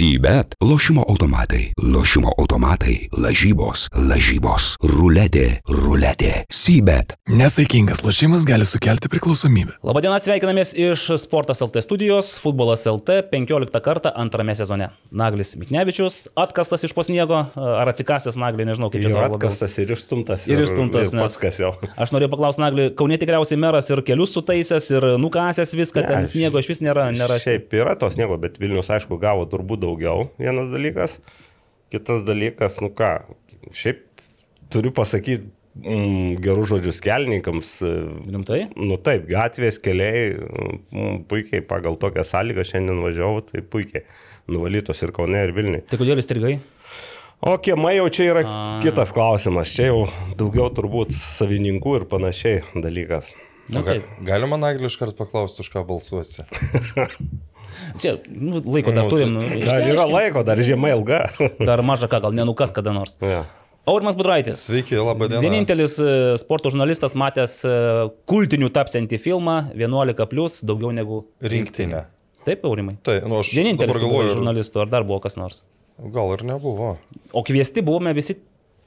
Sybet. Lošimo automatai. Lošimo automatai. Lažybos. Lažybos. Ruletė. Ruletė. Sybet. Nesaikingas lošimas gali sukelti priklausomybę. Labadiena, sveikinamės iš Sportas LT studijos, Futbolas LT 15 kartą antrame sezone. Naglis Miknevičius, atkastas iš posniego, ar atsikasęs Naglį, nežinau kaip čia labiau. atkastas ir išstumtas. Ir išstumtas, ir nes- pats jau. Aš noriu paklausti Naglį, Kaunė tikriausiai meras ir kelius sutaisęs, ir nukasęs viską, ten aš- sniego iš vis nėra. nėra Šiaip yra to sniego, bet Vilnius, aišku, gavo turbūt daugiau. Vienas dalykas. Kitas dalykas, nu ką, šiaip turiu pasakyti mm, gerus žodžius kelininkams. Rimtai? Nu taip, gatvės keliai, mm, puikiai pagal tokią sąlygą šiandien važiavau, tai puikiai nuvalytos ir Kaune, ir Vilniui. Tai kodėl įstrigai? O kiemai jau čia yra kitas klausimas. Čia jau daugiau turbūt savininkų ir panašiai dalykas. Na, taip. galima Naglį iškart paklausti, už ką balsuosi. Čia nu, laiko dar Nu, turim. tai- nu, Dar yra laiko, dar žiema ilga. Dar maža ką, gal nenukas kada nors. ja. Aurimas Budraitis. Sveiki, laba diena. Vienintelis e, sporto žurnalistas matęs e, kultinių tapsiantį filmą 11, plus, daugiau negu Rinktinė. Taip, Aurimai. Tai, nu aš Vienintelis galvoju, žurnalistų, ar dar buvo kas nors. gal ir nebuvo. O kviesti buvome visi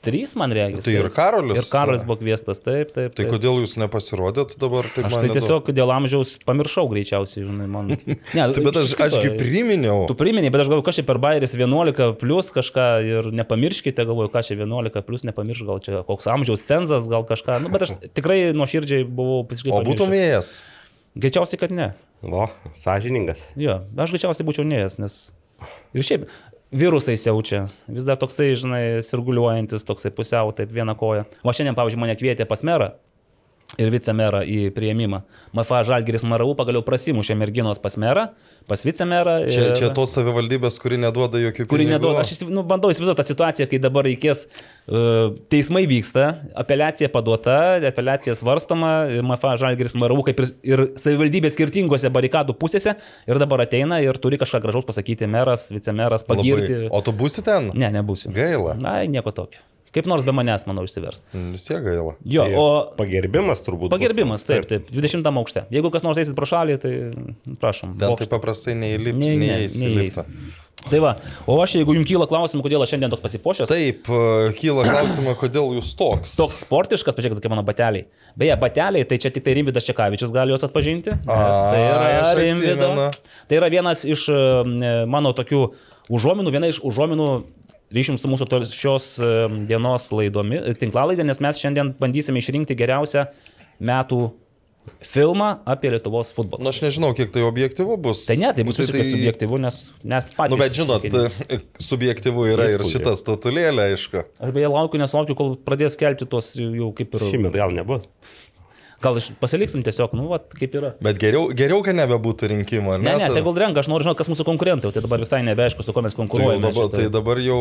trys, man reikia. Tai ir Karolis. Ir Karolis buvo kviestas, taip, taip. Tai taip. kodėl jūs nepasirodėt dabar? Taip Aš tai nedaug. tiesiog dėl amžiaus pamiršau greičiausiai, žinai, man. Ne, Tai, bet aš, ašgi priminiau. Tu priminėjai, bet aš galvoju, kas čia per bairis 11 plus kažką ir nepamirškite, galvoju, ką čia 11 plus nepamirš, gal čia koks amžiaus cenzas, gal kažką. Nu, bet aš tikrai nuoširdžiai buvau visiškai. O būtum ėjęs. Greičiausiai, kad ne. O, sąžiningas. Jo, aš greičiausiai būčiau neėjęs, nes ir šiaip virusai siaučia. Vis dar toksai, žinai, sirguliuojantis, toksai pusiau, taip viena koja. O šiandien, pavyzdžiui, mane kvietė pas merą ir vicemerą į prieimimą. MFA Žalgiris Maravų pagaliau prasimušė merginos pas merą, pas vicemerą. Čia, ir- čia tos savivaldybės, kuri neduoda jokių kuri pinigų. neduoda. Aš nu, bandau įsivaizduoti tą situaciją, kai dabar reikės, uh, teismai vyksta, apeliacija paduota, apeliacija svarstoma, MFA Žalgiris Maravų kaip ir, ir savivaldybė skirtingose barikadų pusėse ir dabar ateina ir turi kažką gražaus pasakyti meras, vicemeras, pagirti. Labai. O tu būsi ten? Ne, nebūsiu. Gaila. Ai, nieko tokio. Kaip nors be manęs, manau, išsivers. Vis tiek gaila. Jo, Tai o Pagerbimas turbūt. bus. pagerbimas, taip, taip, 20 aukšte. Jeigu kas nors eisit pro šalį, tai prašom. Ten bokštą. taip paprastai neįlipti, Ne, ne, liftą. Tai va, o aš, jeigu jums kyla klausimų, kodėl aš šiandien toks pasipošęs, Taip, e, kyla klausimas, kodėl jūs toks. toks sportiškas, pažiūrėkit, kokie mano bateliai. Beje, bateliai, tai čia tik tai Rimvidas Čekavičius gali juos atpažinti. nes Tai yra Rimvido. atsimenu. Tai yra vienas iš e, mano tokių užuominų, viena iš užuominų ryšim su mūsų šios e, dienos laidomi, tinklalaidė, nes mes šiandien bandysime išrinkti geriausią metų filmą apie Lietuvos futbolą. Na, Nu, aš nežinau, kiek tai objektivu bus. Tai ne, tai bus visiškai subjektivu, nes mes patys. Nu, bet žinot, išrinkime. subjektyvu yra ir Įspūdį. šitas statulėlė, aišku. Aš beje laukiu, nes laukiu, kol pradės kelti tos jau kaip ir... Šiemet gal nebus. Gal iš- pasiliksim tiesiog, nu, va, kaip yra. Bet geriau, geriau kad nebebūtų rinkimų, ar Ne, ne, Ta- tegul renka, aš noriu žinoti, kas mūsų konkurentai, o tai dabar visai nebeaišku, su kuo mes Tai, konkuruojame. dabar, šitoj- tai dabar jau...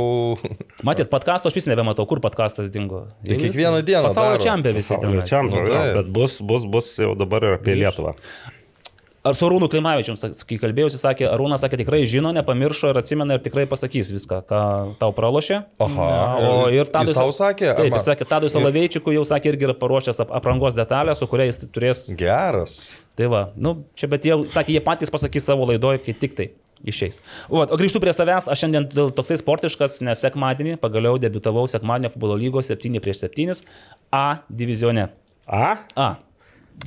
Matyt, podkasto aš vis nebematau, kur podkastas dingo. Tai kiekvieną dieną Pasaulio čempionai visi ten. Pasaulio čempionai, Nu, jo, taip. bet bus, bus, bus jau dabar ir apie Lietuvą. Ar su Arūnu Klimavičium, kai kalbėjausi, sakė, Arūnas sakė, tikrai žino, nepamiršo ir atsimena ir tikrai pasakys viską, ką tau pralošė. Aha, O ir Tadui tau sakė, Taip, jis sakė, Tadui Salaveičikui jau sakė irgi yra paruošęs ap- aprangos detalę, su kuria jis turės Geras. Tai va, nu, čia bet jie, sakė, jie patys pasakys savo laidoje, kai tik tai išeis. O, o grįžtu prie savęs, aš šiandien toksai sportiškas, nes sekmadienį pagaliau debitavau sekmadienio futbolo lygos 7 prieš 7 A divizione. A? A.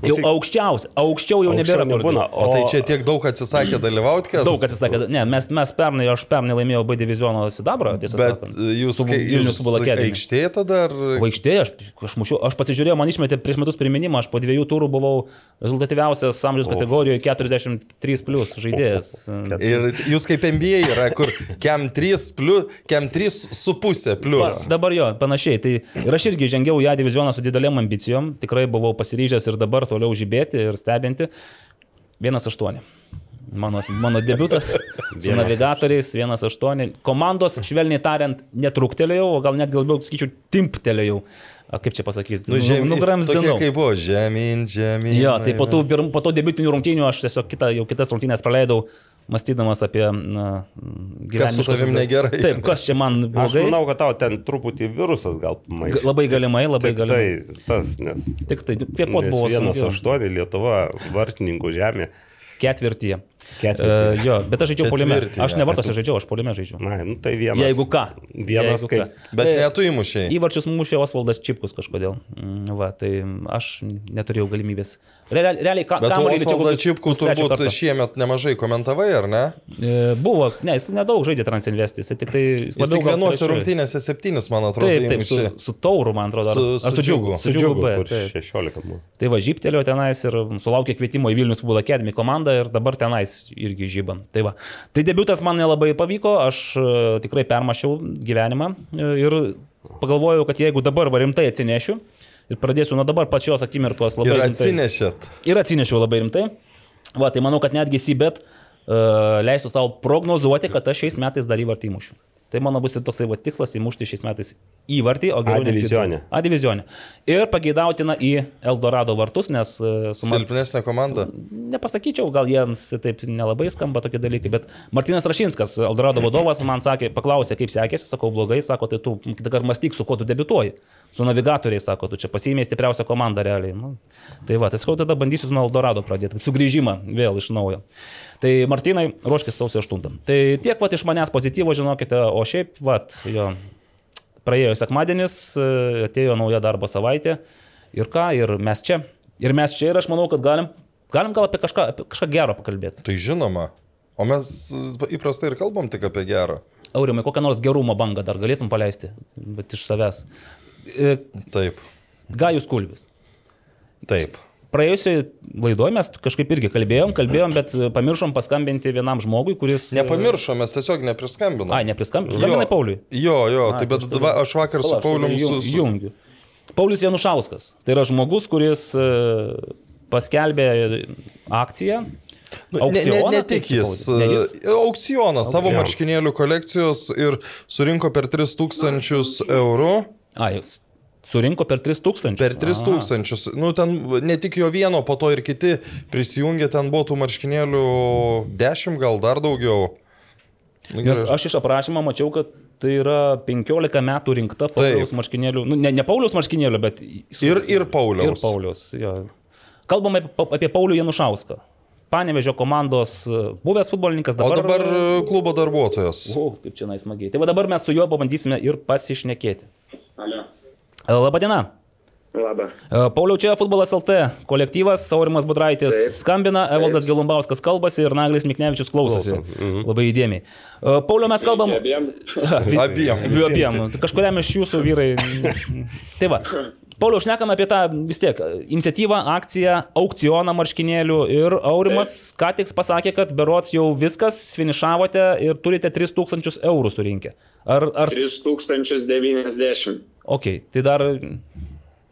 Jau aukščiausia, aukščiau jau nebėra Aukščiau nebūna. kur. O tai čia tiek daug atsisakė dalyvauti, kas? Daug atsisakė, ne, mes, mes pernai, aš pernai laimėjau B diviziono sidabrą, tiesą Bet sakant. jūs, Vilnius akademija. aikštėje tada ar... Vaikštėje, aš, aš, mušiu, aš pasižiūrėjau, man išmetė prieš metus priminimą, aš po dviejų turų buvau rezultatyviausias amžiaus kategorijoje 43 plus žaidėjas. Ir jūs kaip MBA yra, kur kem 3, plus, kem 3 su pusė plus. Dabar jo, panašiai. Tai ir aš irgi žengiau į ją divizioną su didelėm ambicijom, tikrai buvau pasiryžęs ir dabar toliau žibėti ir stebinti. 1-8. Mano, mano debutas su navigatoriais 1-8. Komandos, švelniai tariant, netruktelėjau, o gal net galbūt, sakyčiau, timptelėjau. Kaip čia pasakyti? Nu, žemyn, Nugramsdinau. tokie kaip buvo, žemyn, žemyn. Jo, tai po tų, po to debutinių rungtynių aš tiesiog kitą, jau kitas rungtynės praleidau, mąstydamas apie na, Kas su tavim negerai? Taip, kas čia man Aš blogai. manau, kad tau ten truputį virusas gal Ga- pamaišė. Labai galimai, labai Tik galimai. tai tas, nes, Tik tai kvėpuot nes buvo vienas sunku. aštuoni Lietuva, vartininkų žemė. Ketvirtyje. Ketvirtį. Uh, jo, bet aš žaidžiau polime. Aš ne vartose žaidžiau, aš polime žaidžiau. Na, nu tai vienas. Jeigu ką. Vienas Jeigu kaip. ką. Bet Tai- ne tu įmušiai. Įvarčius mušė Osvaldas Čipkus kažkodėl. Mm, Va, tai aš neturėjau galimybės. Realiai, realiai ką, Bet Osvaldas Čipkus turbūt šiemet nemažai komentavai, ar ne? E, Buvo, ne, jis nedaug žaidė Transinvestis, jis tik tai... Jis tik vienuose rungtynėse septynis, man atrodo, Taip, taip, su, su tauru, man atrodo. ar- Su- ar su džiugu. Su džiugu, B, kur taip. 16 buvo. Tai va, žyptelėjo tenais ir sulaukė kvietimo į Vilnius Academy komandą ir dabar tenais irgi žybam. Tai va. Tai debutas man nelabai pavyko, aš e, tikrai permašiau gyvenimą e, ir pagalvojau, kad jeigu dabar rimtai atsinešiu ir pradėsiu nuo dabar pačios akimirkos labai Ir rimtai. atsinešėt. Ir atsinešiau labai rimtai. Va, tai manau, kad netgi Sibet uh, leisiu savo prognozuoti, kad aš šiais metais dar įvartį įmušiu. Tai mano bus ir toksai va, tikslas įmušti šiais metais įvartį, o geriau A du. A divizionė. Ir pageidautina į Eldorado vartus, nes uh, su man... Silpnesnė komanda. Nepasakyčiau, gal jiems taip nelabai skamba tokie dalykai, bet Martinas Rašinskas, Eldorado vadovas, man sakė, paklausė, kaip sekėsi, sakau, blogai, sako, tai tu kartą mąstyk, su kuo tu debituoji. Su navigatoriais, sako, tu čia pasiėmė stipriausią komandą realiai. Nu, tai va, tai sakau, tada bandysiu nuo Eldorado pradėti, sugrįžimą vėl iš naujo. Tai Martinai, ruoškis sausio 8. Tai tiek va iš manęs pozityvo, žinokite, o šiaip, va, jo, praėjo sekmadienis, atėjo nauja darbo savaitė ir ką, ir mes čia. Ir mes čia ir aš manau, kad galim, galim gal apie kažką, apie kažką gero pakalbėti. Tai žinoma. O mes įprastai ir kalbam tik apie gerą. Aurimai, kokią nors gerumo bangą dar galėtum paleisti, bet iš savęs. E, Taip. Gajus Kulvis. Taip. Praėjusioje laidoje mes kažkaip irgi kalbėjom, kalbėjom, bet pamiršom paskambinti vienam žmogui, kuris... Nepamiršom, mes tiesiog nepriskambinome. Ai, nepriskambinai. Skambinai Pauliui. Jo, jo, A, tai bet va, aš vakar su Pala, aš Paulium su... su... Jungiu. Paulius Janušauskas. Tai yra žmogus, kuris e, paskelbė akciją. Nu, ne, ne, Aukcioną, ne taip tik jis. Ne jis? e, Aukcioną savo marškinėlių kolekcijos ir surinko per 3000 eurų. A, jis surinko per 3000. Per 3000. Nu, ten ne tik jo vieno, po to ir kiti prisijungė, ten buvo tų marškinėlių 10 gal dar daugiau. Nu, Nes gerai. aš iš aprašymo mačiau, kad tai yra 15 metų rinkta Pauliaus Taip. marškinėlių. Nu, ne, ne Pauliaus marškinėlių, bet... Ir, ir Pauliaus. Ir Paulius. Jo. Kalbame apie, Paulių Janušauską. Panevežio komandos e, buvęs futbolininkas O dabar. dabar e, klubo darbuotojas. O, kaip čia naismagiai. Tai va dabar mes su juo pabandysime ir pasišnekėti. Alio. Labadiena. Labą. E, Pauliau, čia futbolas LT kolektyvas, Saurimas Budraitis Taip. skambina, Evaldas Taip. Gelumbauskas kalbasi ir Naglis Miknevičius klausosi. Klauso. Labai įdėmiai. E, Pauliau, mes kalbam. Abiem. Abiem. Abiejų abiem. Tai Kažkuriam iš jūsų vyrai. tai va. Pauliau, šnekam apie tą vis tiek iniciatyvą, akciją, aukcioną marškinėlių ir Aurimas ką tik pasakė, kad berots jau viskas, finišavote ir turite 3000 eurų surinkę. Ar, ar, 3090. Ok, tai dar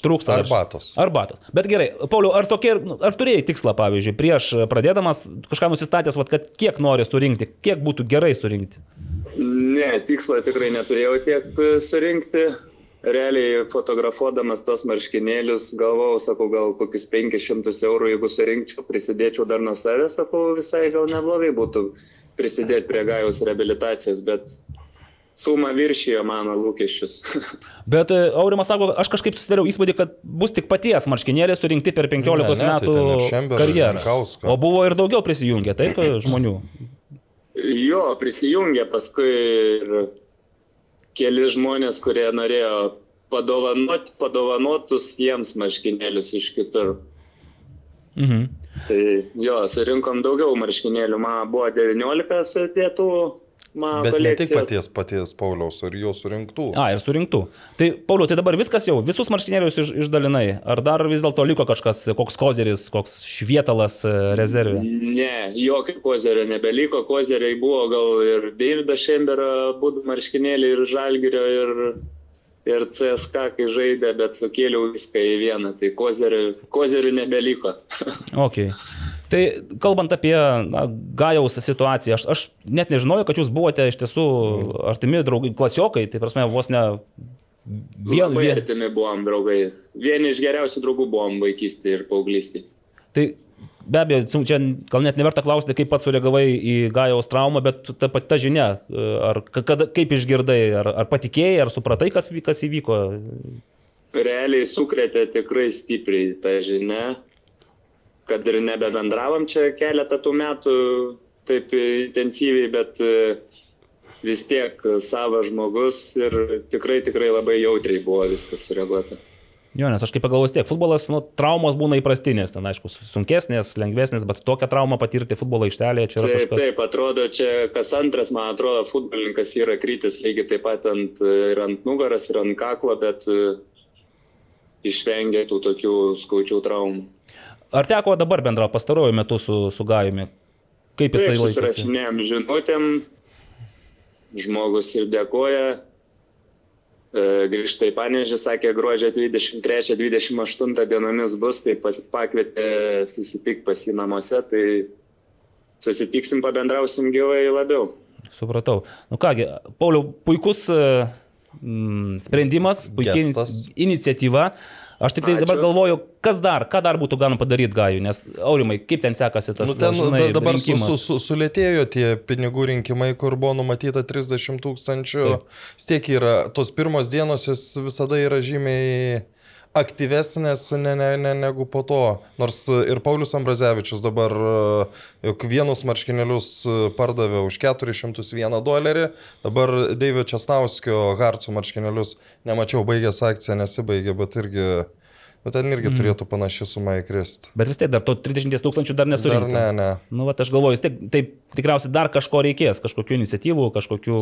trūksta. dar- Arbatos. Arbatos. Bet gerai, Pauliau, ar, tokie, ar turėjai tikslą, pavyzdžiui, prieš pradėdamas kažką nusistatęs, vat, kad kiek nori surinkti, kiek būtų gerai surinkti? Ne, tikslo tikrai neturėjau tiek surinkti. Realiai fotografuodamas tos marškinėlius galvojau, sakau, gal kokius 500 eurų, jeigu surinkčiau, prisidėčiau dar nuo savęs, sakau, visai gal neblogai būtų prisidėti prie gajaus rehabilitacijos, bet suma viršijo mano lūkesčius. Bet e, Aurimas sako, aš kažkaip susidariau įspūdį, kad bus tik paties marškinėlės surinkti per 15 Ne, ne, tai metų ir karjerą. O buvo ir daugiau prisijungę, taip, e, žmonių. Jo, prisijungė paskui ir keli žmonės, kurie norėjo padovanot, padovanotus jiems marškinėlius iš kitur. Mhm. Tai jo, surinkom daugiau marškinėlių, man buvo 19 sudėtų. Man Bet ne tik kolekcijos. paties, paties Pauliaus, ir jo surinktų. A, ir surinktų. Tai, Pauliau, tai dabar viskas jau, visus marškinėlius iš, išdalinai. Ar dar vis dėlto liko kažkas, koks kozeris, koks švietalas e, rezervė? Ne, jokio kozerio nebeliko. Kozeriai buvo gal ir Davido Šembero būdų marškinėliai, ir Žalgirio, ir, ir CSK, kai žaidė, bet sukėliau viską į vieną. Tai kozerių, kozerių nebeliko. Ok. Tai kalbant apie na, Gajaus situaciją, aš, aš net nežinojau, kad jūs buvote iš tiesų artimi draugai, klasiokai, tai prasme, vos ne vien, Labai vien, artimi buvom draugai. Vieni iš geriausių draugų buvom vaikystėje ir paauglystėje. Tai be abejo, čia gal net neverta klausti, kaip pats sureagavai į Gajaus traumą, bet ta pati ta žinia, ar ka- kada, kaip išgirdai, ar, ar patikėjai, ar supratai, kas, kas įvyko. Realiai sukrėtė tikrai stipriai tą žinią, kad ir nebebendravom čia keletą tų metų taip intensyviai, bet e, vis tiek savas žmogus ir tikrai, tikrai labai jautriai buvo viskas sureaguota. Jo, nes aš kaip pagalvosiu tiek, futbolas, nu, traumos būna įprastinės, ten aišku, sunkesnės, lengvesnės, bet tokią traumą patirti futbolo aikštelėje čia yra Taip, kažkas. taip, atrodo, čia kas antras, man atrodo, futbolininkas yra krytis lygiai taip pat ant, ir ant nugaras, ir ant kaklo, bet e, išvengia tų tokių skaudžių traumų. Ar teko dabar bendra pastaruoju metu su, su Gajumi? Kaip jisai laikosi? susirašinėjom žinutėm, žmogus ir dėkoja. E, Grįžta į Panežį, sakė, gruodžio 23-28 dienomis bus, tai pas, pakvietė susitikti pas jį namuose, tai susitiksim, pabendrausim gyvai labiau. Supratau. Nu kągi, Pauliau, puikus mm, sprendimas, puikiai iniciatyva. Aš tik tai dabar Ačiū. galvoju, kas dar, ką dar būtų galima padaryti Gajų, nes Aurimai, kaip ten sekasi tas Nu, ten žinai, da, dabar su, rinkimas? su, su, sulėtėjo tie pinigų rinkimai, kur buvo numatyta 30 tūkstančių. Stiek yra, tos pirmos dienos jos visada yra žymiai aktyvesnės ne, ne, ne, negu po to. Nors ir Paulius Ambrazevičius dabar e, juk vienus marškinėlius e, pardavė už 401 dolerį, dabar David Česnauskio Harco marškinėlius nemačiau, baigęs akcija nesibaigė, bet irgi, nu, ten irgi mm. turėtų panaši suma įkristi. Bet vis tiek dar to 30 tūkstančių dar Dar nesurinkta. ne, ne. Nu, va, aš galvoju, vis tiek taip tikriausiai dar kažko reikės, kažkokių iniciatyvų, kažkokių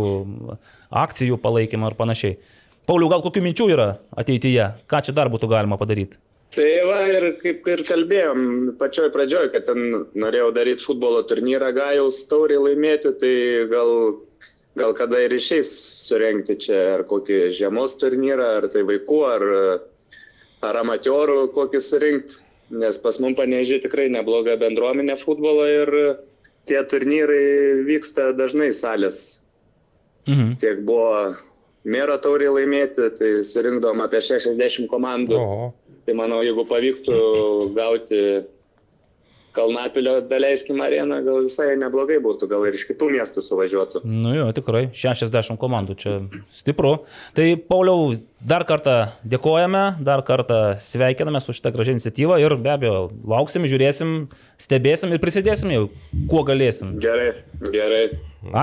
akcijų palaikymo ir panašiai. Pauliau, gal kokių minčių yra ateityje? Ką čia dar būtų galima padaryti? Tai va ir kaip ir kalbėjom pačioj pradžioj, kad ten norėjau daryti futbolo turnyrą Gajaus taurį laimėti, tai gal, gal kada ir išeis surenkti čia ar kokį žiemos turnyrą, ar tai vaikų, ar, ar amatorų kokį surinkti, nes pas mum panežiai tikrai nebloga bendruomenė futbolo ir tie turnyrai vyksta dažnai salės. Mhm. Tiek buvo mero taurį laimėti, tai surinkdom apie 60 komandų. O, Tai manau, jeigu pavyktų gauti Kalnapilio, daleiskim, areną, gal visai neblogai būtų, gal ir iš kitų miestų suvažiuotų. Nu jo, tikrai, 60 komandų čia stipru. Tai Pauliau, dar kartą dėkojame, dar kartą sveikiname su šitą gražią iniciatyvą ir be abejo lauksim, žiūrėsim, stebėsim ir prisidėsim jau, kuo galėsim. Gerai, gerai.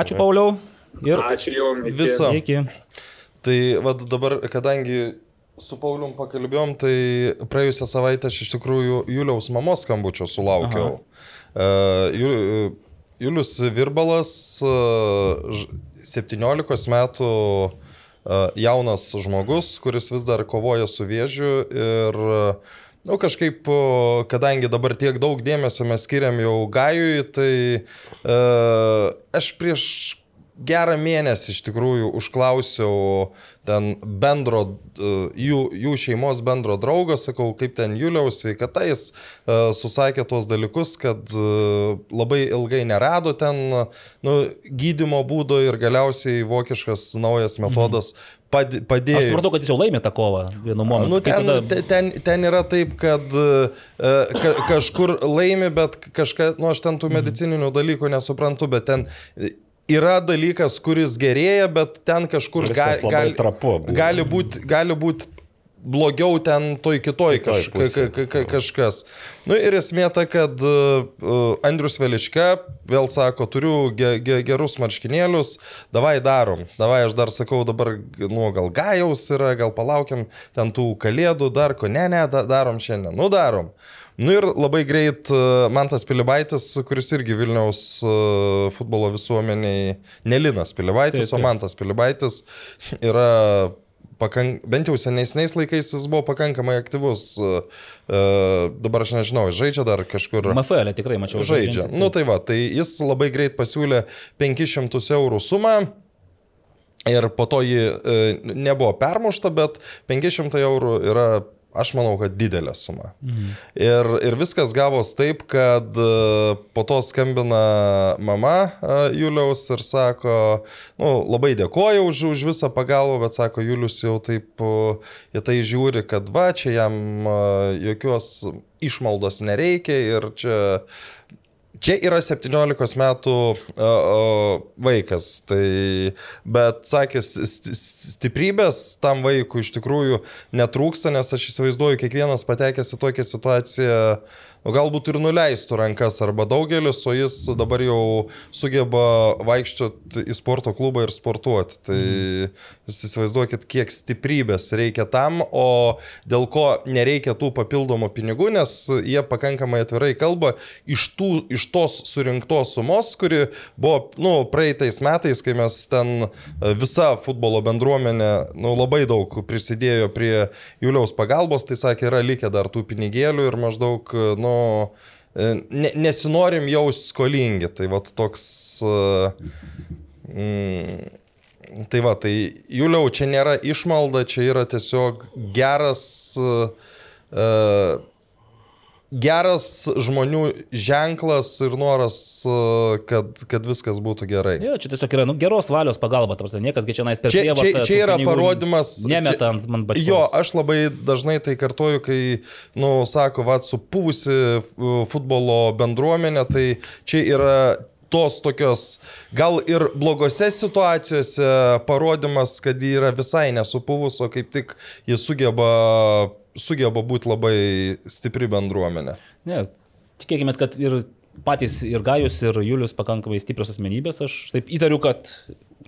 Ačiū Pauliau ir Ačiū Jums. iki. Viso. iki. Tai vad dabar, kadangi su Paulium pakalbėjom, tai praėjusią savaitę aš iš tikrųjų Juliaus mamos skambučio sulaukiau. Uh, Ju- Julius Virbalas, uh, ž- 17 metų uh, jaunas žmogus, kuris vis dar kovoja su vėžiu ir uh, Na, nu, kažkaip, kadangi dabar tiek daug dėmesio mes skiriam jau Gajui, tai e, aš prieš gerą mėnesį iš tikrųjų užklausiau ten bendro, e, jų, jų šeimos bendro draugo, sakau, kaip ten Juliaus sveikata, jis e, susakė tuos dalykus, kad e, labai ilgai nerado ten nu, gydimo būdo ir galiausiai vokiškas naujas metodas pad, padėjo. Aš supratau, kad jis jau laimė tą kovą vienu momentu. Nu, ten, tada- tada... ten, ten yra taip, kad ka, kažkur laimi, bet kažką, nu aš ten tų medicininių dalykų nesuprantu, bet ten yra dalykas, kuris gerėja, bet ten kažkur ga, gali, trapu būna. gali būti gali būt blogiau ten toj kitoj, Kitoj kaž, ka, ka, ka, kažkas. Na nu, ir esmė ta, kad uh, Andrius Veliška vėl sako, turiu ge, ge, gerus marškinėlius, davai darom. Davai aš dar sakau, dabar, nu, gal gajaus yra, gal palaukiam ten tų kalėdų, dar ko, ne, ne, da, darom šiandien, nu darom. Nu ir labai greit e, Mantas Pilibaitis, kuris irgi Vilniaus e, futbolo visuomeniai, Nelinas Pilibaitis, Taip, taip. o Mantas Pilibaitis yra pakank, bent jau senesniais laikais jis buvo pakankamai aktyvus. e, e, Dabar aš nežinau, žaidžia dar kažkur. MFL -e tikrai mačiau. Žaidžia. žaidžiantį. Nu tai va, tai jis labai greit pasiūlė 500 eurų sumą. Ir po to ji e, nebuvo permušta, bet 500 eurų yra, aš manau, kad didelė suma. Mhm. Ir, ir viskas gavos taip, kad e, po to skambina mama e, Juliaus ir sako, nu, labai dėkoju už, už visą pagalbą, bet sako, Julius jau taip e, į tai žiūri, kad va, čia jam jokios išmaldos nereikia ir čia Čia yra 17 metų uh, uh, vaikas, tai, bet sakė, st- st- stiprybės tam vaikui iš tikrųjų netrūksta, nes aš įsivaizduoju, kiekvienas patekęs į tokią situaciją, nu, galbūt ir nuleistų rankas arba daugelis, o jis dabar jau sugeba vaikščioti į sporto klubą ir sportuoti. Tai jūs įsivaizduokit, kiek stiprybės reikia tam, o dėl ko nereikia tų papildomų pinigų, nes jie pakankamai atvirai kalba iš, tų, iš tos surinktos sumos, kuri buvo nu, praeitais metais, kai mes ten e, visa futbolo bendruomenė nu, labai daug prisidėjo prie Juliaus pagalbos, tai sakė, yra likę dar tų pinigėlių ir maždaug, e, nu, e, ne, nesinorim jau skolingi. Tai va toks... Mm, tai va, tai Juliau, čia nėra išmalda, čia yra tiesiog geras... Uh, geras žmonių ženklas ir noras, kad, kad viskas būtų gerai. Jo, čia tiesiog yra nu, geros valios pagalba, tarsi niekas čia nais per čia, prievartą. Čia, čia yra parodymas. Nemetant man bačio. Jo, aš labai dažnai tai kartoju, kai, nu, sako, va, supuvusi futbolo bendruomenė, tai čia yra tos tokios, gal ir blogose situacijose parodimas, kad ji yra visai nesupuvus, o kaip tik jis sugeba sugeba būti labai stipri bendruomenė. Ne, tikėkime, kad ir patys ir Gajus, ir Julius pakankamai stiprios asmenybės. Aš taip įtariu, kad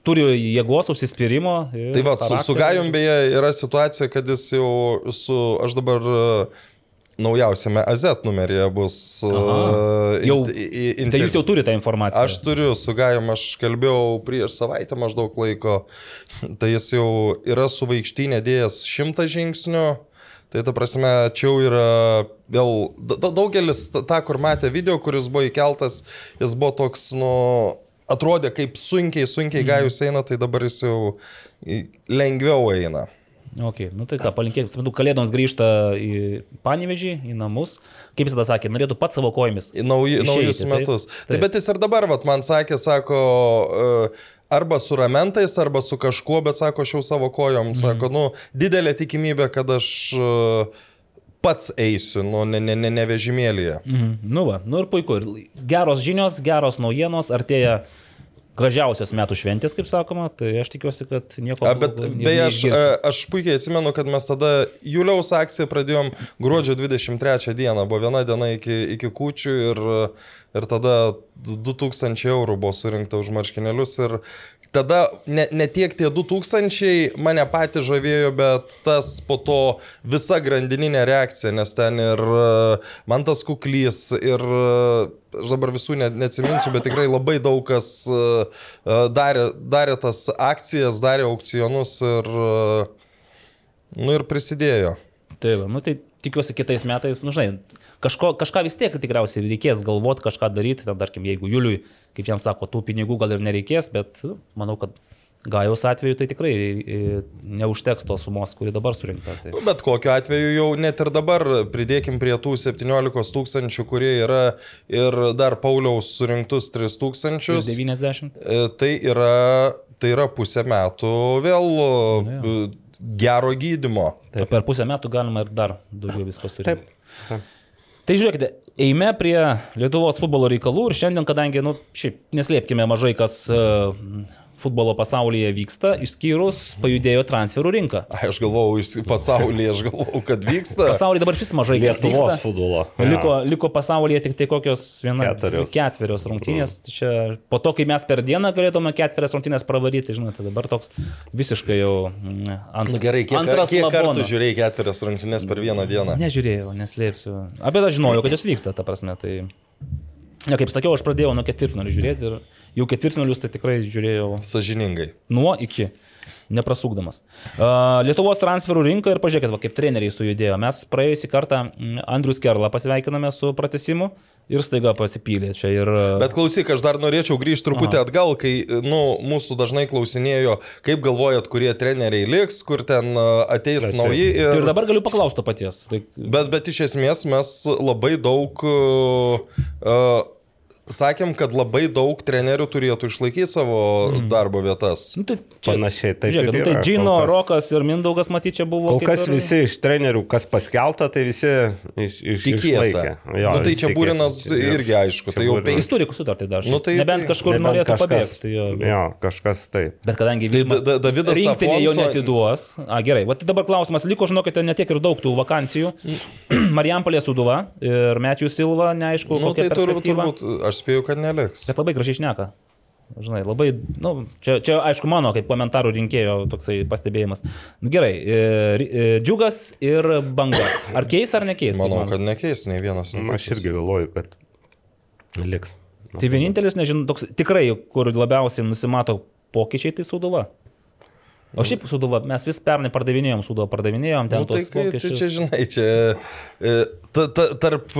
turi jėgos, užsispyrimo. Tai va, su, su Gajum beje yra situacija, kad jis jau su, aš dabar naujausiame AZ numeryje bus. Uh, jau, in, tai jūs jau turite tą informaciją? Aš turiu, su Gajum aš kalbėjau prieš savaitę maždaug laiko, tai jis jau yra su vaikštynė dėjęs šimtą žingsnių. Tai ta prasme, čia jau yra vėl daugelis tą, kur matė video, kuris buvo įkeltas, jis buvo toks, nu, atrodė kaip sunkiai, sunkiai mhm. gajus eina, tai dabar jis jau lengviau eina. Ok, nu tai ką, palinkėk, suprantu, kalėdoms grįžta į Panevežį, į namus. Kaip jis tada sakė, norėtų pats savo kojomis. Į nauji, išeiti, naujus metus. Taip, taip. taip, bet jis ir dabar, vat, man sakė, sako, uh, arba su ramentais, arba su kažkuo, bet sako, aš jau savo kojom, mhm. sako, nu, didelė tikimybė, kad aš uh, pats eisiu, nu, ne, ne, ne, ne vežimėlėje. Mhm. Nu, va, nu ir puiku. Ir geros žinios, geros naujienos, artėja gražiausias metų šventės, kaip sakoma, tai aš tikiuosi, kad nieko A, bet, blogo, beje, aš, aš puikiai atsimenu, kad mes tada Juliaus akciją pradėjom gruodžio 23 dieną, buvo viena diena iki, iki kučių ir ir tada 2000 eurų buvo surinkta už marškinėlius ir tada ne, ne tiek tie 2000 mane patį žavėjo, bet tas po to visa grandininė reakcija, nes ten ir e, man tas kuklys ir e, aš dabar visų ne, neatsiminsiu, bet tikrai labai daug kas e, darė, darė tas akcijas, darė aukcionus ir, nu, ir prisidėjo. Taip, nu tai tikiuosi kitais metais, nu žinai, kažko, kažką vis tiek tikriausiai reikės galvoti, kažką daryti, ten, tarkim, jeigu Juliui, kaip jiems sako, tų pinigų gal ir nereikės, bet nu, manau, kad Gajaus atveju tai tikrai e, neužteks tos sumos, kuri dabar surinkta. Tai. Nu, bet kokiu atveju jau net ir dabar pridėkim prie tų 17 tūkstančių, kurie yra ir dar Pauliaus surinktus 3 tūkstančius. 90. E, tai yra, tai yra pusę metų vėl ja. gero gydimo. Taip, per pusę metų galima ir dar daugiau viskas turėti. Taip. Taip. Tai žiūrėkite, eime prie Lietuvos futbolo reikalų ir šiandien, kadangi, nu, šiaip neslėpkime mažai, kas uh, futbolo pasaulyje vyksta, išskyrus pajudėjo transferų rinka. Aš galvau, pasaulyje, aš galvau, kad vyksta. Pasaulyje dabar vis mažai Lietuvos futbolo. Ja. Liko, liko pasaulyje tik tai kokios viena, ketverios, ketverios rungtynės. Mm. Čia, po to, kai mes per dieną galėtume ketverias rungtynės pravaryti, žinote, dabar toks visiškai jau mm, ant, nu, gerai, kiek, antras kiek kartų žiūrėjai ketverias rungtynės per vieną dieną? Nežiūrėjau, neslėpsiu. Apie tą žinojau, kad jos vyksta, ta prasme. Tai... Ja, kaip sakiau, aš pradėjau nuo ketvirtfinalių žiūrėti ir jau ketvirtfinalius tai tikrai žiūrėjau. Sažiningai. Nuo iki neprasukdamas. Uh, Lietuvos transferų rinka ir pažiūrėkit, va, kaip treneriai sujudėjo. Mes praėjusį kartą Andrius Kerlą pasveikiname su pratesimu ir staiga pasipylė čia. Ir... Bet klausyk, aš dar norėčiau grįžti truputį Aha. atgal, kai nu, mūsų dažnai klausinėjo, kaip galvojat, kurie treneriai liks, kur ten ateis bet, nauji. Ir... ir dabar galiu paklausti to paties. Tai... Bet, bet iš esmės mes labai daug uh, sakėm, kad labai daug trenerių turėtų išlaikyti savo mm. darbo vietas. Nu, tai Panašiai, taip Žiūrėk, ir nu, tai yra. Džino, Kol kas- Rokas ir Mindaugas, matyt, čia buvo. Kol kas ir- visi iš trenerių, kas paskelbta, tai visi iš, iš, išlaikė. Tikėta. Nu, tai čia tikėta. Būrinas Ir- irgi aišku, čia tai jau Būrinas- Jis turi sutartį dar. Nu, tai- Nebent tai- kažkur Nebent norėtų kažkas- pabėgti. Jo. Jo, kažkas taip. Bet kadangi Tai Da- Da- Davidas rinktinė jau Afonso- netiduos. A, gerai, va tai dabar klausimas, liko, žinokite, netiek ir daug tų vakancijų. Marijampolė Suduva ir Metijų Silva, neaišku, Nu, kokia tai turbūt, perspektyva. turbūt, aš spėjau, kad neliks. Bet labai gražiai šneka. Žinai, labai, nu, čia, čia aišku mano kaip komentarų rinkėjo toksai pastebėjimas. Nu, gerai, e, e, džiugas ir banga. Ar keis ar nekeis? Manau, manot? kad nekeis nei vienas. Na, aš irgi galvoju, kad liks. Tai vienintelis, nežinau, toks tikrai, kur labiausiai nusimato pokyčiai, tai Suduva. O šiaip Suduva, mes vis pernai pardavinėjom, Suduva pardavinėjom, ten Nu, tai, tos tai pokyčius. čia, žinai, čia e, ta, ta, tarp...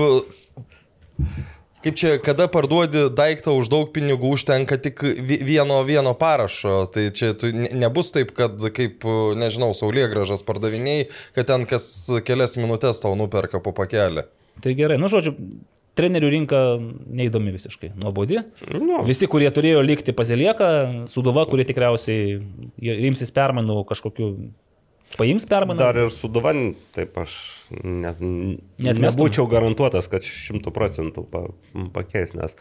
Kaip čia, kada parduodi daiktą už daug pinigų, užtenka tik vi- vieno, vieno parašo. Tai čia tu, ne- nebus taip, kad kaip, nežinau, saulėgražas pardavinėjai, kad ten kas kelias minutės tau nuperka po pakelį. Tai gerai, nu žodžiu, trenerių rinka neįdomi visiškai, nuobodi. Nu, Visi, kurie turėjo likti, pasilieka, Suduva, kurie tikriausiai imsis permainų kažkokiu, paims permainą. Dar ir su Duvan, taip aš net, Neatmestum? nebūčiau garantuotas, kad šimtų procentų pa, pakeis, nes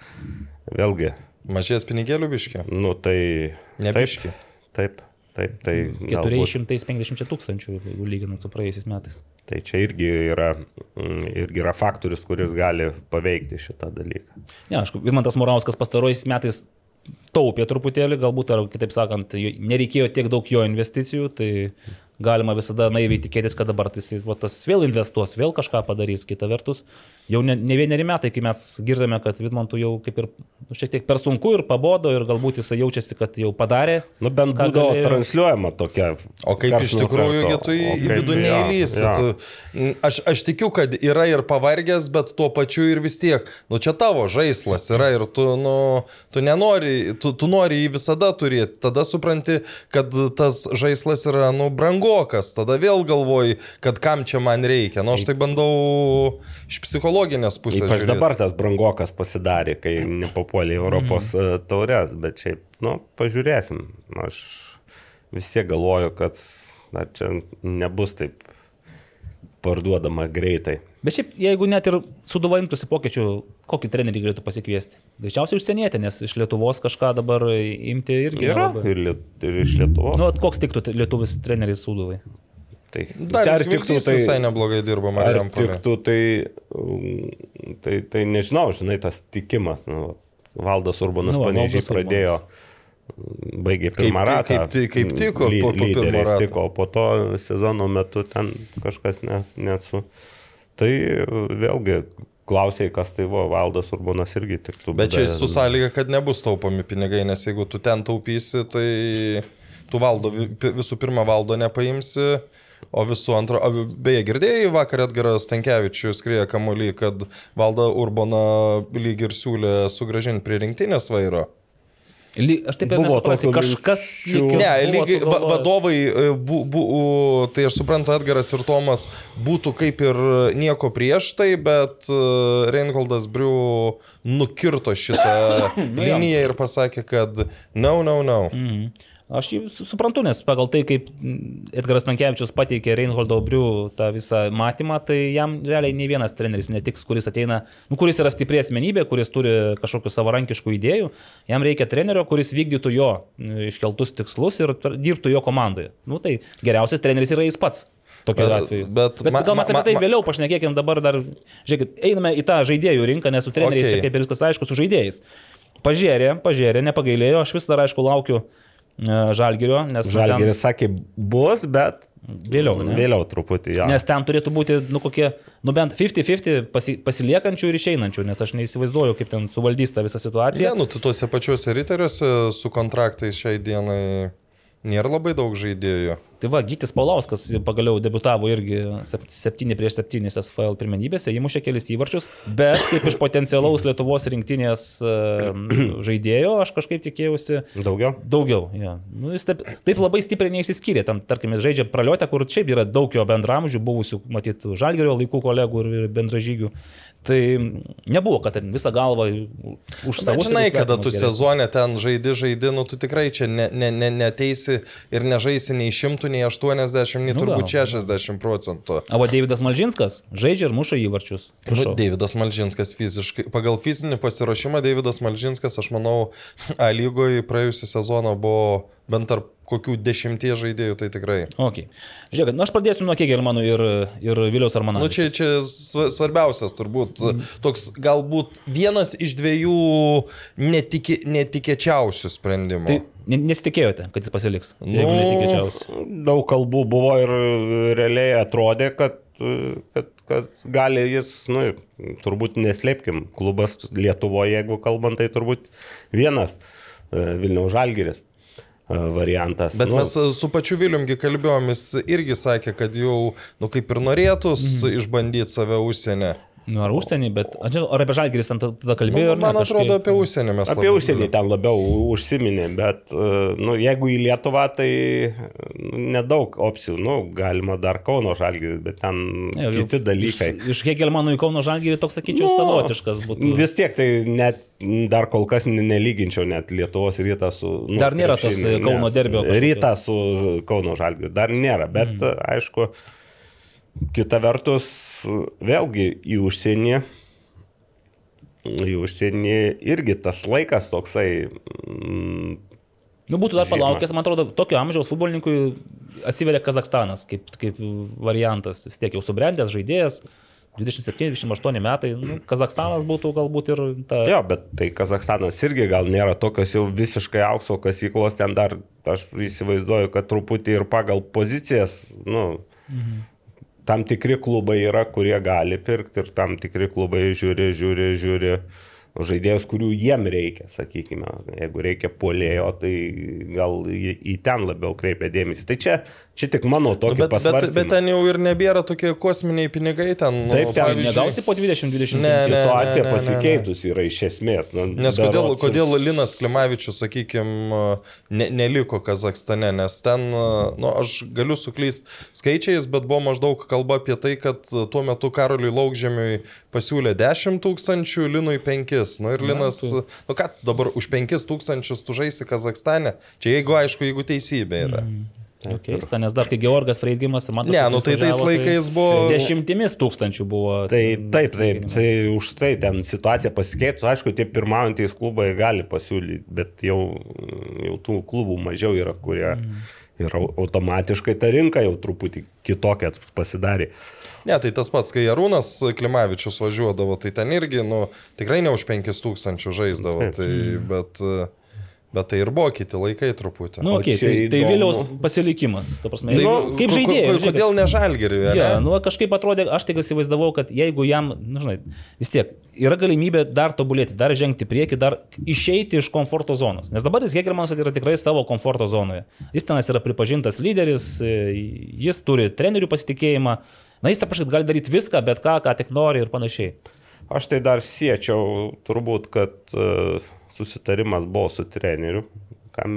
vėlgi, Mažės pinigėlių biški. nu tai... Nebiški. Taip, taip, taip, tai galbūt, 450 tūkstančių, jeigu lyginant su praėjusiais metais. tai čia irgi yra, irgi yra faktorius, kuris gali paveikti šitą dalyką. Ne, aišku, Vilmantas Morauskas pastaruoisiais metais taupė truputėlį, galbūt, ar kitaip sakant, jo- nereikėjo tiek daug jo investicijų, tai galima visada naiviai tikėtis, kad dabar tai va, tas vėl investuos, vėl kažką padarys. Kita vertus, jau ne, ne vieneri metai, kai mes girdame, kad Vidmantų jau kaip ir nu, šiek tiek per sunku ir pabodo ir galbūt jisai jaučiasi, kad jau padarė. Nu bent būdavo galėjo. transliuojama tokia. O kaip iš tikrųjų, tu į vidų neįlysi. jo. Tu- Aš, aš tikiu, kad yra ir pavargęs, bet tuo pačiu ir vis tiek. Nu čia tavo žaislas yra ir tu, nu, tu nenori, tu, tu nori jį visada turėti. Tada supranti, kad tas žaislas yra, nu, brangokas. Tada vėl galvoji, kad kam čia man reikia. Nu aš tai bandau iš psichologinės pusės. Ypač dabar tas brangokas pasidarė, kai nepapuolė Europos mm. taurės, bet šiaip, nu, pažiūrėsim. Aš vis tiek galvoju, kad na, čia nebus taip parduodama greitai. Bet šiaip, jeigu net ir suduva imtųsi pokyčių, kokį trenerį galėtų pasikviesti? Greičiausiai užsienietė, nes iš Lietuvos kažką dabar imti irgi Yra nelabai. ir, Liet, ir iš Lietuvos. Nu, koks tiktų lietuvis treneris suduvai? tai, Dar dar tiktų tai visai neblogai dirba Ar Marijampolė. tiktų tai, um, tai, tai nežinau, žinai, tas tikimas. Nu, Valdas Urbanas Nu, panežiai pradėjo, baigė pirmą Kaip ti- ratą. kaip ti- kaip tiko ly- po- po pirmo rato. Tiko, o po to sezono metu ten kažkas net, net su... Tai vėlgi klausiai, kas tai buvo, Valdas Urbanas irgi tiktų. Bet čia su sąlyga, kad nebus taupomi pinigai, nes jeigu tu ten taupysi, tai tu valdo, visų pirma valdo nepaimsi, o visų antro, o beje, girdėjai vakar Edgaras Tankievičius skrieja kamuolį, kad valdo Urbaną lyg ir siūlė sugražinti prie rinktinės vairo. Aš taip ir nesuprasiu, kažkas... Ne, lygiai va, vadovai, e, bu, bu, tai aš suprantu, Edgaras ir Tomas būtų kaip ir nieko prieš tai, bet e, Reinholdas Briu nukirto šitą liniją ir pasakė, kad no, no, no. Mhm. Aš jį su- suprantu, nes pagal tai, kaip Edgaras Nankievičius pateikė Reinholdo Briu tą visą matymą, tai jam realiai nei vienas treneris netiks, kuris ateina, nu, kuris yra stipri asmenybė, kuris turi kažkokių savarankiškų idėjų. Jam reikia trenerio, kuris vykdytų jo mm, iškeltus tikslus ir dirbtų jo komandoje. Nu, tai geriausias treneris yra jis pats. Tokiu atveju. bet bet ma- gal mes apie tai ma- vėliau pašnekėkim dabar dar, žiūrėkit, einame į tą žaidėjų rinką, nes su treneriais Okay. čia kaip ir viskas aišku, su žaidėjais. Pažiūrė, pažiūrė, nepagailėjo, aš vis dar aišku laukiu e, Žalgirio, nes nu, Žalgeris sakė, bus, bet Vėliau, ne? Vėliau truputį, ten, nes ten turėtų būti, nu kokie, nu bent 50-50 pasi, pasiliekančių ir išeinančių, nes aš neįsivaizduoju, kaip ten suvaldys tą visą Ne, situaciją. nu, tu tuose pačiuose riteriuose su kontraktais šiai dienai nėra labai daug žaidėjų. Tai va, Gytis Paulauskas pagaliau debutavo irgi 7 prieš 7 SFL pirmenybėse, įmušė kelis įvarčius, bet kaip iš potencialaus Lietuvos rinktinės e, žaidėjo aš kažkaip tikėjausi Daugiau? daugiau. Ja. Nu, jis taip, taip labai stipriai neišsiskyrė, tam tarkim jis žaidžia praliotę, kur šiaip yra daug jo bendramžių, buvusių, matyt, žalgerio laikų kolegų ir bendražygių. Tai nebuvo, kad ten visą galvą už savo žinai, kada tu sezone ten žaidi, žaidi, nu tu tikrai čia ne, ne, ne, neteisi ir nežaisi nei 100, nei 80, nei Nu, turbūt gal. 60 procentų. O Davidas Malžinskas žaidžia ir muša įvarčius. Nu. Davidas Malžinskas fiziškai, pagal fizinį pasiruošimą Davidas Malžinskas, aš manau, A lygoje praėjusią sezoną buvo bent tarp kokių dešimties žaidėjų, tai tikrai. Okay. Žiūrėk, nu aš pradėsiu nuo Kegelmanų ir, ir Viliaus Armano. Nu, čia, čia sva- svarbiausias turbūt, toks galbūt vienas iš dviejų netiki, netikėčiausių sprendimų. Tai ne- nesitikėjote, kad jis pasiliks. Nu. Daug kalbų buvo ir realiai atrodė, kad, kad, kad gali jis, nu, turbūt neslėpkim, klubas Lietuvoje, jeigu kalbant, tai turbūt vienas e, Vilniaus Žalgiris e, variantas. Bet nu, mes su pačiu Viliumgi kalbėjom, jis irgi sakė, kad jau, nu kaip ir norėtus Mhm. išbandyti save užsienį. Nu, ar užsienį, bet ar apie Žalgiris ten tada Nu, kalbėjo. ar ne, man atrodo, kažkaip? apie užsienį mes Apie užsienį ten labiau užsiminė, bet e, nu, jeigu į Lietuvą, tai nu, nedaug opcijų. Nu, galima dar Kauno Žalgiris, bet ten Ne, jau kiti dalykai. Iš, iš Hegelmanų į Kauno Žalgirį toks, sakyčiau, Nu, savotiškas būtų. Vis tiek tai net dar kol kas ne- nelyginčiau net Lietuvos rytą su... Nu, Dar nėra tos, e, Kauno derbio. Rytą su Kauno Žalgiu dar nėra, bet mm. aišku, kita vertus, vėlgi į užsienį, į užsienį irgi tas laikas toksai... Mm, Nu, būtų dar Žiemą. palaukęs, man atrodo, tokio amžiaus futbolininkui atsiveria Kazakstanas kaip, kaip variantas. Vis tiek jau subrendęs žaidėjas, 27-28 metai. Nu, Kazakstanas būtų galbūt ir ta... Jo, bet tai Kazakstanas irgi gal nėra tokios jau visiškai aukso kasyklos, ten dar aš įsivaizduoju, kad truputį ir pagal pozicijas, nu, mhm. Tam tikri klubai yra, kurie gali pirkti ir tam tikri klubai žiūri, žiūri, žiūri žaidėjus, kurių jiem reikia, sakykime. Jeigu reikia polėjo, tai gal į, ten labiau kreipia dėmesį. Tai čia, čia tik mano Nu, tokia bet, bet, bet pasvarstymai. ten jau ir nebėra tokie kosminiai pinigai ten. Nu, Taip, ten pavyzdžiui- Negausi po 20-20 Ne, ne, Situacija ne, ne, ne. pasikeitus yra iš esmės. Nu, Nes kodėl, berods- kodėl Linas Klimavičius, sakykime, ne, neliko Kazakstane, nes ten, nu, aš galiu suklysti skaičiais, bet buvo maždaug kalba apie tai, kad tuo metu Karoliui Laukžemiui pasiūlė 10 tūkstančių, Linui 5. Nu ir Linas, nu ką, tu dabar už 5 tūkstančius tu žaisi Kazakstane, čia jeigu aišku, jeigu teisybė yra. Nu, Keista, nes dar kai Georgas Freidgimas ir man Ne, nu tai tais laikais buvo- Dešimtimis tūkstančių buvo. Tai taip, taip, tai už tai ten situacija pasikeitus, aišku, tie pirmaujantys klubai gali pasiūlyti, bet jau, jau tų klubų mažiau yra, kurie mm. ir au- automatiškai ta rinka jau truputį kitokia pasidarė. Ne, tai tas pats, kai Arūnas Klimavičius važiuodavo, tai ten irgi, nu, tikrai ne už 5000 žaisdavo, Taip. tai, bet, bet tai ir buvo kiti laikai truputį. Nu, O okay, čia tai, tai. Viliaus pasilikimas. Ta prasme, Tai, nu, kaip žaidėjas. Kodėl ne žalgeriui? Ja, ne? nu, kažkaip atrodė, aš tik įsivaizdavau, kad jeigu jam, na, žinai, vis tiek yra galimybė dar tobulėti, dar žengti į priekį, dar išeiti iš komforto zonos. Nes dabar jis Hegelmanas yra tikrai savo komforto zonoje. Jis tenas yra pripažintas lyderis, e, jis turi trenerių pasitikėjimą. Na, jis, ta prašyti, gali daryti viską, bet ką, ką tik nori ir panašiai. Aš tai dar siečiau turbūt, kad e, susitarimas buvo su treneriu, kam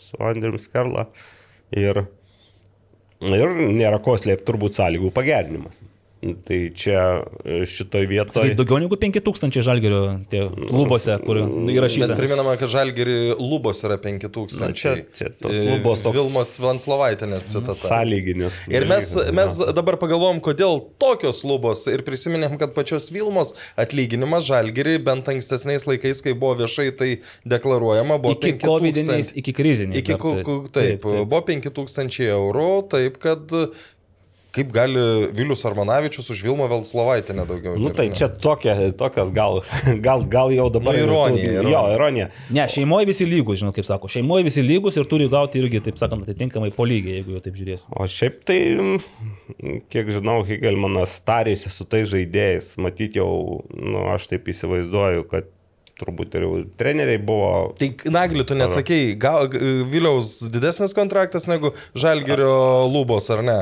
su Andriu Skerla. Ir, ir nėra ko slėpti turbūt sąlygų pagerinimas. Tai čia e, šitoj Tai vietoje. daugiau negu 5000 žalgerio tie klubose, kur Mes įrašyta. priminame, kad žalgerį lubos yra 5000. Na, čia- čia tos E, lubos toks- Vilmos Vanslovaitinės citata. Sąlyginis. Ir mes, mes dabar pagalvom, kodėl tokios lubos ir prisiminėm, kad pačios Vilmos atlyginimas žalgerį bent ankstesniais laikais, kai buvo viešai tai deklaruojama, buvo Iki 5000. COVID-iniais, iki kriziniais. Iki, ku, taip, taip, taip, buvo 5000 eurų, taip kad kaip gali Vilius Armanavičius už Vilmą Velslovaitę nedaugiau. Nu tai čia tokia, tokias gal, gal, gal jau dabar. Nu, ironija, ir tų- ironija. Jo, ironija. Ne, šeimoje visi lygus, žinot, kaip sako. Šeimoje visi lygus ir turi gauti irgi, taip sakant, atitinkamai po lygiai, jeigu jau taip žiūrėsim. O šiaip tai, mm, kiek žinau, Higelmanas tarėsi su tais žaidėjais. Matyt jau, nu, aš taip įsivaizduoju, kad turbūt ir jau treneriai buvo. Tai Nagli, tu neatsakėjai, gal Viliaus didesnis kontraktas negu Žalgerio lubos, ar ne?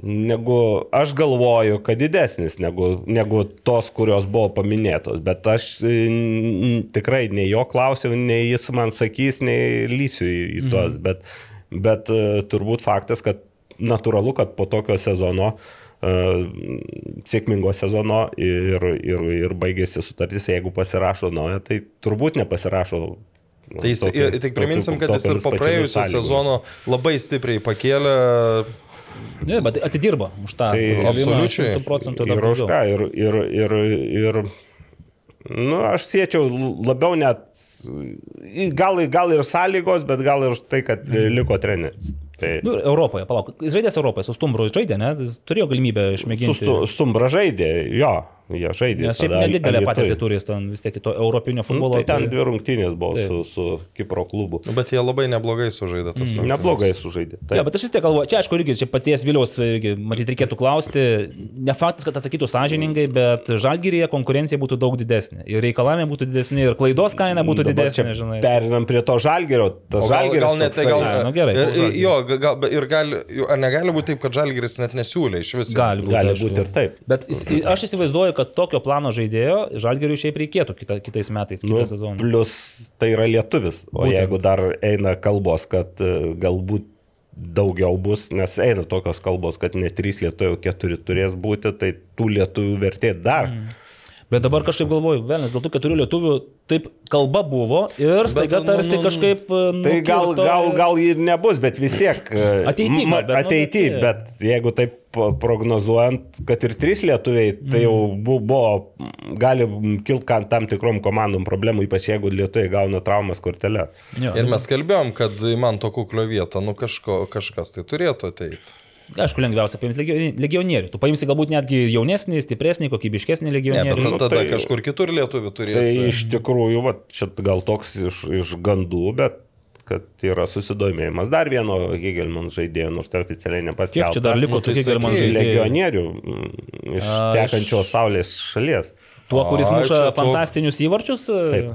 Negu aš galvoju, kad didesnis negu, negu tos, kurios buvo paminėtos, bet aš e, n- tikrai nei jo klausiau, nei jis man sakys, nei lysiu į, į tuos, bet, bet e, turbūt faktas, kad natūralu, kad po tokio sezono, e, sėkmingo sezono ir, ir, ir baigėsi sutartis, jeigu pasirašo naują, tai turbūt nepasirašo. Tai jis, ir, tik priminsim, kad jis ir po praėjusio sezono labai stipriai pakėlė. Ne, bet atidirba už tą. Tai absoliučiai. 100 procentų Ir už ką, ir, ir, ir, ir nu, aš siečiau labiau net, gal, gal ir sąlygos, bet gal ir tai, kad liko treneris. Tai Nu, Europoje, palauk, jis žaidė Europoje, su Stumbru žaidė, ne? Jis turėjo galimybę su išmėginti. stu, Stumbra žaidė, jo, jie žaidė. Nes šiaip nedidelę patirtį turi ten vis tiek to europinio Nu, futbolo. tai ten dvi rungtynės buvo Taip. su, su Kipro klubu. Bet jie labai neblogai sužaidė tas rungtynes. Neblogai sužaidė. Taip. Ja, bet aš vis tiek galvoju, čia aišku, irgi čia paties Viliaus, irgi, matyt, reikėtų klausti, ne faktas, kad atsakytų sąžiningai, bet žalgyrėje konkurencija būtų daug didesnė. Ir reikalavimai būtų didesni, ir klaidos kaina būtų Dabar didesnė, žinai. Perinam prie to žalgerio. Tas O gal, žalgeris gal net tai gal. Ne, nu gerai, ir, Žalgiris. jo, ga- gal, ir gali, ar negali būti taip, kad Žalgiris net nesiūlė iš viso? Gali būti. Gali būti ir taip. Bet aš įsivaizduoju, kad tokio plano žaidėjo žalgeriui šiaip reikėtų kita, kitais metais, kitą Nu, sezoną. plus tai yra lietuvis. O Būtent. jeigu dar eina kalbos, kad e, galbūt daugiau bus, nes eina tokios kalbos, kad ne trys lietuvių, keturi turės būti, tai tų lietuvių vertė dar. Mm. Bet dabar kažkaip galvoju, vėl, nes dėl tų keturių lietuvių taip kalba buvo ir staiga nu, tarsi nu, kažkaip... e, Tai gal, gal, ir- gal ir nebus, bet vis tiek. e, Ateity ma- gal, bet, nu, jeigu taip prognozuojant, kad ir trys lietuviai, tai jau bu- buvo, gali kilti tam tikrom komandom problemų, ypač jeigu lietuviai gauna traumas kortelę. Jo. Ir mes kalbėjom, kad į man to kuklio vietą, nu kažko, kažkas tai turėtų ateiti. Aišku, lengviausia paimti legio- legionierių. Tu paimsi galbūt netgi jaunesnį, stipresnį, kokybiškesnį Ne, bet legionierių. Nu, tada tai- kažkur kitur lietuvių Tai turės. iš tikrųjų, va, čia gal toks iš, iš gandų, bet kad yra susidomėjimas dar vieno Hegelman žaidėjo, nors tai oficialiai nepaskelbta. Kiek čia dar liko tų Hegelman žaidėjų? Legionierių mm, iš tekančios saulės šalies. Tuo, kuris muša fantastinius įvarčius. Taip.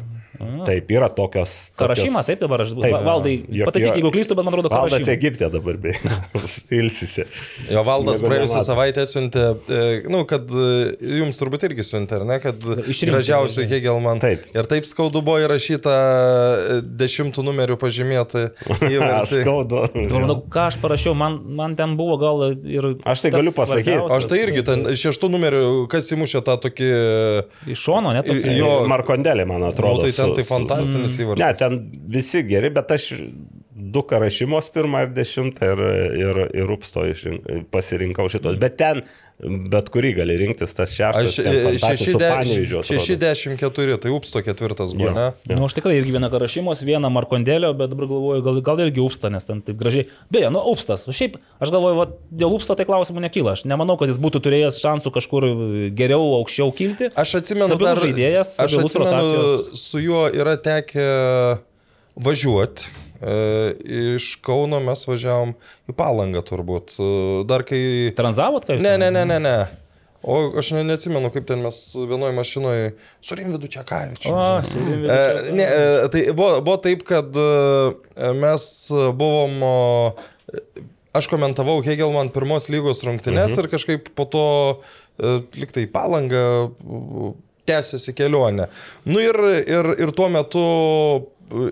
Taip, yra tokios. Tokios- taip dabar aš. Taip. Valdai, pataisyk, jeigu klystu, bet man atrodo, Valdas Karašymą. Egipte dabar bei ilsisi. Jo valdas praėjusią savaitę atsiuntė, e, nu, kad e, jums turbūt irgi siuntė, ar ne, kad gražiausių. Hegelman. Taip. Ir taip skaudu buvo įrašyta e, dešimtų numerių pažymėta. Skaudu. Dabar manau, ką aš parašiau, man, man ten buvo gal ir... Aš tai galiu pasakyt. svarbiausias. Aš tai irgi ten šeštų numerių, kas įmušė tą tokį... Iš šono, net. Jo. Markondelė, man atrodo. Nu, tai ten su- tai fantastinis įvartis. Ne, ten visi geri, bet aš du karašymos pirmą ir dešimtą ir, ir, ir upsto išrink- pasirinkau šitos. Bet ten bet kurį gali rinktis, tas šeštas. Aš ten fantastinis, su Panevėžiu atrodo. 6-10-4, tai Upsto ketvirtas buvo, ne? Na, nu, aš tikrai irgi vieną karašymos, vieną Markondelio, bet dabar galvoju, gal, gal irgi Upsta, nes ten taip gražiai. Beje, nu, Upstas. Šiaip, aš galvoju, va, dėl Upsto tai klausimų nekyla. Aš nemanau, kad jis būtų turėjęs šansų kažkur geriau, aukščiau kilti. Aš atsimenu, Stabilus dar, žaidėjas, aš atsimenu, rotacijos. su juo yra tekę važiuoti. Iš Kauno mes važiavom į Palangą turbūt. E, Dar kai... Tranzavot, ką jūs? Ne, ne, ne, ne, ne. O aš ne, neatsimenu, kaip ten mes vienoje mašinoje su Rimvidu Čekavičiu. O, su Rimvydu E, ne, e, tai buvo, buvo taip, kad e, mes buvom, aš komentavau Hegelman pirmos lygos rungtynes mhm. ir kažkaip po to e, liktai palanga tęsiasi kelionė. Nu ir, ir, ir tuo metu e,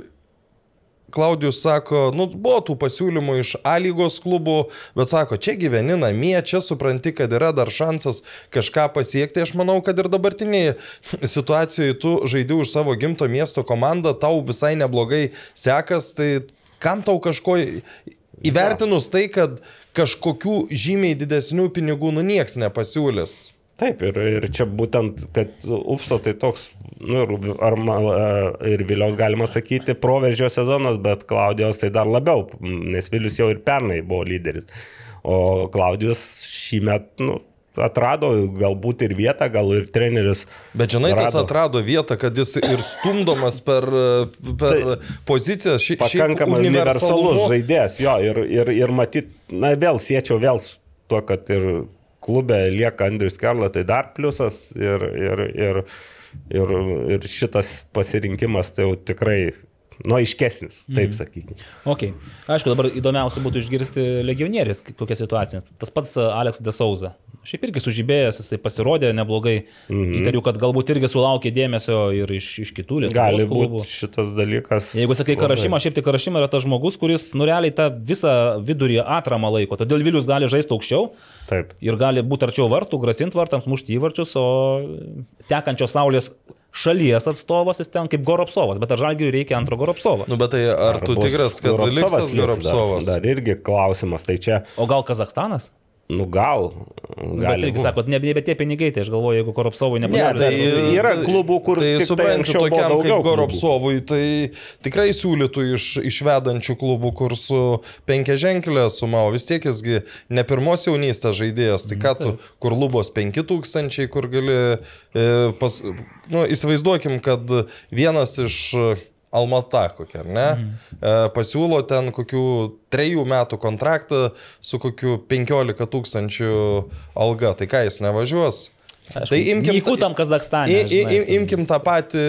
Klaudijus sako, nu, buvo tų pasiūlymų iš A lygos klubų, bet sako, čia gyveni namie, čia supranti, kad yra dar šansas kažką pasiekti. Aš manau, kad ir dabartinėje situacijoje tu žaidži už savo gimto miesto komandą, tau visai neblogai sekas, tai kam tau kažko įvertinus tai, kad kažkokių žymiai didesnių pinigų nu nieks nepasiūlys. Taip, ir, ir čia būtent, kad Upsto tai toks, nu, ar, ir Viliaus galima sakyti, proveržio sezonas, bet Klaudijos tai dar labiau, nes Vilius jau ir pernai buvo lyderis. O Klaudijos šį metą, nu, atrado galbūt ir vietą, gal ir treneris. Bet žinai, tas rado. atrado vietą, kad jis ir stumdomas per, per Tai pozicijas. Ši, Pakankamai universalus žaidėjas, jo, ir, ir, ir matyt, na vėl siečiau vėl su tuo, kad ir klube lieka Andrius Kerla, tai dar pliusas ir, ir, ir, Ir, ir šitas pasirinkimas tai jau tikrai, nu, aiškesnis, taip Mhm. sakykime. Ok. Aišku, dabar įdomiausia būtų išgirsti legionierius, kokia situacija. Tas pats Alex de Souza. Šiaip irgi sužibėjęs, jisai pasirodė neblogai. Mhm. Įtariu, kad galbūt irgi sulaukė dėmesio ir iš, iš kitų lietuvos Gali būti šitas dalykas. Jeigu sakai Karašymą, šiaip tai Karašymą yra tas žmogus, kuris nurealiai tą visą vidurį atramą laiko. Todėl Vilius gali žaisti aukščiau Taip. ir gali būti arčiau vartų, grasinti vartams, mušti įvarčius, o tekančios saulės šalies atstovas jis ten kaip Goropsovas, bet ar žalgiui reikia antro Goropsovo? Nu, bet tai ar, ar tu tikras, kad Goropsovas liks Goropsovas? Dar, dar irgi klausimas, tai čia, O gal Kazakstanas? Nu gal. Bet gali irgi būt. sakot, ne, nebe tie pinigai, tai aš galvoju, jeigu Koropsovui Ne, nepasiūlė. tai Yra klubų, kur tai tiktai suprantu, buvo tokiam kaip klubų. Goropsovui, tai tikrai siūlytų iš, iš vedančių klubų, kur su penkia ženklė suma, o vis tiek jisgi ne pirmos jaunystės žaidėjas, tai ką tu, kur lubos 5000, kur gali, e, pas, nu, įsivaizduokim, kad vienas iš Almata kokia, ar ne? Mhm. Pasiūlo ten kokių trejų metų kontraktą su kokiu 15 tūkstančių alga. Tai ką jis nevažiuos? Tai imkim tam Kazakstane. I, i, žinai. im, imkim tą patį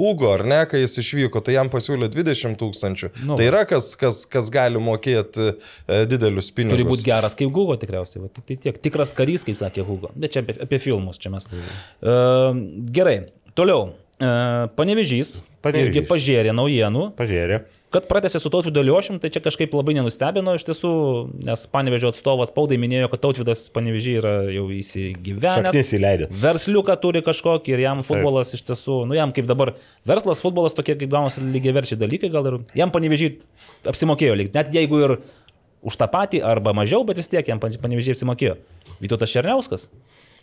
Ugo, ar ne, kai jis išvyko, tai jam pasiūlė 20 tūkstančių. Nu. Tai yra kas, kas, kas gali mokėti e, didelius pinigus. Turi būti geras kaip Hugo tikriausiai. Va, tai tiek. Tikras karys, kaip sakė Hugo. Bet čia apie, apie filmus čia mes. Uh, gerai, toliau. Uh, panevežys. Panevėžys. Irgi pažėrė naujienų. Pažiūrė. Kad pratęsė su Tautvidu Liošim, tai čia kažkaip labai nenustebino iš tiesų, nes Panevežio atstovas spaudai minėjo, kad Tautvidas Panevežį yra jau įsigyvenęs. Šaknis įleidė. Versliuką turi kažkokį ir jam futbolas iš tiesų, nu jam kaip dabar verslas, futbolas tokie kaip gaunasi lygiai verčiai dalykai, gal ir jam Panevežį apsimokėjo lyg, net jeigu ir už tą patį arba mažiau, bet vis tiek jam Panevežį apsimokėjo. Vytautas Černiauskas.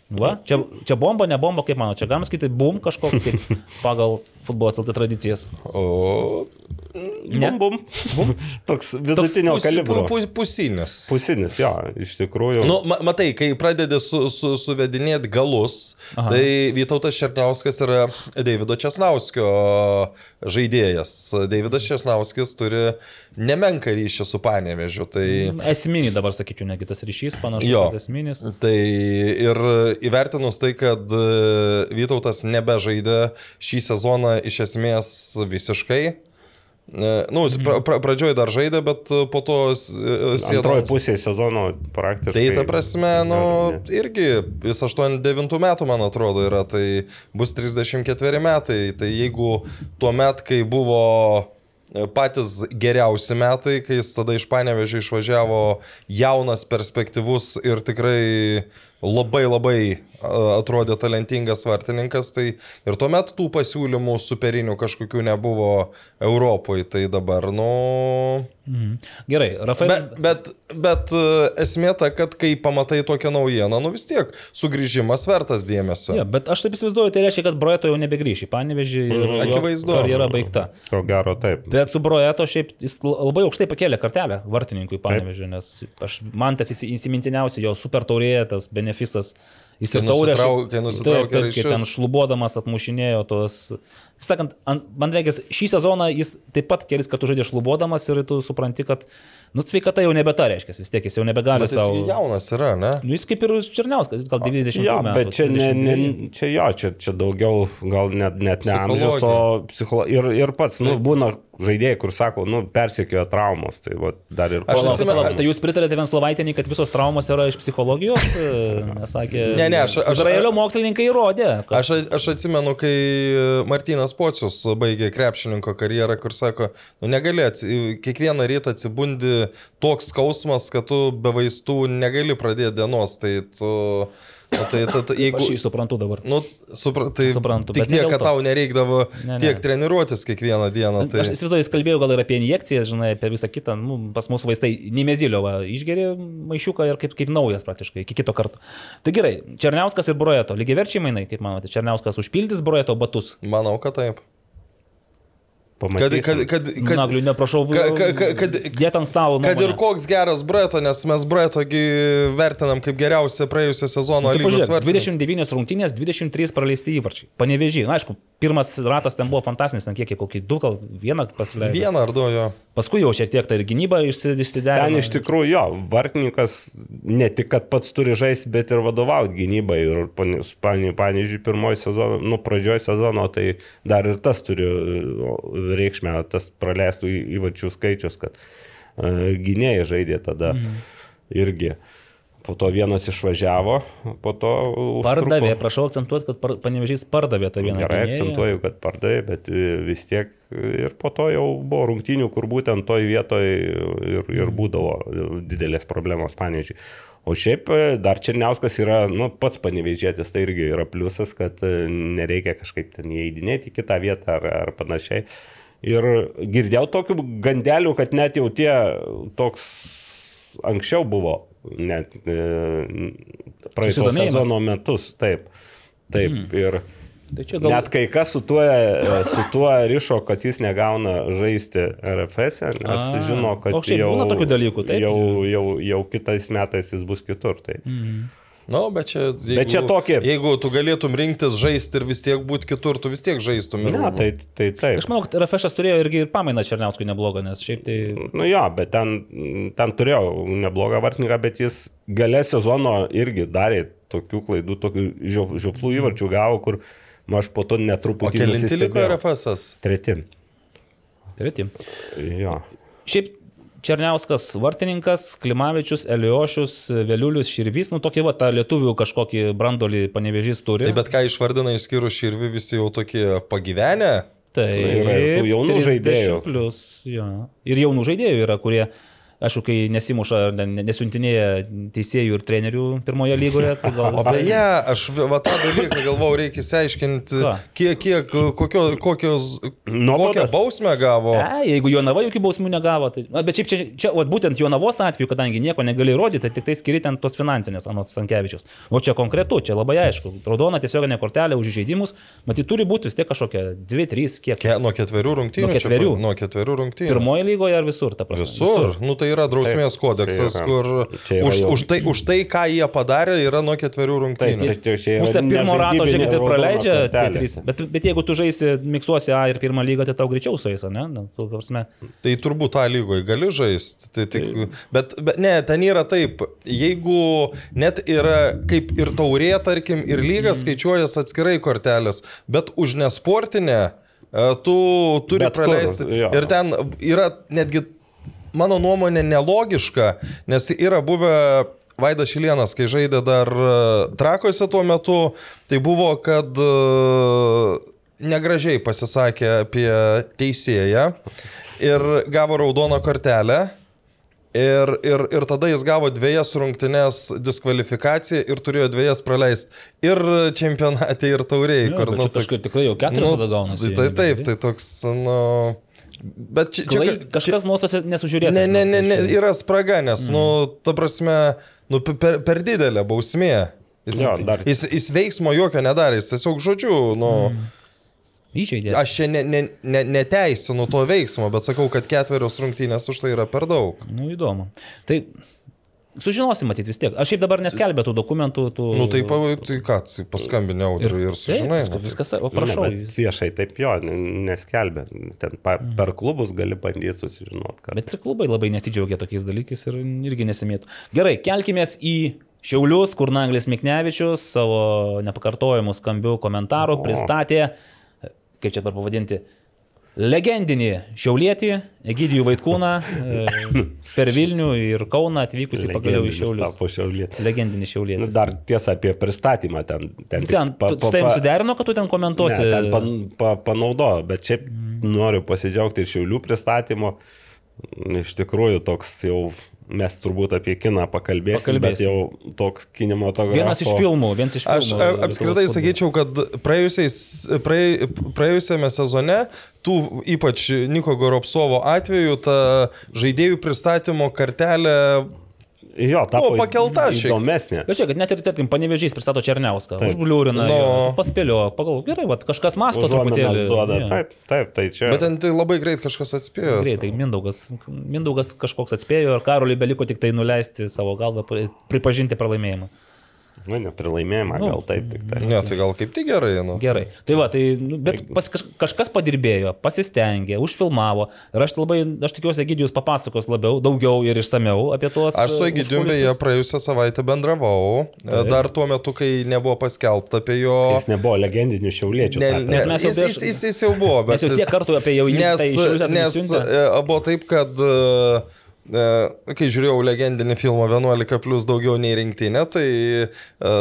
Va, čia, čia bomba, ne bomba, kaip mano, čia galim skaityti bum kažkoks kaip pagal futbolas LT tradicijas. O Ne? Bum, bum. bum. Toks vidutinio pus- kalibro. pu- pu- Pusinis. Pusinis, jo, iš tikrųjų. Nu, ma, matai, kai pradedi su, su, suvedinėti galus, Aha. Tai Vytautas Černiauskas yra Davido Česnauskio žaidėjas. Davidas Česnauskis turi nemenką ryšį su Panevežiu. Tai, Esminį dabar sakyčiau, negi tas ryšys panašus. Jo. Esminis. tai ir įvertinus tai, kad e, Vytautas nebežaidė šį sezoną iš esmės visiškai. e, Nu, pra, pra, pradžioj dar žaidė, bet po to e, sėdo Antroji ant- pusė sezono praktiškai. Tai ta prasme, nu, irgi jis 89 metų, man atrodo, yra, tai bus 34 metai. Tai jeigu tuo met, kai buvo e, patys geriausi metai, kai jis tada iš Panevežio išvažiavo jaunas, perspektyvus ir tikrai labai labai atrodė talentingas vartininkas, tai ir tuomet tų pasiūlymų superinių kažkokių nebuvo Europoje, tai dabar, nu... Mhm. Gerai, Rafaelis. Bet, bet, bet e, esmė ta, kad kai pamatai tokią naujieną, nu vis tiek sugrįžimas vertas dėmesio. Ja, bet aš taip įsivaizduoju, tai reiškia, kad Broeto jau nebegrįš į Panevežį ir Mhm. Akivaizdu. karjera baigta. Ko gero taip. Bet su Broeto šiaip jis labai aukštai pakėlė kartelę vartininkui Panevežį, nes aš, man tas įsi- įsimintiniausia jo super taurėje, tas benefisas. Jis Kai ir taurė, nusitrau- kai nusitraukė Taip, taip, kai ten šlubuodamas atmušinėjo tos... Sakant, ant- man reikia, šį sezoną jis taip pat kelis kartus žaidė šlubuodamas ir tu supranti, kad, nu, sveikata jau nebeta reiškia, vis tiek jis jau nebegali Bet jis savo... jaunas yra, ne? Nu, jis kaip ir Černiauskas, jis gal 90 Jo, metų. bet čia, ne, ne, 32. čia jo, čia, čia daugiau gal net, net ne amžius, o psichologija. Ir, ir pats, nu, būna žaidėjai, kur sako, nu, persikėjo traumos, tai va, dar ir Aš atsimenu- Tai jūs pritarėte Venslovaitinį, kad visos traumos yra iš psichologijos? Nesakė. Ne, ne, aš- aš- Izraelio mokslininkai įrodė. Kad... Aš, aš atsimenu, kai Martinas Pocius baigė krepšininko karjerą, kur sako, nu negali, kiekvieną rytą atsibundi toks skausmas, kad tu be vaistų negali pradėti dienos. Tai tu... Nu, tai, tai, tai, jeigu, Aš jį suprantu dabar. Nu, supra, tai Suprantu, tik tiek, kad tau nereikdavo Ne, ne. tiek treniruotis kiekvieną dieną. Tai... Aš įsivaizduoju, jis kalbėjo gal ir apie injekcijas, žinai, apie visą kitą. Nu, pas mus vaistai Nimezilio va, išgeri maišiuką ir kaip, kaip naujas praktiškai, iki kito karto. Tai gerai, Černiauskas ir Broeto. Lygiai verčiai mainai, kaip manote, Černiauskas užpildys Broeto batus. Manau, kad taip. Kad, pamatysim. kad, kad, kad, Nagliu, neprašau, ka- ka- ka- kad- Dėt ant stalo. Kad ir koks geras Breto, nes mes Bretogi vertinam kaip geriausią praėjusią sezono Tai lygos pažiūrėk, vartininką. 29 rungtynės, 23 praleisti įvarčiai. Panevežiai, na aišku, pirmas ratas ten buvo fantastinis, ten kiek, kokį du, gal vieną pasileido. Vieną ar du jo. Paskui jau šiek tiek tai ir gynyba išsi- išsiderino. Ten iš tikrųjų jo, vartininkas ne tik, kad pats turi žaisti, bet ir vadovauti gynybai. Ir pavyzdžiui, pirmoji sezono, nu, pradžioje sezono, tai dar ir tas turi reikšmę, tas praleistų įvačių skaičius, kad uh, gynėjai žaidė tada mm. irgi. Po to vienas išvažiavo, po to... Pardavė, užtruko. prašau akcentuoti, kad par, panevežys pardavė tą vieną. Gerai, gynėją. akcentuoju, kad pardavė, bet e, vis tiek ir po to jau buvo rungtynių, kur būtent toj vietoje ir, ir būdavo didelės problemos panežiai. O šiaip e, dar Černiauskas yra, nu, pats panevežėtis, tai irgi yra pliusas, kad e, nereikia kažkaip ten įeidinėti į kitą vietą ar, ar panašiai. Ir girdėjau tokių gandelių, kad net jau tie toks anksčiau buvo, net e, praeito sezono metus, taip. Taip, mm. ir Tai gal... Net kai kas su tuo, e, su tuo rišo, kad jis negauna žaisti RFS, e, nes A, žino, kad jau, dalykų, taip? jau, jau, jau kitais metais jis bus kitur. Tai. Mhm. Nu, bet čia, jeigu, Bet čia tokie- Jeigu tu galėtum rinktis žaisti ir vis tiek būti kitur, tu vis tiek žaistum. ir- Ne, tai, tai taip. Aš manau, kad RFŠ turėjo irgi ir pamainą Černiauskui neblogą, nes šiaip tai... Nu jo, bet ten, ten turėjau neblogą vartininką, bet jis gale sezono irgi darė tokių klaidų, tokių žiop- žioplų įvarčių gavo, kur aš po to O netruputį... kelinti liko. RFS? Treti. Treti. Jo. Šiaip Černiauskas vartininkas, Klimavičius, Eliošius, Vėliulius, Širvys, nu tokį va tą lietuvių kažkokį brandolį panevežys turi. Tai bet ką išvardina išskyrus širvi, visi jau tokie pagyvenę. Tai yra jaunų 30 žaidėjų. Plus, jo. Ir jaunų žaidėjų yra, kurie, aišku, kai nesimuša, ne- nesiuntinėja teisėjų ir trenerių pirmoje lygoje, tai gal... O beje, aš va tą dalyką galvau, reikia įsiaiškinti, kiek, kiek, kokio, kokios, kokią Nuobaudas? bausmę gavo. E, jeigu Jonava jokių bausmių negavo, tai... Na, bet šiaip čia, čia vat, būtent Jonavos atveju, kadangi nieko negali įrodyti, tai tik tai skiri ten tos finansinės, anot Stankievičius. O čia konkretu, čia labai aišku. Raudona tiesioginė kortelė už įžeidimus, matyt, turi būti vis tiek kažkokia 2-3, kiek. Ke, nuo ketverių rungtynių. Nuo čia ketverių. pa- nuo ketverių rungtynių. Pirmoje lygoje ar visur, ta prasme? Visur. Nu, tai yra drausmės Taip, kodeksas, čia yra- kur čia yra už, jau- už, tai, už tai, ką jie padarė, yra nuo ketverių rungtynių. Tai čia yra Pusę pirmo rato, žiūrėkit, tai praleidžia, tai trys. Bet, bet jeigu tu žaisi miksuosi A ir pirmą lygą, tai tau greičiau sueis, ne? Nu, tu, Tai turbūt tą lygoje gali žaisti. Tai tik, bet, bet ne, ten yra taip, jeigu net yra kaip ir taurė, tarkim, ir lygas skaičiuojas atskirai kortelės, bet už nesportinę e, tu turi Bet kur, praleisti. jo. Ir ten yra netgi, mano nuomonė, nelogiška, nes yra buvę Vaidas Šilienas, kai žaidė dar e, trakose tuo metu, tai buvo, kad e, negražiai pasisakė apie teisėją ir gavo raudoną kortelę. Ir, ir, ir tada jis gavo dviejas rungtynes diskvalifikaciją ir turėjo dviejas praleisti. Ir čempionate, ir tauriai. Jo, bet čia kažkaip tikrai jau keturios tada gaunasi, Tai, tai taip, tai toks, nu... Bet čia, čia klai, ka- kažkas nuostose nesužiūrėta. Ne, ne, ne, ne, yra spraga, nes, mm. nu, ta prasme, nu, per, per didelė bausmė. Jis, Jo, dar- jis, jis veiksmo jokio nedarė, jis tiesiog žodžiu, nu, mm. Įžeidė. aš čia ne, ne, ne, neteisinu to veiksmo, bet sakau, kad ketverios rungtynės už tai yra per daug. Nu, įdomu. Tai sužinosim matyti vis tiek. Aš šiaip dabar neskelbė tų dokumentų. Tų... Nu, tai, tai ką, tai paskambinė audriui ir Taip, sužinai. viskas, nu, tai- viskas, o Nu, prašau. ne, bet viešai taip jo, n- neskelbia. Ten pa, per klubus gali bandyti susižinoti, kad. Bet ir klubai labai nesidžiaugia tokiais dalykais ir irgi nesimėtų. Gerai, kelkimės į Šiaulius, kur Naglis Miknevičius savo nepakartojimų skambių komentarų O. pristatė, kaip čia dabar pavadinti, legendinį šiaulietį, Egidijų Vaitkūną, e, per Vilnių ir Kauną atvykusi pagaliau į Šiaulius. Legendinį Nu, šiaulėtį. dar tiesa apie pristatymą ten. Ten, Ten, tu su tavim suderino, kad tu ten komentuosi. Ne, ten pan, pa, panaudojo, bet šiaip noriu pasidžiaugti ir šiaulių pristatymu. Iš tikrųjų, toks jau mes turbūt apie kiną pakalbėsim, Pakalbėsim. bet jau toks kinematografas. Vienas iš filmų, vienas iš filmų. Aš apskritai sakyčiau, kad praėjusiais, praėj, praėjusiame sezone, tų ypač Niko Goropsovo atveju, ta žaidėjų pristatymo kartelė Jo, tapo Buvo pakelta šiek tiek. įdomesnė. Bet čia, kad net ir, tarkim, panevežys pristato Černiauską, užbliūrina, Nu. no. paspėlio, pagal, gerai, va, kažkas masto truputėlį. duoda. Jo. Taip, taip, tai čia. Bet ten tai labai greit kažkas atspėjo. Greitai, Mindaugas, Mindaugas kažkoks atspėjo ir Karoliui beliko tik tai nuleisti savo galvą, pri- pripažinti pralaimėjimą. Nu, ne pralaimėjimą, Nu, gal taip tik tai. Ne, tai gal kaip tik gerai, nu. Gerai. Tai va, tai, nu, bet pas, kaž, kažkas padirbėjo, pasistengė, užfilmavo. Ir aš labai, aš tikiuosi, Egidijus papasakos labiau, daugiau ir išsameu apie tuos. Aš su e, Egidijum beje praėjusią savaitę bendravau, e, dar tuo metu, kai nebuvo paskelbta apie jo... Jis nebuvo legendinių šiauliečių. Ne, ne, mes jau jis, jis, jis, jis jau buvo, bet... Mes jau tiek jis- kartų apie jau jį Nes, tai nes e, buvo taip, kad e, kai žiūrėjau legendinį filmą 11 plus daugiau nei rinktinė, tai e,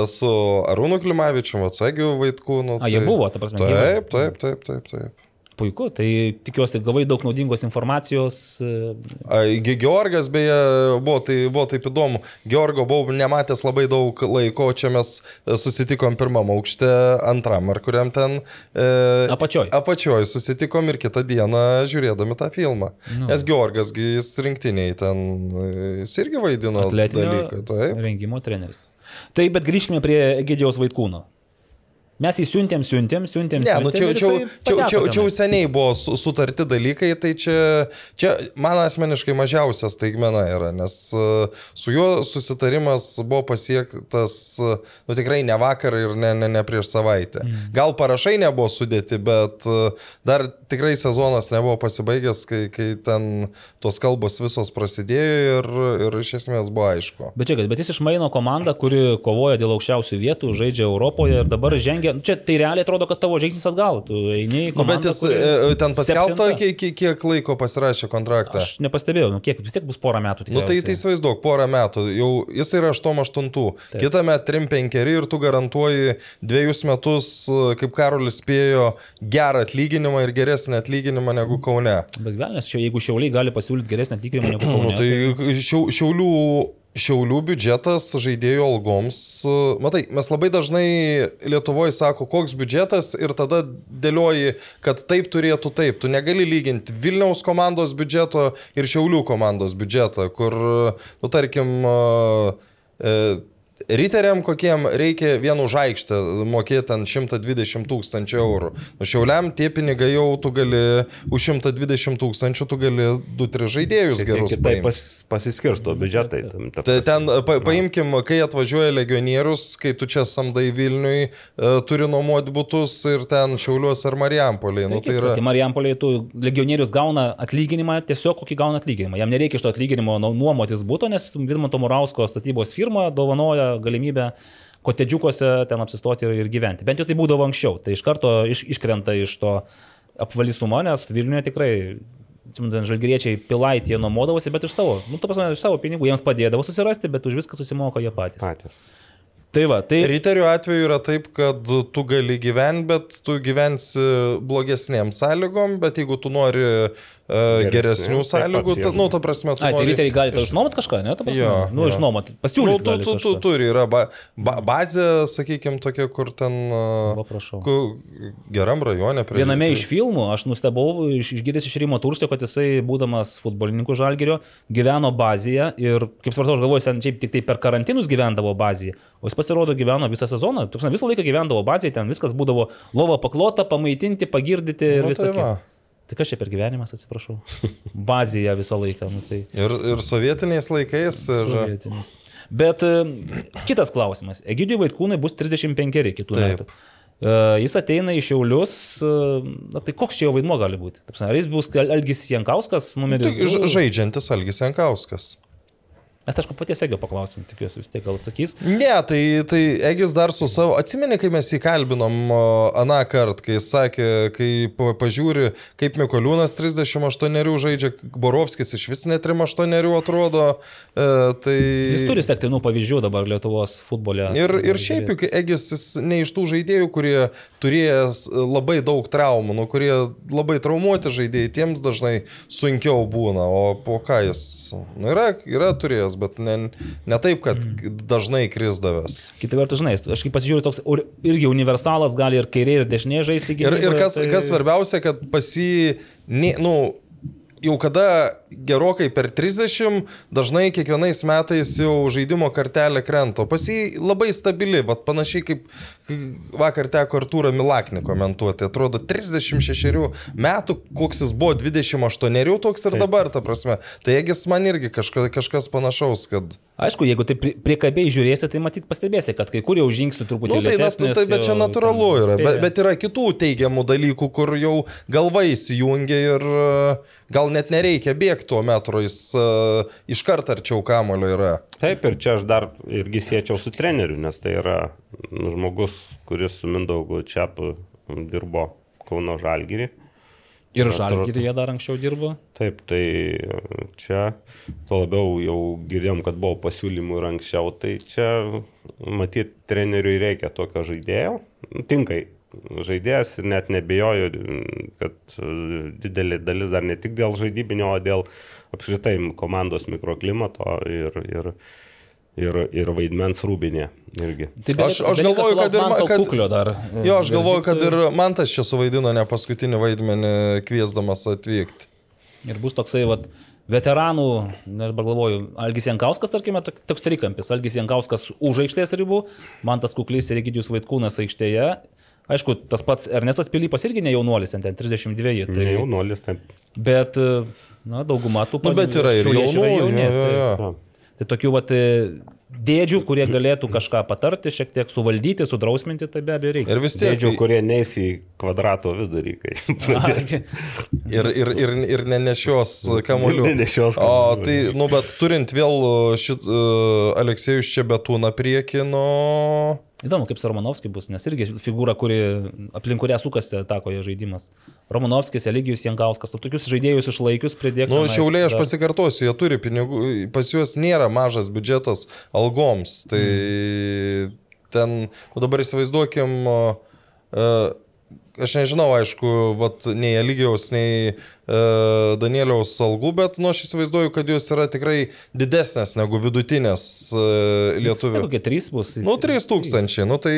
su Arūnu Klimavičiu, Atsagiu Vaitkūnu. A, jie tai- buvo, ta prasme, Taip, taip, taip, taip. taip. Puiku, tai tikiuosi, gavai daug naudingos informacijos. e, Georgas beje buvo, tai buvo taip įdomu. Georgo buvau nematęs labai daug laiko, čia mes e, susitikom pirmam aukšte, antram ar kuriam ten. E, Apačioj. Apačioj susitikom ir kitą dieną žiūrėdami tą filmą. Nu. Nes Georgas, jis rinktiniai ten, e, jis irgi vaidino dalyką. Taip. rengimo treneris. Tai bet grįžkime prie Egidijaus Vaikūno. Mes jį siuntėm, siuntėm, siuntėm. Ne, nu čia, siuntėm ir čia, čia, čia, pateko čia jau seniai buvo su- sutarti dalykai, tai čia, čia man asmeniškai mažiausias taigmena yra, nes e, su juo susitarimas buvo pasiektas, e, nu tikrai ne vakar ir ne, ne, ne prieš savaitę. Mhm. Gal parašai nebuvo sudėti, bet e, dar tikrai sezonas nebuvo pasibaigęs, kai, kai ten tos kalbos visos prasidėjo ir, ir iš esmės buvo aišku. Bet čia, bet jis išmaino komandą, kuri kovoja dėl aukščiausių vietų, žaidžia Europoje ir dabar žengia. Čia tai realiai atrodo, kad tavo žingsnis atgal. Tu eini į Nu, komandą. bet jis kuri e, ten paskelbta, septinta. kiek, kiek, laiko pasirašė kontraktą. Aš nepastebėjau, nu, kiek vis tiek bus porą metų. Nu tai, tai įsivaizduok, porą metų, jau jis yra 8-8, kitą metą 3-5 ir tu garantuoji dviejus metus, kaip Karolis spėjo, gerą atlyginimą ir geresnį atlyginimą negu Kaune. Bet velnės, jeigu šiauliai gali pasiūlyti geresnį atlyginimą negu Nu, Kaune. tai šiau, šiaulių, šiaulių biudžetas žaidėjų algoms, matai, mes labai dažnai Lietuvoje sako, koks biudžetas ir tada dėlioji, kad taip turėtų taip. Tu negali lyginti Vilniaus komandos biudžeto ir Šiaulių komandos biudžetą, kur, nu tarkim, e, Riteriam kokiem reikia vienu žaikštę mokėti ant 120 tūkstančių eurų. Nu, šiauliam tie pinigai jau tu gali, už 120 tūkstančių tu gali 2-3 žaidėjus Šiek gerus paimti. pas, pasiskirsto biudžetai. tam- ta Tai prasme. ten, pa, paimkim, kai atvažiuoja legionierius, kai tu čia samdai Vilniui, e, turi nuomoti būtus ir ten Šiauliuos ar Marijampoliai. Nu, Tai tai yra... yra... Marijampoliai, tu legionierius gauna atlyginimą, tiesiog kokį gauna atlyginimą. Jam nereikia iš to atlyginimo nu- nuomotis būto, nes Vidmanto Murausko statybos firma dovanoja galimybę kotedžiukuose ten apsistoti ir, gyventi. Bent jau tai būdavo anksčiau. Tai iš karto iš, iškrenta iš to apvalisumo, nes Vilniuje tikrai žalgriečiai pilaitie nuomodavosi, bet iš savo, nu, ta prasme, iš savo pinigų jiems padėdavo susirasti, bet už viską susimoka jie patys. Patys. Tai va, tai... Riterių atveju yra taip, kad tu gali gyventi, bet tu gyvensi blogesnėm sąlygom, bet jeigu tu nori uh, Geresnių, geresnių tai sąlygų, ta, nu, ta prasme, tu Ai, tai riteriai gali tau išnuomot kažką, ne? Prasme, Jo, nu, jo. išnuomot, Nu, pasiūlyti. tu, tu, tu turi, yra ba, ba, bazė, sakykime, tokia, kur ten... uh, Va, prašau. ku, geram rajone. prie- Viename iš filmų aš nustebau, iš- išgirdęs iš Rimo Turstio, kad jisai, būdamas futbolininku Žalgerio, gyveno bazėje ir, kaip supratau, aš galvoju, ten šiaip tik tai per karantinus gyvendavo bazėje, o jis pasirodo gyveno visą sezoną, visą laiką gyvendavo bazėje, ten viskas būdavo lova paklota, pamaitinti, pagirdyti ir Nu, visą tai kitą. Tai kas čia per gyvenimas, atsiprašau? Bazėje visą laiką. Nu, tai... Ir, ir sovietiniais laikais. Ir, Sovietinis. Bet e, kitas klausimas. Egidijui Vaitkūnai bus 35 kitų Taip. metų. E, Jis ateina iš Šiaulius, e, na, tai koks čia jo vaidmo gali būti? Ar jis bus Algis Jankauskas numeris du? žaidžiantis Algis Jankauskas. Mes, aišku, paties Egio paklausim, tikiuosi vis tiek gal atsakys. Ne, tai, tai Egis dar su savo, atsimeni, kai mes jį kalbinom aną kartą, kai jis sakė, kai pa- pažiūri, kaip Mikoliūnas 38 žaidžia, Borovskis iš vis net 38 atrodo, e, tai... Jis turi sektinų pavyzdžių dabar Lietuvos futbole. Ir, ir šiaip juk Egis jis ne iš tų žaidėjų, kurie turėjęs labai daug traumų, nu, kurie labai traumuoti žaidėjai, tiems dažnai sunkiau būna, o po ką jis, nu, yra, yra turėjęs, bet ne, ne taip, kad dažnai krisdavęs. Kita vertus, žinai, aš kaip pasižiūriu, toks irgi universalas gali ir kairė, ir dešinė žaisti. Ir, ir kas, tai- kas svarbiausia, kad pasi, ne, nu, jau kada gerokai per 30, dažnai kiekvienais metais jau žaidimo kartelė krenta. Pasi labai stabili, bet panašiai kaip kai vakar teko Artūrą Milaknį komentuoti. Atrodo, 36 metų, koks jis buvo 28, toks ir dabar, ta prasme. Tai jeigu man irgi kažka, kažkas panašaus, kad... Aišku, jeigu tai pri- priekabiai žiūrėsi, tai matyt pastebėsi, kad kai kur jau žingsnių truputį Nu, tai, lėtesnis, tai, bet čia jau natūralu yra. Bet, bet yra kitų teigiamų dalykų, kur jau galva įsijungia ir e, gal net nereikia bėgti tuo metru, jis uh, iš karto arčiau kamulio yra. Taip, ir čia aš dar irgi siečiau su treneriu, nes tai yra nu, žmogus, kuris su Mindaugu Čiapu dirbo Kauno Žalgirį. Ir jie dar anksčiau dirbo. Taip, tai čia tuo labiau jau girdėjom, kad buvo pasiūlymų ir anksčiau, tai čia matyt treneriui reikia tokio žaidėjo. Tinkai žaidėjas ir net nebejoju, kad didelė dalis dar ne tik dėl žaidybinio, o dėl apskritai komandos mikroklimato ir, ir, ir, ir vaidmens rūbinė irgi. Tai Aš- aš galvoju, kad ir ma- kad- dar. Jo, aš galvoju, kad ir man tas čia suvaidino ne paskutinį vaidmenį kviesdamas atvykti. Ir bus toksai, vat, veteranų, dabar galvoju, Algis Jankauskas, tarkime, tok- toks trikampis. Algis Jankauskas už aikštės ribų, man tas kuklys ir Egidijus Vaitkūnas aikštėje. Aišku, tas pats Ernestas Pilypas irgi ne jaunuolis, ten 32. Tai Tai, jaunuolis, taip. bet, na, dauguma tų Nu, bet yra ir šiauliečių jaunų. yra jauni, jo, jo, tai- jo. Tai tokių vat, e, dėdžių, kurie galėtų kažką patarti, šiek tiek suvaldyti, sudrausminti, tai be abejo reikia. Ir vis tiek. Dėdžių, kurie neis į kvadrato vidurį, kai pradės. Ir, ir, ir, ir nenešios kamuolių. Nenešios O kamuolių. tai, nu, bet turint vėl šit, uh, Aleksėjus čia betūną prieki, nu... Įdomu, kaip su Romanovskiu bus, nes irgi figūra, kuri, aplink kurią sukasi takoje žaidimas. Romanovskis, Eligijus Jankauskas, tu tokius žaidėjus išlaikius pridėk. Nu, tenais šiauliai, aš dar- pasikartosiu, jie turi pinigų, pas juos nėra mažas biudžetas algoms. Tai ten, nu dabar įsivaizduokim, uh, aš nežinau, aišku, vat, nei Eligijaus, nei uh, Danieliaus algų, bet, nu, aš įsivaizduoju, kad jos yra tikrai didesnės negu vidutinės uh, lietuvių. Kokie trys bus? Nu, 3000, nu tai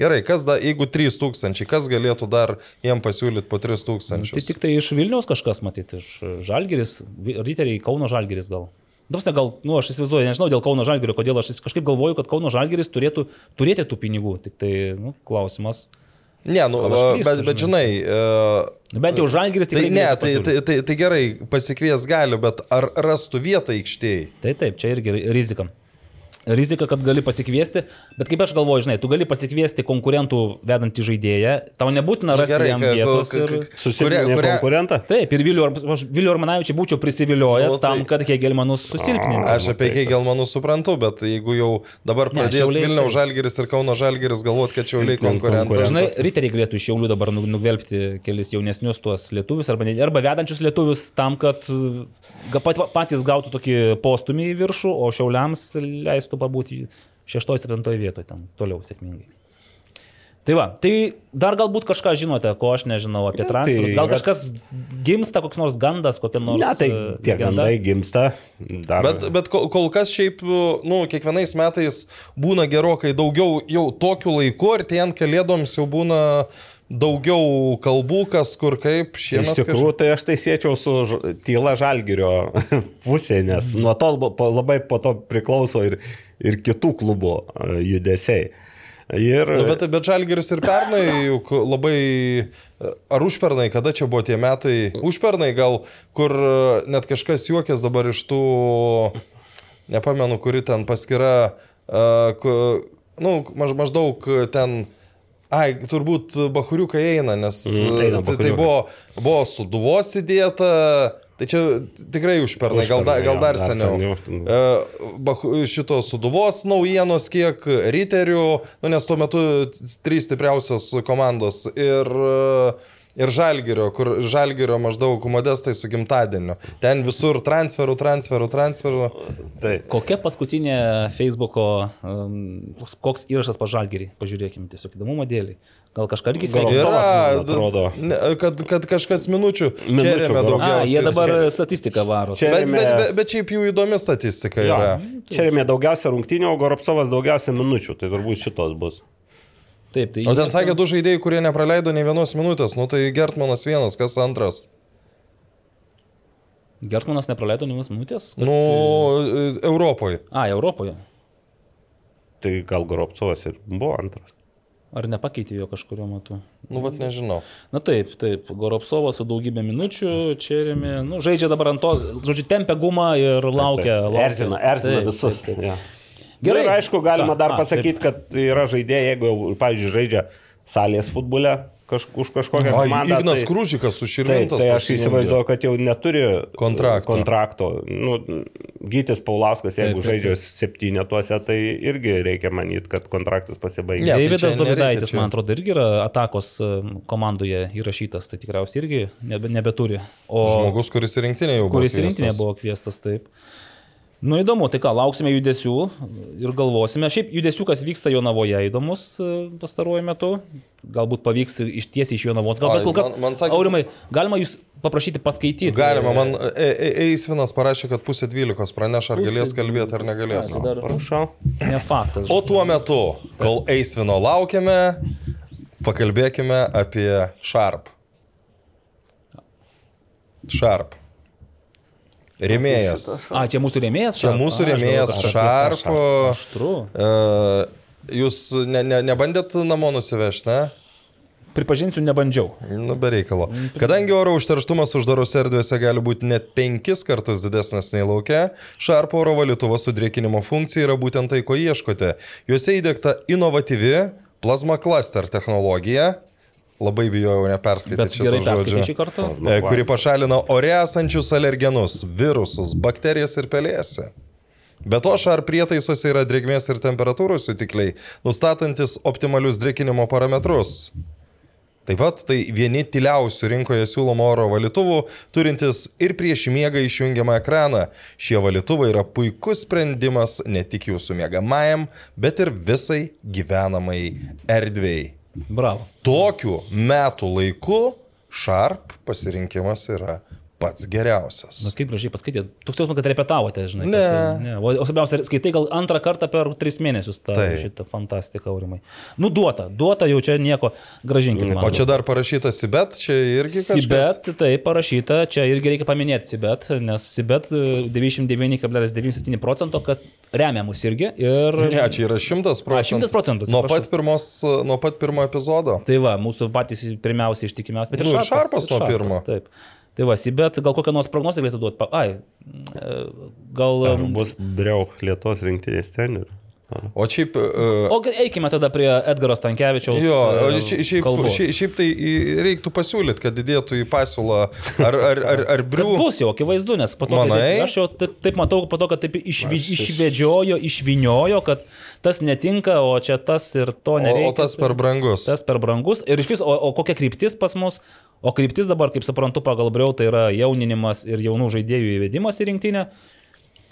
gerai, kas da, jeigu 3000, kas galėtų dar jiem pasiūlyti po 3000? Tai tik tai iš Vilniaus kažkas matyti, iš Žalgeris, Riteriai, Kauno Žalgeris gal. Dabar gal, nu, aš įsivaizduoju, nežinau dėl Kauno Žalgerio, kodėl aš kažkaip galvoju, kad Kauno Žalgeris turėtų turėti tų pinigų. Tik tai, nu, klausimas. Ne, nu, klystu, bet, bet žinai, uh, Nu, bent jau Žalgeris tai, tikrai ne, tai, tai, tai, tai gerai, pasikvies gali, bet ar rastų vietą aikštėje? Tai taip, čia irgi rizika. Rizika, kad gali pasikviesti, bet kaip aš galvoju, žinai, tu gali pasikviesti konkurentų vedantį žaidėją, tau nebūtina rasti gerai, jam vietos. Ir... Susilpninti kurią- konkurentą. Taip, ir Viliu, Ar- aš Viliu Armanavičiu būčiau prisiviliojęs Nu, tai- tam, kad Hegelmanus susilpninti. Aš apie Hegelmanų suprantu, bet jeigu jau dabar Ne, pradės Šiauliai- Vilniaus Žalgeris ir Kauno Žalgeris galvoti, kad Šiauliai Silpnint konkurentas. Žinai, riteriai galėtų iš Šiaulių dabar nu- nugvelbti kelis jaunesnius tuos lietuvius arba, ne- arba vedančius lietuvius tam, kad pat- patys gautų tokį postumį į viršų, o Šiauliams leistų pabūti šeštoje, septintoje vietoje ten toliau sėkmingai. Tai va, tai dar galbūt kažką žinote, ko aš nežinau apie Ne, transferus. tai Gal kažkas gimsta, koks nors gandas, kokia nors... Ne, tai uh, tie legenda? gandai gimsta. Dar... Bet, bet kol, kas šiaip, nu, kiekvienais metais būna gerokai daugiau jau tokiu laiku ir ten kalėdoms jau būna daugiau kalbų, kas kur kaip šiemet. Iš tikrųjų, tai aš tai siečiau su tyla žalgerio pusė, nes nuo to labai po to priklauso ir, ir kitų klubų e, judesiai. Ir, Nu, bet, bet Žalgeris ir pernai juk labai, ar užpernai, kada čia buvo tie metai, užpernai gal, kur e, net kažkas juokės dabar iš tų, nepamenu, kuri ten paskira, uh, ku, nu, maž, maždaug ten, ai, turbūt bahuriukai eina, nes Mm, tai, tai bachuriukai. buvo, buvo suduvos įdėta. Tai čia tikrai užpernai, gal, da, gal dar dar seniau. seniau. E, Šito suduvos naujienos, kiek riterių, nu, nes tuo metu trys stipriausios komandos ir, e, ir Žalgirio, kur Žalgirio maždaug modestai su gimtadieniu. Ten visur transferų, transferų, transferų. tai, Kokia paskutinė Facebook'o, um, koks, įrašas pažalgerį, pažiūrėkime, tiesiog įdomumo dėlį. Gal kažką irgi atrodo. ne, kad, kad kažkas minučių, Minučių čia remia gal. daugiau. A, jie dabar statistiką varo. Čia- Bet, remia- bet, bet, bet šiaip jų įdomi statistika jo, yra. čia remė daugiausia rungtynių, o Goropsovas daugiausia minučių, tai turbūt šitos bus. Taip, tai O ten sakė du žaidėjai, kurie nepraleido nei vienos minutės. Nu tai Gertmanas vienas, kas antras. Gertmanas nepraleido nei vienos minutės. Nu, e, Europoje. A, Europoje. Tai gal Goropsovas ir buvo antras. Ar nepakeitė jo kažkurio metu? Nu, vat nežinau. Na taip, taip, Goropsovas su daugybė minučių, Čerimi, nu, žaidžia dabar ant to, žodžiu, tempia gumą ir laukia. laukia. Erzina, erzina Taip, visus. taip, taip. Jo. Gerai. Ir aišku, galima dar pasakyti, kad yra žaidėjai, jeigu, pavyzdžiui, žaidžia salės futbole kaž, už kažkokią komandą. Ignas tai- Krūžikas su Taip, Širvintas. tai aš įsivaizduoju, kad jau neturi Kontrakto. kontrakto. Nu, Gytis Paulauskas, jeigu Taip, žaidžia septynetuose, tai irgi reikia manyti, kad kontraktas pasibaigia. Ne, tai Davidas čia. man atrodo, irgi yra atakos e, komandoje įrašytas, tai tikriausiai irgi nebe, nebeturi. O Žmogus, kuris į rinktinę jau buvo. kuris kviestas. buvo kviestas, taip. Nu įdomu, tai ką, lauksime judesių ir galvosime. Šiaip judesių, kas vyksta Jonavoje, įdomus e, pastaruoju metu. Galbūt pavyks iš tiesiai iš Jonavos. Gal, Ai, bet kol kas, man- man sakė- Aurimai, galima jūs paprašyti paskaityti. Galima, man e, e, Eisvinas parašė, kad pusė dvylikos praneš, ar galės kalbėti ar negalės. Dar- Prašau. Ne faktas. O tuo metu, kol Eisvino laukiame, pakalbėkime apie Sharp. Sharp. Remėjas. A, čia mūsų rėmėjas? Čia Sharp? mūsų galvoju, Sharp. Aštru. E, Jūs ne, ne, nebandėt namo nusivežti, ne? Pripažinsiu, nebandžiau. Nu, be reikalo. Kadangi oro užterštumas uždarose erdvėse gali būti net penkis kartus didesnis nei laukia, Sharp oro valytuvas su drėkinimo funkcija yra būtent tai, ko ieškote. Juose įdėkta inovatyvi plasma cluster technologija. Labai bijojau neperskaityti šitą žodžią. šį kartą. e, kuri pašalina ore esančius alergenus, virusus, bakterijas ir pelėsi. Be to, šar prietaisuose yra drėgmės ir temperatūros sutikliai, nustatantis optimalius drėkinimo parametrus. Taip pat tai vieni tyliausių rinkoje siūlomo oro valytuvų, turintis ir prieš miegą išjungiamą ekraną. Šie valytuvai yra puikus sprendimas ne tik jūsų mėgamajam, bet ir visai gyvenamai erdvėjai. Bravo. Tokiu metų laiku Sharp pasirinkimas yra pats geriausias. Na kaip gražiai paskaitėte. Toks jausmas, kad repetavote, žinai. Ne. Kad, ne. O, o svarbiausia, skaitai gal antrą kartą per tris mėnesius tą, Taip. šitą fantastiką, aurimai. Nu, duota, duota jau čia nieko, gražinkit man. O čia dar parašyta Sibet, čia irgi kažkas. Sibet, tai parašyta, čia irgi reikia paminėti Sibet, nes Sibet e, 99,97 procento, kad remia mus irgi. Ir... Ne, čia yra šimtas procentų. 100 procentų, Nuo pat, pirmos, nuo pat pirmo epizodo. Tai va, mūsų patys pirmiausiai ištikimiausi. Bet Nu, ir Šarpas nuo pirmo. Taip. Tai va, Sibet gal kokią nors prognozę galėtų duoti. Ai, e, gal... Ar bus Briau Lietuvos rinktinės trenerių? O šiaip... Uh, O g- eikime tada prie Edgaro Stankievičiaus. Jo, o e, šia- šiaip, šiaip, šiaip tai reiktų pasiūlyti, kad didėtų į pasiūlą ar, ar, ar, ar brių. bus jau akivaizdu, nes po to, kai Manai? taip, aš jau taip, taip matau, po to, kad taip išvi, išvedžiojo, išviniojo, kad tas netinka, o čia tas ir to O, nereikia. o tas per brangus. Tas per brangus. Ir iš vis, o, o kokia kryptis pas mus? O kryptis dabar, kaip suprantu, pagal Briau, tai yra jauninimas ir jaunų žaidėjų įvedimas į rinktinę.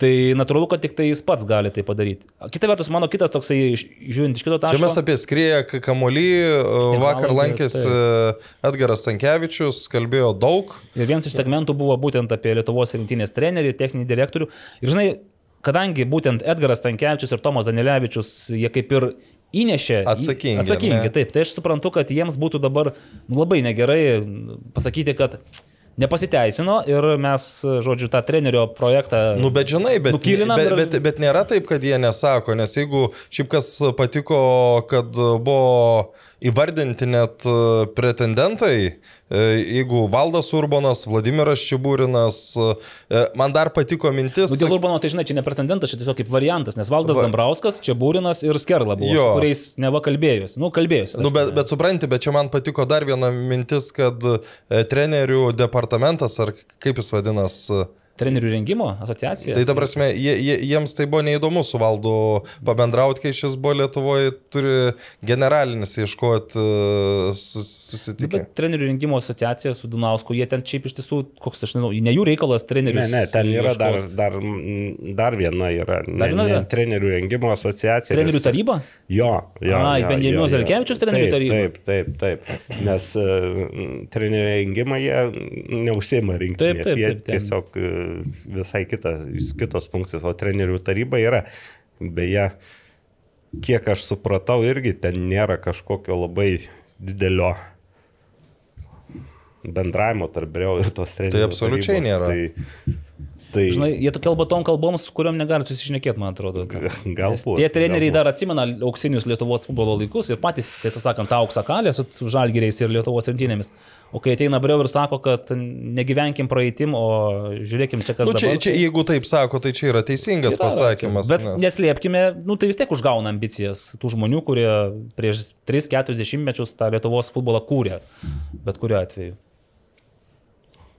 Tai natūralu, kad tik tai jis pats gali tai padaryti. Kita vertus, mano kitas toksai, žiūrint iš kito taško. Čia mes apie skrėję kamuolį, vakar Tinklalaidė, lankėsi Edgaras Sankevičius, kalbėjo daug. Ir vienas iš segmentų buvo būtent apie Lietuvos rinktinės trenerį techninį direktorių. Ir žinai, kadangi būtent Edgaras Tankievičius ir Tomas Danilevičius, jie kaip ir įnešė. Atsakingi? Atsakingi, taip. Tai aš suprantu, kad jiems būtų dabar nu, labai negerai pasakyti, kad nepasiteisino ir mes, žodžiu, tą trenerio projektą... Nu, bet žinai, bet, bet, bet, bet nėra taip, kad jie nesako, nes jeigu šiaip kas patiko, kad buvo įvardinti net e, pretendentai, e, jeigu Valdas Urbanas, Vladimiras Čibūrinas, e, man dar patiko mintis. Nu, dėl Urbano, tai žinai, čia ne pretendentas, čia tiesiog kaip variantas, nes Valdas Va-. Dambrauskas, čia Būrinas ir Skerla buvo, Jo. su kuriais neva kalbėjosi. Nu, kalbėjosi. Nu, bet, bet supranti, bet čia man patiko dar viena mintis, kad trenerių departamentas, ar kaip jis vadinas, e, Trenerių rengimo asociacija. tai ta prasme, jie, jie, jiems tai buvo neįdomu su valdu pabendrauti, kai šis buvo Lietuvoje, turi generalinis ieškoti Nu, susitikimą. Bet trenerių rengimo asociacija su Dunausku, jie ten šiaip iš tiesų, koks aš nežinau, ne jų reikalas trenerių. Ne, ne, ten yra dar, dar, dar viena yra. Ne, Dar viena ne, yra? trenerių rengimo asociacija. Trenerių taryba? Jo, jo. Jo, jo. Zelkevičiaus trenerių Taip, taryba? Taip, taip, taip. Nes uh, trenerių rengimą jie neužsima rinktinės. Taip, taip, taip, ten- tiesiog uh, visai kita, kitos funkcijos, o trenerių taryba yra. Beje, kiek aš supratau, irgi ten nėra kažkokio labai didelio bendravimo tarp Breu ir tos trenerių. absoliučiai tarybos. nėra. Tai, Tai- Žinai, jie tu kalba tom kalbom, su kuriuom negali susišnekėti, man atrodo. Galbūt, Tie treneriai galbūt. dar atsimena auksinius Lietuvos futbolo laikus ir patys, tiesą sakant, tą auksą kalė su žalgeriais ir Lietuvos rinktinėmis. O kai ateina Breu ir sako, kad negyvenkim praeitim, o žiūrėkim čia, kas Nu, čia, dabar. čia, jeigu taip sako, tai čia yra teisingas Yra pasakymas. Bet nes- neslėpkime, nu, tai vis tiek užgauna ambicijas tų žmonių, kurie prieš 3-40 mečius tą Lietuvos futbolą kūrė. Bet kuriuo atveju.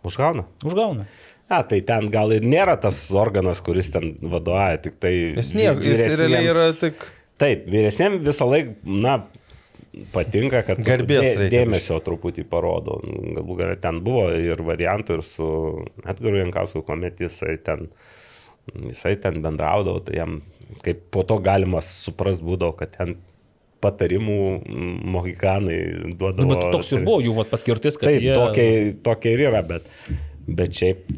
Užgauna. Užgauna. A, tai ten gal ir nėra tas organas, kuris ten vadovauja, tik tai... Jis nieko, jis realiai yra tik... Taip, vyresniems visą laiką, na, patinka, kad Garbės dė- reikia dėmesio truputį parodo. Galų galia ten buvo ir variantų, ir su Edgaru Jankausku, kuomet jisai ten, jisai ten bendraudavo, tai jam kaip po to galima suprast būdavo, kad ten patarimų mohikanai duodavo. Nu, bet toks ir buvo jų vat, paskirtis, kad Taip, jie... tokia, tokia ir yra, bet, bet šiaip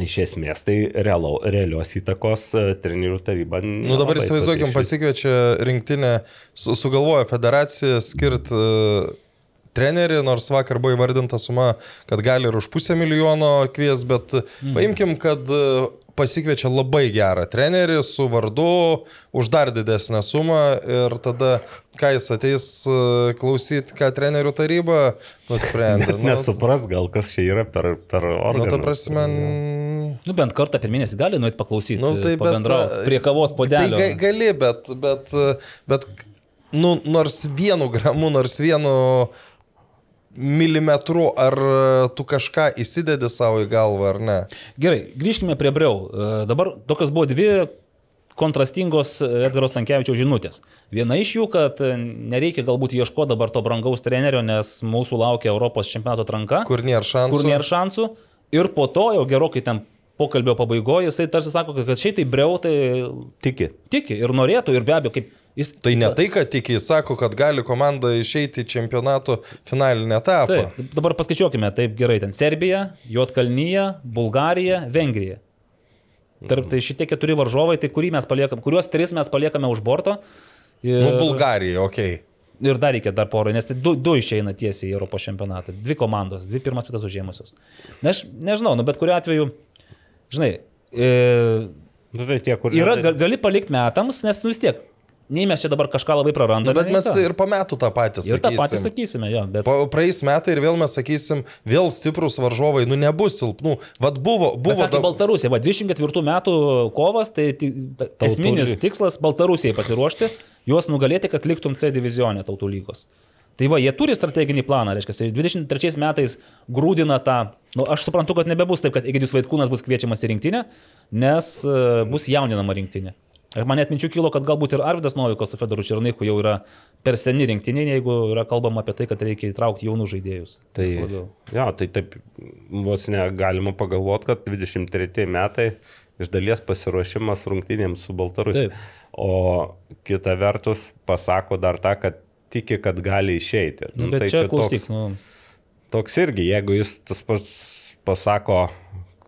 iš esmės tai realau, realios įtakos e, trenerių taryba. Nu dabar įsivaizduokim, pasikviečia rinktinę, su, sugalvoja federacija skirti uh, trenerį, nors vakar buvo įvardinta suma, kad gali ir už pusę milijono kvies, bet mm. paimkim, kad uh, pasikviečia labai gerą trenerį su vardu už dar didesnę sumą ir tada, ką jis ateis uh, klausyti, ką trenerių taryba nusprendė. Nu, Nesupras gal, kas čia yra per, per organą. nu, ta prasme, Nu, bent kartą per mėnesį gali nuėti paklausyti, Nu, tai bet, pabendrauti a, prie kavos podelio. Tai ga- gali, bet, bet, bet nu, nors vienu gramu, nors vienu milimetru, ar tu kažką įsidedi savo į galvą ar ne. Gerai, grįžkime prie Breu. E, Dabar tokios buvo dvi kontrastingos Edgaro Stankievičiaus žinutės. Viena iš jų, kad e, nereikia galbūt ieškoti dabar to brangaus trenerio, nes mūsų laukia Europos čempionato atranka, Kur nėra šansų. kur nėra šansų. Ir po to jau gerokai ten pokalbio pabaigoje jisai tarsi sako, kad šiai tai Breu tai Tiki. tiki ir norėtų ir be abejo, kaip jis... Tai ne tai, kad tik jis sako, kad gali komanda išeiti į čempionato finalinį etapą. Taip, dabar paskaičiuokime taip gerai. Ten Serbija, Jotkalnyje, Bulgarija, Vengrija. Tarp tai šitie keturi varžovai, tai kurį mes paliekam, kuriuos tris mes paliekame už borto. Ir, Nu, Bulgarija, okei. Okay. ir dar reikia dar porą, nes tai du, du išeina tiesiai į Europos čempionatą. Dvi komandos, dvi pirmas vietas užėmusios. Na, aš nežinau, nu, bet kuriu atveju, žinai, e, Nu, tai tie, kur yra, ne- ga- gali palikti metams, nes nu vis tiek, nei mes čia dabar kažką labai prarandame. Nu, bet mes ir po metų tą patį ir tą sakysime. patį sakysime, jo, bet... Po praeis metai ir vėl mes sakysim, vėl stiprus varžovai, nu nebus silpnų. Vat buvo, buvo sakė Baltarusija, va 24 metų kovas, tai esminis tikslas Baltarusijai pasiruošti, juos nugalėti, kad liktum C divizionė tautų lygos. Tai va, jie turi strateginį planą, reiškia, 23 metais grūdina tą, nu, aš suprantu, kad nebebus taip, kad Egidijus Vaitkūnas bus kviečiamas į rinktinę, nes uh, bus jauninama rinktinė. Ir man net minčių kilo, kad galbūt ir Arvidas Novikas su Fedoru Černyku jau yra per seni rinktiniai, jeigu yra kalbama apie tai, kad reikia įtraukti jaunų žaidėjus. Tai, jo, tai taip, vos negalima pagalvoti, kad 23 metai iš dalies pasiruošimas rungtynėms su Baltarusija. Taip. O kita vertus pasako dar tą, kad tiki, kad gali išeiti. Nu, bet čia klausyk, toks, nu, toks irgi, jeigu jis tas pats pasako,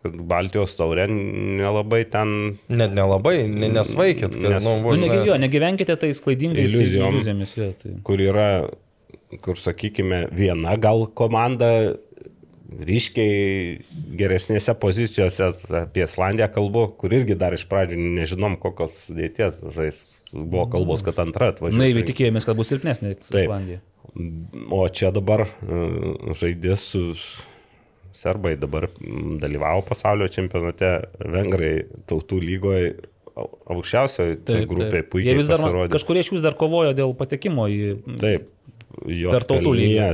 Baltijos taurė nelabai ten Net nelabai, ne, nesvaikit, kad, Nes- nu, nu vos negi, ne. jo, negyvenkite tais klaidingais Iliuzijom. iliuzijomis. Jo, tai. kur yra, kur sakykime, viena gal komanda ryškiai geresnėse pozicijose, apie Islandiją kalbu, kur irgi dar iš pradžių nežinom, kokios sudėties žais. Buvo kalbos, kad antra atvažiuos. Naiviai tikėjomės, kad bus silpnesnė. Islandija. O čia dabar uh, žaidė su serbai, dabar mm, dalyvavo pasaulio čempionate, vengrai tautų lygoje aukščiausioje Taip, grupėje taip. puikiai Jie vis dar, pasirodė. kažkurie iš jų vis dar kovojo dėl patekimo į... Taip. Per tautų lygą.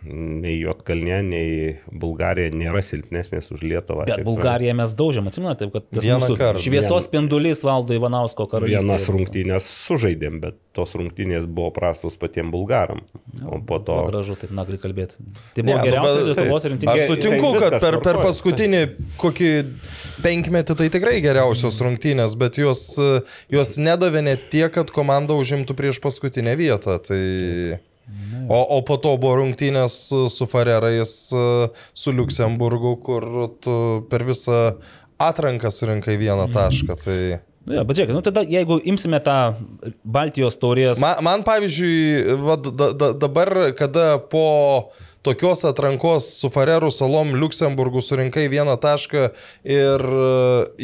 Nei Jotkalnė, nei Bulgarija nėra silpnesnės už Lietuvą. Bet Taip, Bulgariją mes daužėm, atsimenate, kad tas mūsų šviesos spindulys valdo Ivanausko karalystėje. Vienas rungtynės sužaidėm, bet tos rungtynės buvo prastos patiems bulgaram. O po to... Buvo gražu taip nagli kalbėti. Tai Ne, buvo nu, geriausias bet- Lietuvos Aš rinktinės. tai sutinku, viskas kad per, per paskutinį kokį penkmetį tai tikrai geriausios rungtynės, bet jos, jos nedavė net tiek, kad komanda užimtų prieš paskutinę vietą. Tai... O, o po to buvo rungtynės su, Farerais, su Luksemburgu, kur tu per visą atranką surinkai vieną tašką. Tai... Nu, ja, bet žiūrėk, nu tada jeigu imsime tą Baltijos taurės... Man, man pavyzdžiui, va, da, da, dabar, kada po tokios atrankos su Farerų salom Luksemburgu surinkai vieną tašką ir e,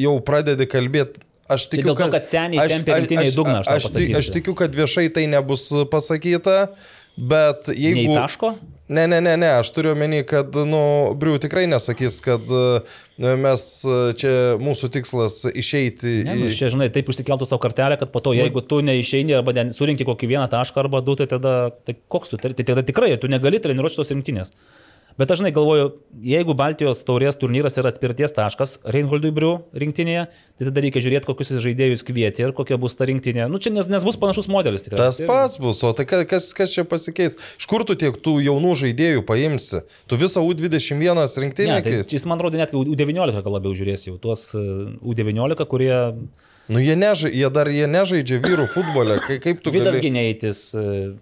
jau pradedi kalbėti. Aš tikiu, dėl to, kad seniai tempia rinktinę į dugną, aš aš, aš, aš tikiu, kad viešai tai nebus pasakyta, bet jeigu... Nei taško? Ne, ne, ne, ne, aš turiu omeny, kad, nu, Briu tikrai nesakys, kad e, mes e, čia mūsų tikslas išeiti Ne, nu, čia, žinai, taip užsikeltus tau kartelę, kad po to, jeigu tu neišeini arba ne- surinkti kokį vieną tašką arba du, tai tada, tai koks tu, tai tada tikrai, tu negali treniruoti šitos rinktinės. Bet aš žinai galvoju, jeigu Baltijos taurės turnyras yra atspirties taškas Reinholdui Briu rinktinėje, tai tada reikia žiūrėti, kokius žaidėjus kvieti ir kokia bus ta rinktinė. Nu, čia nes, nes bus panašus modelis tikrai. Tas pats bus, o tai ka- kas, kas čia pasikeis? Iš kur tu tiek tų jaunų žaidėjų paimsi? Tu visą U21 Ne, rinktinę? tai kai- jis man rodo net U19 gal labiau žiūrės jau, tuos e, U19, kurie Nu, jie, neža, jie dar jie nežaidžia vyrų futbole. Kai, kaip tu Vidas gali... Gineitis e,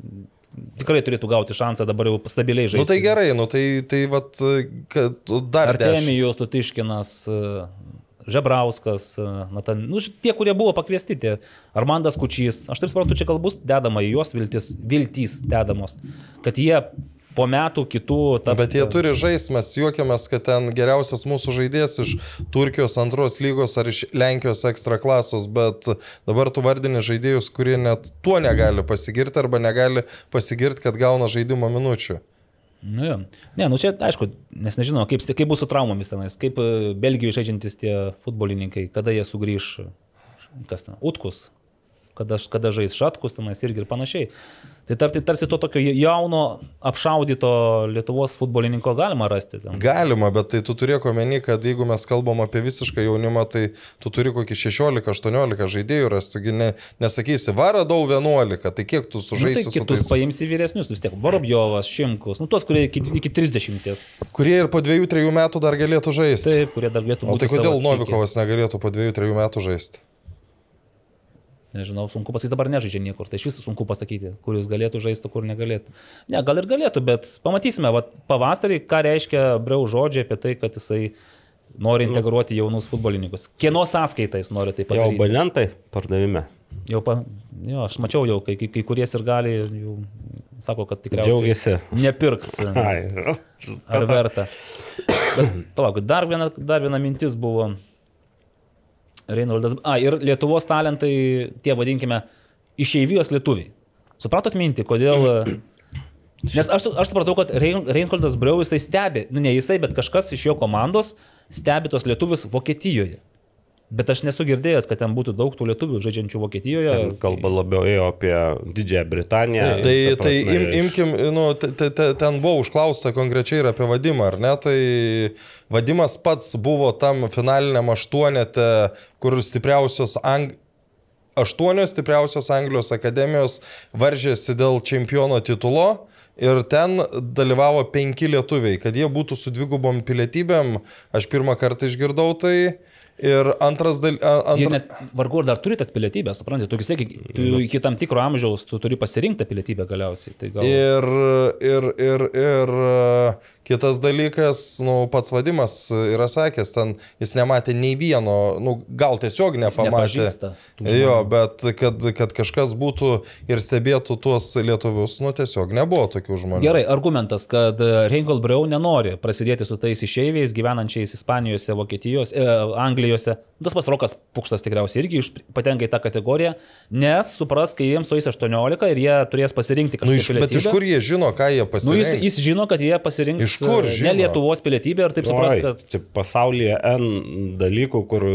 tikrai turėtų gauti šansą dabar jau stabiliai žaisti. Nu tai gerai, nu tai, tai vat, kad dar dešimt. Artemijus, Tutiškinas, Žebrauskas, na, ten, nu, tie, kurie buvo pakviesti, tie Armandas Kučys. Aš taip suprantu, čia kalbus dedama į juos viltis, viltys dedamos, kad jie po metų kitų taps. Bet jie turi žaisti, mes juokiamės, kad ten geriausias mūsų žaidėjas iš Turkijos antros lygos ar iš Lenkijos ekstra klasos, bet dabar tu vardini žaidėjus, kurie net tuo negali pasigirti arba negali pasigirti, kad gauna žaidimo minučių. Nu, jo. ne, nu čia aišku, nes nežinau, kaip, kaip bus su traumomis tenais, kaip e, Belgijoje žaidžiantis tie futbolininkai, kada jie sugrįž, kas ten, Utkus, kada, kada žais Šatkus tenais irgi ir panašiai. Tai tar, tai tarsi to tokio jauno, apšaudyto Lietuvos futbolininko galima rasti. Ten. Galima, bet tai tu turėk omeny, kad jeigu mes kalbam apie visišką jaunimą, tai tu turi kokį 16-18 žaidėjų rasti, tu ne, nesakysi, varadau 11, tai kiek tu Nu, sužaisi tai su kitus tais, paimsi vyresnius vis tiek. Vorobjovas, Šimkus, nu tuos, kurie iki, iki 30. kurie ir po 2-3 metų dar galėtų žaisti. Taip, kurie dar galėtų O būti. tai kodėl savo. Novikovas negalėtų po 2-3 metų žaisti? Nežinau, sunku pasakyti, dabar nežaidžia niekur, tai iš viso sunku pasakyti, kur jis galėtų žaisti, kur negalėtų. Ne, gal ir galėtų, bet pamatysime, va, pavasarį, ką reiškia Breu žodžiai apie tai, kad jisai nori integruoti jaunus futbolininkus. Kieno sąskaitą jis nori tai Jau padaryti? abonentai pardavime. Jau, pa, jo, aš mačiau jau, kai, kai, kai kurie ir gali, jau sako, kad tikriausiai Džiaugiasi. nepirks. Nes, ar verta. Bet, palauk, dar viena, dar viena mintis buvo. Reinoldas. A, ir Lietuvos talentai, tie vadinkime, išeivijos lietuviai. Supratot mintį, kodėl... Nes aš, aš supratau, kad Rein- Reinholdas Breu jisai stebi, nu ne jisai, bet kažkas iš jo komandos stebi tos lietuvius Vokietijoje. Bet aš nesu girdėjęs, kad ten būtų daug tų lietuvių žaidžiančių Vokietijoje. ten kalba labiau ėjo apie Didžiąją Britaniją. Tai, ta tai prasme, im, imkim, nu, te, te, te, ten buvo užklausta konkrečiai ir apie vadimą, ar ne? Tai vadimas pats buvo tam finaliniam aštuonete, kur stipriausios ang... aštuonios stipriausios Anglijos akademijos varžėsi dėl čempiono titulo. Ir ten dalyvavo penki lietuviai, kad jie būtų su dvigubom pilietybėm. Aš pirmą kartą išgirdau tai. Ir antras dalykas. Vargu ar dar turi tas pilietybės, suprantate, tu vis tiek tu iki tam tikro amžiaus tu turi pasirinkti pilietybę galiausiai. Tai gal... Ir, ir, ir, ir kitas dalykas, nu, pats vadimas yra sakęs, ten jis nematė nei vieno, nu, gal tiesiog nepamatė. Jo, bet kad, kad kažkas būtų ir stebėtų tuos lietuvius, nu, tiesiog nebuvo tokių žmonių. Gerai, argumentas, kad Reingold Breu nenori prasidėti su tais išeiviais, gyvenančiais Ispanijose, Vokietijos, e, Anglijose. Tas pats Rokas Pukštas tikriausiai irgi iš- patenka į tą kategoriją, nes supras, kai jiems sueis 18 ir jie turės pasirinkti Nu, kažkokią iš, bet iš kur jie žino, ką jie Nu, jis, pasirinks? jis žino, kad jie pasirinks Iš kur e, žino? ne Lietuvos pilietybę ir taip supras, kad... Čia pasaulyje N dalykų, kur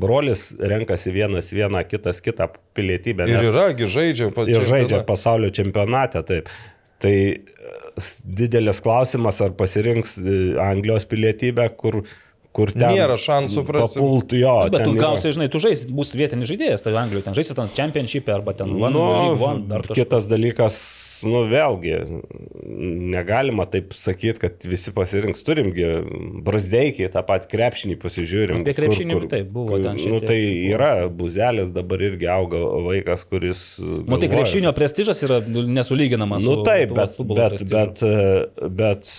brolis renkasi vienas vieną, kitas kitą pilietybę. Ir nes- yragi žaidžia pačiu. ir žaidžia pasaulio čempionate. Taip. Tai e, didelis klausimas, ar pasirinks e, Anglijos pilietybę, kur, kur ten Nėra šansų papult jo. Bet tu gausi, žinai, tu žais, bus vietinis žaidėjas, tai Anglijoje ten žaisi ten Championship arba ten One, Nu, League One, dar kažkas. kitas dalykas, nu vėlgi, negalima taip sakyti, kad visi pasirinks. Turimgi Brasdeikį, tą patį krepšinį pasižiūrim. Apie krepšinį taip, buvo ten šiek Nu, tai yra, buzelis dabar irgi auga vaikas, kuris... Nu, tai krepšinio prestižas yra nesulyginamas. Nu su taip, bet, bet, prestižu. bet, bet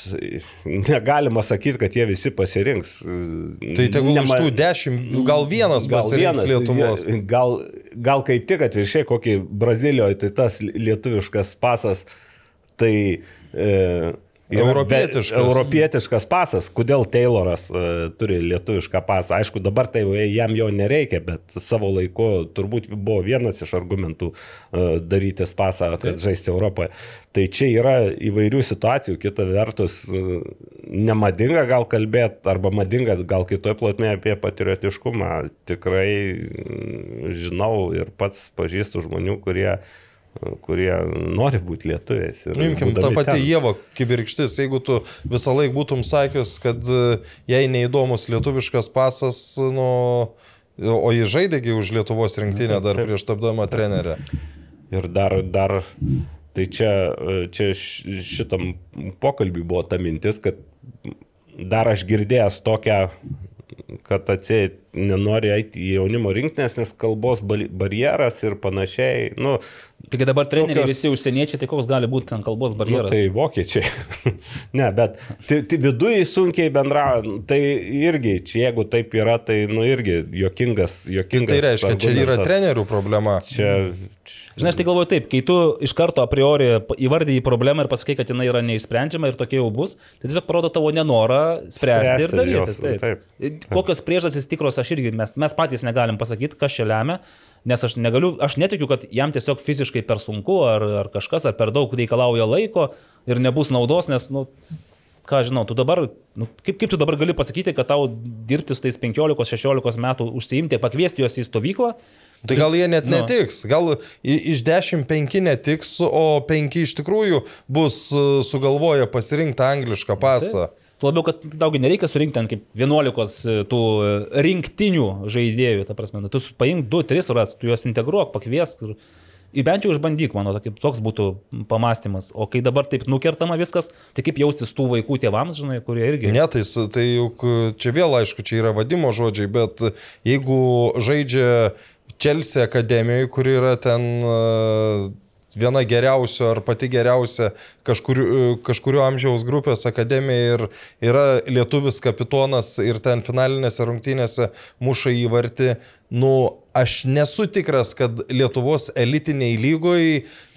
negalima sakyti, kad jie visi pasirinks. Tai tegul iš Nema- tų dešimt, gal vienas Gal pasirinks vienas, Lietuvos. jie- Gal, gal kaip tik atviršiai kokį Brazilijoje, tai tas lietuviškas pasas, tai e, Europietiškas. Europietiškas pasas. Kodėl Tayloras uh, turi lietuvišką pasą? Aišku, dabar tai jam jo nereikia, bet savo laiku turbūt buvo vienas iš argumentų uh, darytis pasą, kad žaisti Europoje. Tai čia yra įvairių situacijų. Kita vertus, uh, nemadinga gal kalbėti, arba madinga gal kitoje plotmėje apie patriotiškumą. Tikrai mm, žinau ir pats pažįstu žmonių, kurie kurie nori būti lietuviais. Nu, Imkim, ta pati ten. Jėva kibirkštis, jeigu tu visą laiką būtum sakius, kad e, jai neįdomus lietuviškas pasas, nu, o jį žaidėgi už Lietuvos rinktinę dar prieš tapdama trenerę. Ir dar, dar tai čia, čia š- šitam pokalbį buvo ta mintis, kad dar aš girdėjęs tokią, kad atsėt nenori eiti į jaunimo rinktinės, nes kalbos barjeras ir panašiai. Nu, Taigi dabar treneriai Tokios- visi užsieniečiai, tai koks gali būti ten kalbos nu, barjeras? tai vokiečiai. ne, bet tai, tai viduje sunkiai bendrauja. Tai irgi, čia jeigu taip yra, tai nu irgi jokingas. jokingas Tai reiškia, čia yra argumentas. trenerių problema. Čia, Žinai, aš tai galvoju taip, kai tu iš karto a priori įvardyji problemą ir pasakai, kad jinai yra neišsprendžiama ir tokia jau bus, tai tiesiog parodo tavo nenorą spręsti, Spręsti ir daryti. jos, taip. taip. Kokios priežastys tikros aš irgi, mes, mes patys negalim pasakyti, kas čia lemia, nes aš negaliu, aš netikiu, kad jam tiesiog fiziškai per sunku ar, ar kažkas, ar per daug reikalauja laiko ir nebus naudos, nes, nu, ką žinau, tu dabar, nu, kaip, kaip tu dabar gali pasakyti, kad tau dirbti su tais 15-16 metų užsiimti, pakviesti juos į stovyklą, Tai gal jie net Nu. netiks, gal iš 10 5 netiks, o 5 iš tikrųjų bus e, sugalvoję pasirinkti anglišką pasą. Tuo labiau, kad daugi nereikia surinkti ten kaip 11 tų e, rinktinių žaidėjų, ta prasme, nu, tu paimk 2-3 ras, tu juos integruok, pakviesk ir, ir bent jau išbandyk, mano, toks būtų pamastymas. O kai dabar taip nukertama viskas, tai kaip jaustis tų vaikų tėvams, žinai, kurie irgi... Ne, tai, tai juk čia vėl aišku, čia yra vadimo žodžiai, bet jeigu žaidžia Chelsea akademijoje, kuri yra ten e, viena geriausių ar pati geriausia kažkurio, kažkurio amžiaus grupės akademija ir yra lietuvis kapitonas ir ten finalinėse rungtynėse muša įvartį, nu aš nesu tikras, kad Lietuvos elitiniai lygoj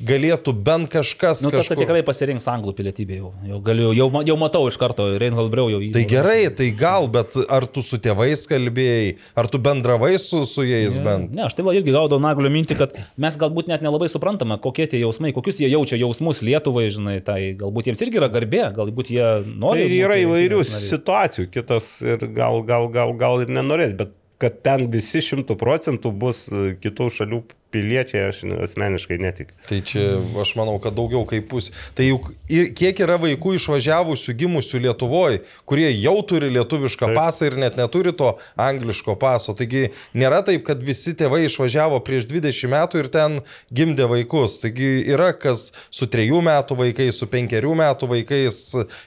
galėtų bent kažkas... Nu, tas tai kažkur- tikrai pasirinks anglų pilietybę jau. Jau, galiu, jau, jau matau iš karto, Reinhold Breu jau jį. Tai gerai, tai gal, bet ar tu su tėvais kalbėjai, ar tu bendravai su, su jais bent? Ne, aš tai va irgi gaudau naglio mintį, kad mes galbūt net nelabai suprantame, kokie tie jausmai, kokius jie jaučia jausmus Lietuvai, žinai, tai galbūt jiems irgi yra garbė, galbūt jie nori. Tai yra įvairių situacijų, kitas ir gal, gal, gal, gal ir nenorės, bet kad ten visi šimtų procentų bus e, kitų šalių piliečiai, aš asmeniškai netikiu. Tai čia aš manau, kad daugiau kaip pusė. Tai juk kiek yra vaikų išvažiavusių, gimusių Lietuvoje, kurie jau turi lietuvišką Taip. pasą ir net neturi to angliško paso. Taigi nėra taip, kad visi tėvai išvažiavo prieš 20 metų ir ten gimdė vaikus. Taigi yra kas su 3 metų vaikais, su 5 metų vaikais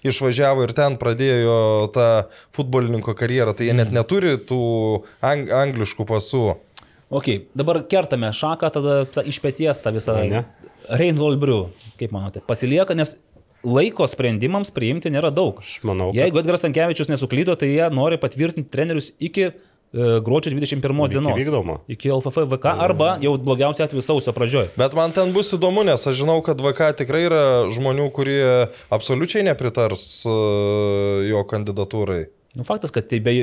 išvažiavo ir ten pradėjo tą futbolininko karjerą. Tai jie net neturi tų ang angliškų pasų. Ok, dabar kertame šaką, tada ta, iš pėties tą visą... Ne? Reinhold Briu, kaip manote, pasilieka, nes laiko sprendimams priimti nėra daug. Aš manau, kad- Jeigu Edgaras Sankevičius nesuklydo, tai jie nori patvirtinti trenerius iki e, gruodžio 21 Iki dienos. vykdomo. Iki LFF VK arba jau blogiausia atveju sausio pradžioj. Bet man ten bus įdomu, nes aš žinau, kad VK tikrai yra žmonių, kurie absoliučiai nepritars e, jo kandidatūrai. Nu, faktas, kad tai be,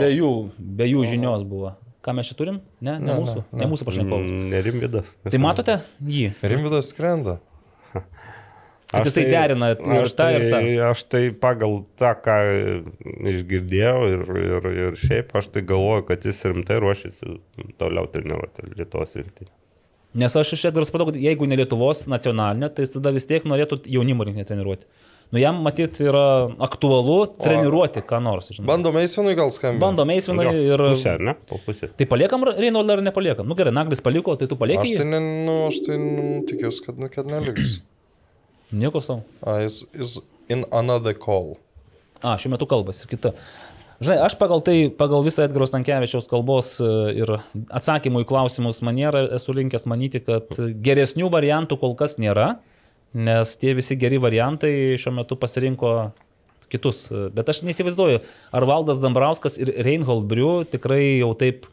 be, jų, be jų žinios buvo. Ką mes čia turim? Ne, ne, ne mūsų, ne, ne mūsų pašnekovas. Mm, Nerimvidas. Tai matote jį? Rimvidas skrenda. Kaip jisai derina ir aš tą, ir tą. tai, aš tai pagal tą, ką išgirdėjau ir, ir, ir šiaip, aš tai galvoju, kad jis rimtai ruošiasi toliau treniruoti Lietuvos rinktinį. Nes aš iš Edgaras padau, kad jeigu ne Lietuvos nacionalinė, tai jis tada vis tiek norėtų jaunimo rinkinį treniruoti. Nu jam matyt yra aktualu treniruoti ką nors. Žinai. Bando Meisvinui gal skambinti? Bando meisvinai Jo, ir... Pusė, ne? Po pusė. Tai paliekam Reinoldą ar nepaliekam? Nu gerai, Naglis paliko, tai tu Aš palieki tai, ne, nu, aš tai nu, tikiuosi, kad, nu, kad neliks. Nieko savo. A, jis is in another call. A, šiuo metu kalbasi kita. Žinai, aš pagal tai, pagal visą Edgaro Stankievičiaus kalbos e, ir atsakymų į klausimus manierą esu linkęs manyti, kad geresnių variantų kol kas nėra, nes tie visi geri variantai šiuo metu pasirinko kitus. Bet aš neįsivaizduoju, ar Valdas Dambrauskas ir Reinhold Briu tikrai jau taip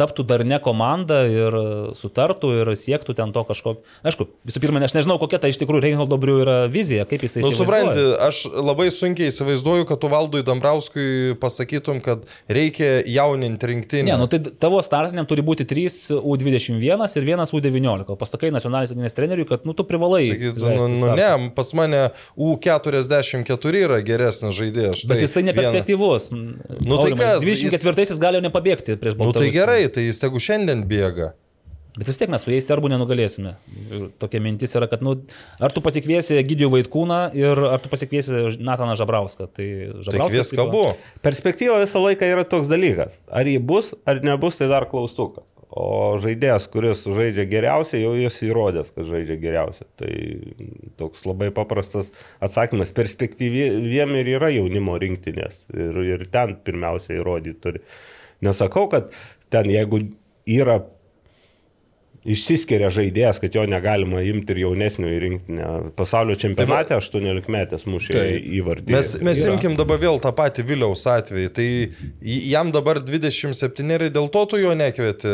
taptų dar ne komanda ir sutartų ir siektų ten to kažkokio. Aišku, visų pirma, aš nežinau, kokia ta iš tikrųjų Reinholdo Briu yra vizija, kaip jisai Nu, įsivaizduoja. supranti, aš labai sunkiai įsivaizduoju, kad tu valdui Dambrauskui pasakytum, kad reikia jauninti rinktinį. Ne, nu tai tavo startiniam turi būti 3 U21 ir 1 U19. O Pasakai nacionalinis rinktinės treneriui, kad nu tu privalai. Sakytų, nu, nu ne, pas mane U44 yra geresnis žaidėjas. Bet tai vieną- neperspektyvus. Nu, tai kas, 24 jis gali jau nepabėgti prieš Nu tai Baltarusiją. gerai, tai jis tegu šiandien bėga. Bet vis tiek mes su jais serbų nenugalėsime. Ir tokia mintis yra, kad, nu, ar tu pasikviesi Gidijų Vaitkūną ir ar tu pasikviesi Nataną Žabrauską. Tai Tai Žabrauskas. kviesk tipo- abu. Perspektyva visą laiką yra toks dalykas. Ar jį bus, ar nebus, tai dar klaustukas. O žaidėjas, kuris žaidžia geriausiai, jau jis įrodęs, kad žaidžia geriausiai. Tai toks labai paprastas atsakymas. Perspektyviem ir yra jaunimo rinktinės. Ir, ir ten pirmiausia įrodyti turi. Nesakau, kad ten jeigu yra išsiskiria žaidėjas, kad jo negalima imti ir jaunesnio į rinktinę. Pasaulio čempionate 18 metės mušė Taip. įvardį. Mes, mes Yra. imkim dabar vėl tą patį Viliaus atvejį. Tai jam dabar 27 ir dėl to tu jo nekvieti.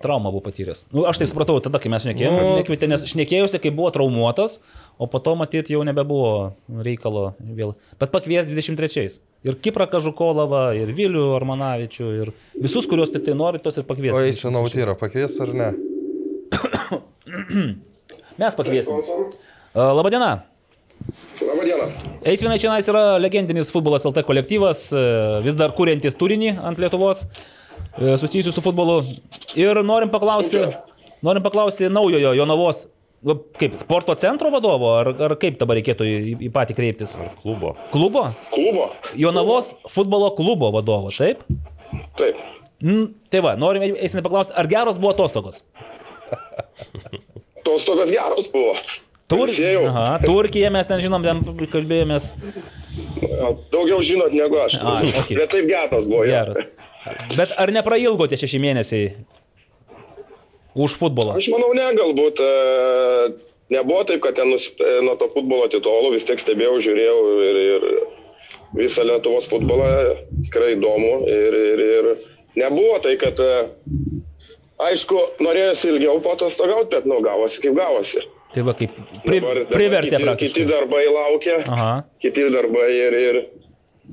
Traumą buvo patyręs. Nu, aš tai supratau, tada, kai mes šnekėjome, Nu. nekvietė, nes šnekėjusi, kai buvo traumuotas, o po to matyti jau nebebuvo reikalo vėl. Bet pakvies 23. Ir Kiprą Kažukolovą, ir Vilių Armanavičių, ir visus, kuriuos tik tai nori, tos ir pakvies. O eisi nautyrą pakvies ar ne? Mes pakviesim. Labadiena. Labą dieną. Eisvinai čia yra legendinis futbolas LT kolektyvas, e, vis dar kuriantis turinį ant Lietuvos e, susijusių su futbolu. Ir norim paklausti, norim paklausti naujojo Jonavos, kaip sporto centro vadovo, ar, ar kaip dabar reikėtų į, į patį kreiptis? klubo. Klubo? Klubo. Jonavos futbolo klubo vadovo, taip? Taip. Mm, tai va, norim eisvinai paklausti, ar geros buvo atostogos? Tos tokios geros buvo. Pailsėjau. Aha, Turkija mes ten žinom, ten kalbėjomės. Daugiau žinot negu aš. A, okei. Bet taip geros buvo. jo. Geras. Bet ar neprailgo tie šeši mėnesiai už futbolą? Aš manau, ne, galbūt e, nebuvo taip, kad ten e, nuo to futbolo titolo vis tiek stebėjau, žiūrėjau ir, ir visą Lietuvos futbolą tikrai įdomu. Ir, ir, ir nebuvo tai, kad, e, aišku, norėjosi ilgiau patostogauti, bet, nu, gavosi kaip gavosi. Tai va, kaip pri, Dabar- dabar privertė kiti, praktiškai. kiti darbai laukia, Aha. kiti darbai ir, ir,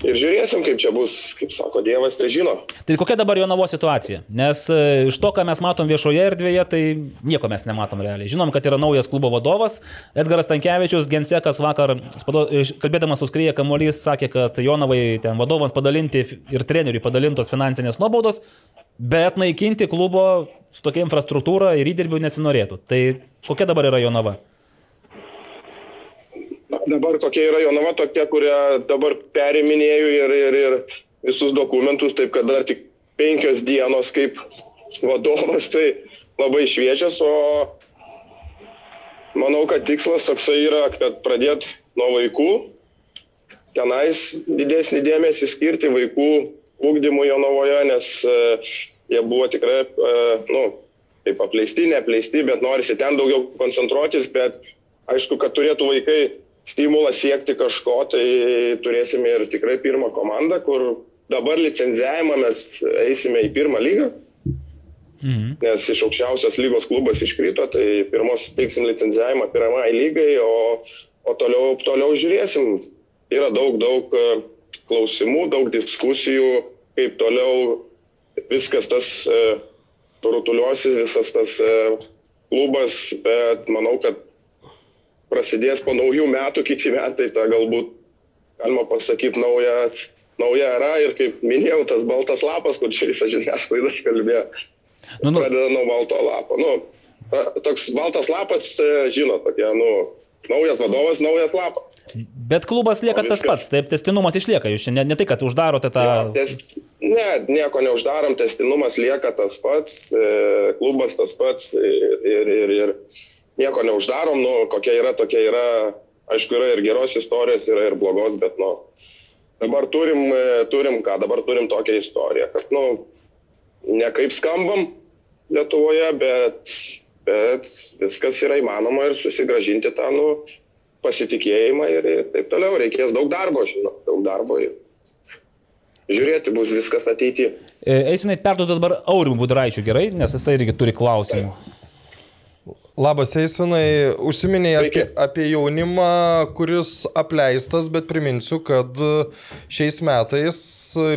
ir žiūrėsim, kaip čia bus, kaip sako Dievas, tai žino. Tai kokia dabar Jonavo situacija? Nes e, iš to, ką mes matom viešoje erdvėje, tai nieko mes nematom realiai. Žinom, kad yra naujas klubo vadovas. Edgaras Tankievičius, Gensekas vakar, spado, iš- kalbėdamas su Skryje Kamuolys, sakė, kad Jonavai ten vadovams padalinti ir treneriui padalintos finansinės nuobaudos, bet naikinti klubo su tokia infrastruktūra ir įdirbių nesinorėtų. Tai kokia dabar yra Jonava? Dabar kokia yra Jonava tokia, kurią dabar periminėjau ir, ir, ir visus dokumentus, taip kad dar tik penkios dienos kaip vadovas, tai labai šviežias, o manau, kad tikslas toksai yra, kad pradėt nuo vaikų, tenais didesnį dėmesį skirti vaikų ūkdymui Jonavoje, nes e, jie buvo tikrai, e, nu, taip apleisti, neapleisti, bet norisi ten daugiau koncentruotis, bet aišku, kad turėtų vaikai stimulą siekti kažko, tai turėsime ir tikrai pirmą komandą, kur dabar licenzijavimą mes eisime į pirmą lygą, Mhm. nes iš aukščiausios lygos klubas iškrito, tai pirmos teiksim licenzijavimą pirmai lygai, o, o toliau, toliau žiūrėsim. Yra daug, daug e, klausimų, daug diskusijų, kaip toliau viskas tas e, rutuliosis, visas tas e, klubas, bet manau, kad prasidės po naujų metų, kiti metai, ta galbūt, galima pasakyti, naujas, nauja era ir kaip minėjau, tas baltas lapas, kur čia visą žiniasklaidą kalbėjo, Nu, nu, pradeda nuo balto lapo. Nu, ta- toks baltas lapas, e, žinot, tokia, nu, naujas vadovas, naujas lapas. bet klubas lieka O tas viskas. pats, taip, testinumas išlieka. Jūs ne, ne tai, kad uždarote tą... Jo, tes, ne, nieko neuždarom, testinumas lieka tas pats, e, klubas tas pats ir, ir, ir, ir nieko neuždarom, nu, kokia yra, tokia yra, aišku, yra ir geros istorijos, yra ir blogos, bet, nu, dabar turim, e, turim ką, dabar turim tokią istoriją, kad, nu, ne kaip skambam Lietuvoje, bet, bet viskas yra įmanoma ir susigražinti tą, nu, pasitikėjimą ir, ir taip toliau. Reikės daug darbo, žinau, daug darbo. Ir... žiūrėti bus viskas ateityje. Eisinai perduodu dabar Aurimui Budraičiui gerai, nes jisai irgi turi klausimų. Labas, Eisvinai, užsiminėjai apie, apie jaunimą, kuris apleistas, bet priminsiu, kad šiais metais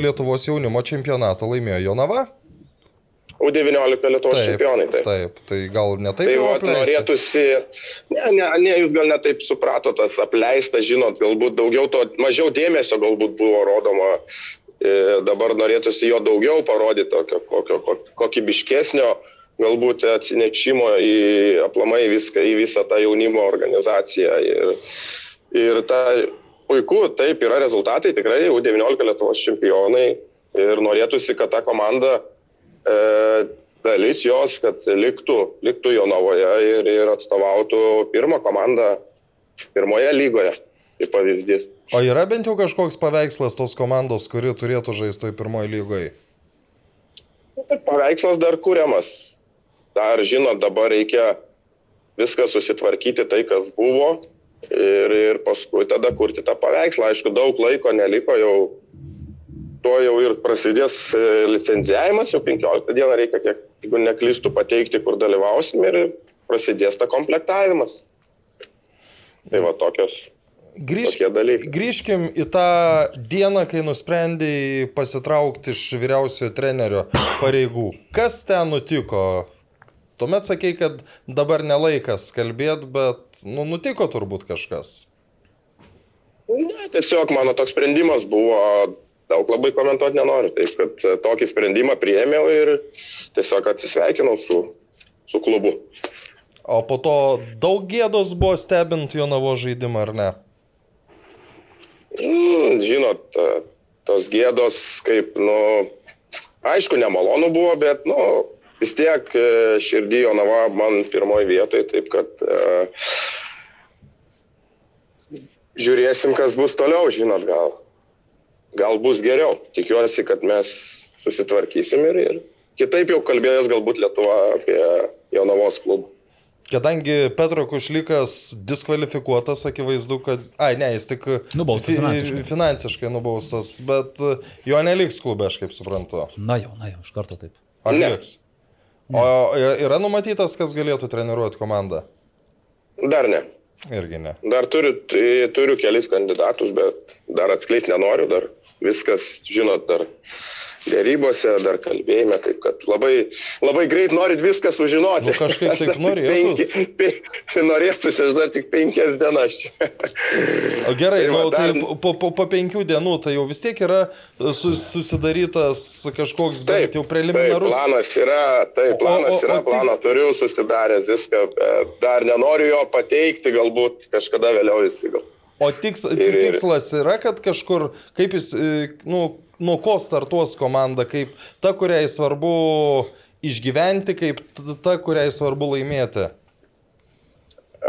Lietuvos jaunimo čempionatą laimėjo Jonava. U19 Lietuvos čempionai. Taip. taip, tai gal ne taip Tai va, norėtųsi, ne, ne, ne, jūs gal netaip suprato tas apleistas, žinot, galbūt daugiau to, mažiau dėmesio galbūt buvo rodoma, e, dabar norėtųsi jo daugiau parodyti, tokio kokio, kok- kokybiškesnio, galbūt atsinešimo į aplamai viską, į visą tą jaunimo organizaciją. Ir, ir ta puiku, taip yra rezultatai, tikrai U19 Lietuvos čempionai ir norėtųsi, kad ta komanda e, dalis jos, kad liktų, liktų Jonavoje ir, ir atstovautų pirmą komandą pirmoje lygoje, kaip pavyzdys. O yra bent jau kažkoks paveikslas tos komandos, kuri turėtų žaisti toj pirmoji lygoje? Paveikslas dar kūriamas. Dar, žinot, dabar reikia viską susitvarkyti, tai kas buvo ir, ir paskui tada kurti tą paveikslą. Aišku, daug laiko neliko, jau tuo jau ir prasidės e, licencijavimas, jau 15 dieną reikia, kiek, jeigu neklystų, pateikti, kur dalyvausim ir prasidės ta komplektavimas. Tai va tokios. Grįžk, grįžkim į tą dieną, kai nusprendėjai pasitraukti iš vyriausiojo trenerio pareigų. Kas ten nutiko? Tuomet sakei, kad dabar nelaikas kalbėti, bet nu, nutiko turbūt kažkas. Ne, tiesiog mano toks sprendimas buvo, daug labai komentuoti nenoriu, taip kad e, tokį sprendimą priėmiau ir tiesiog atsisveikinau su, su klubu. O po to daug gėdos buvo stebint Jonavo žaidimą, ar ne? Mm, žinot, e, tos gėdos kaip, nu, aišku, nemalonu buvo, bet, nu, vis tiek e, širdį Jonava man pirmoji vietoje, taip kad e, žiūrėsim, kas bus toliau, žinot, gal, gal bus geriau. Tikiuosi, kad mes susitvarkysim ir, ir kitaip jau kalbėjęs galbūt Lietuva apie Jonavos klubą. Kadangi Petro Kušlikas diskvalifikuotas, akivaizdu, kad... Ai, ne, jis tik Nubaustas finansiškai. finansiškai nubaustas, bet jo neliks klube, aš kaip suprantu. Na jau, na jau, iš karto taip. Ar Ne. liks? O yra numatytas, kas galėtų treniruoti komandą? Dar ne. Irgi ne. Dar turiu, turiu kelis kandidatus, bet dar atskleisti nenoriu, dar viskas, žinot, dar dėrybose, dar kalbėjime, taip kad labai, labai greit norit viską sužinoti. Nu, kažkaip Aš taip penki- pe- Norėtųsi, aš dar tik penkias dienas čia. O gerai, Tai tai, va, nu, tai dar- po, po, po penkių dienų tai jau vis tiek yra sus, susidarytas kažkoks bent jau taip, preliminarus. planas yra, taip, O- planas o- o yra, tik- planą turiu susidaręs viską, dar nenoriu jo pateikti, galbūt kažkada vėliau gal. O tiks, Ir- ir- tikslas yra, kad kažkur, kaip jis, e, nu, nuo ko startuos komanda, kaip ta, kuriai svarbu išgyventi, kaip ta, kuriai svarbu laimėti.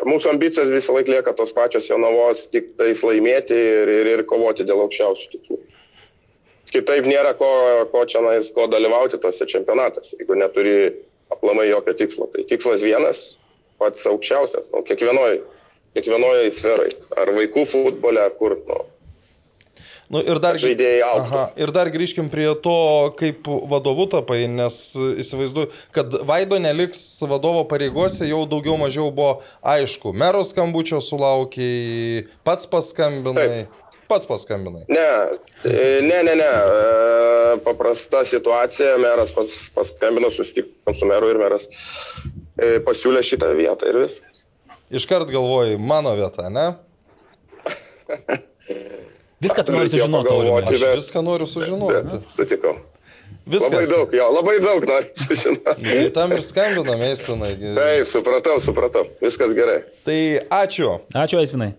Mūsų ambicijos visą laiką lieka tos pačios Jonavos, tik tais laimėti ir, ir, ir kovoti dėl aukščiausių tikslų. Kitaip nėra ko, ko čia nais, ko dalyvauti tose čempionatuose, jeigu neturi aplamai jokio tikslo. Tai tikslas vienas, pats aukščiausias, nu, kiekvienoje kiekvienoj sferai. Ar vaikų futbole, ar kur. Nu, Nu, ir, dar. Aha, ir dar grįžkim prie to, kaip vadovu tapai, nes įsivaizduoju, kad Vaido neliks vadovo pareigose jau daugiau mažiau buvo aišku. Mero skambučio sulaukiai, pats paskambinai. Pats paskambinai. ne, e, ne, ne, ne. e, Paprasta situacija, meras pas, paskambino, susitiko su meru ir meras e, pasiūlė šitą vietą ir viskas. Iškart galvoji, mano vieta, ne? Viską tu nori sužinoti, Aurimai. Aš bet- viską noriu sužinoti. Bet sutikau. Labai Viskas. daug, jo, labai daug noriu sužinoti. Tai tam ir skambiname, Eisinai. Taip, supratau, supratau. Viskas gerai. Tai ačiū. Ačiū, Eisminai.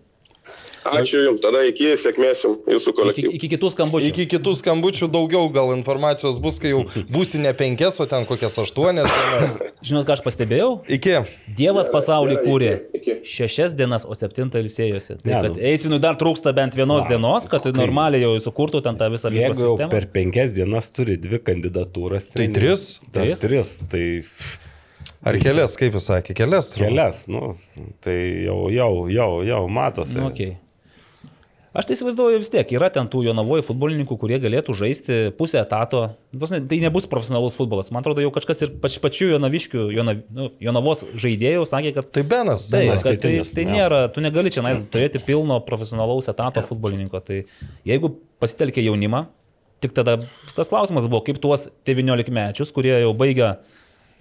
Ačiū Jums, tada iki sėkmės Jūsų Iki, kolektyvui. iki kitų skambučių. Iki kitų skambučių daugiau gal informacijos bus, kai jau būsi ne penkias, o ten kokias aštuonias dienas. Žinot, ką aš pastebėjau? Iki. Dievas pasaulį kūrė iki, iki. šešias dienas, o septintą ilsėjosi. Tai Ne, kad nu. Eisvinui dar trūksta bent vienos dienos, kad tai normaliai jau sukurtų ten tą visą lygos Jeigu jau per penkias dienas turi dvi kandidatūras. Tai tris? Dar Tris? tris. Tai Ar kelias, kaip jis sakė, kelias? kelias, nu, tai jau, jau, jau, jau matosi. Nu, okay. Aš tai įsivaizduoju vis tiek, yra ten tų Jonavoje futbolininkų, kurie galėtų žaisti pusę etato. Ne- Tai nebus profesionalus futbolas. Man atrodo, jau kažkas ir pač, pačių Jonaviškių, Jona, nu, Jonavos žaidėjų sakė, kad Tai Benas. Taip, Benas kad tai, tai nėra, tu negali čia turėti pilno profesionalaus etato futbolininko. Tai jeigu pasitelkia jaunimą, tik tada tas klausimas buvo, kaip tuos 19 mečius, kurie jau baigia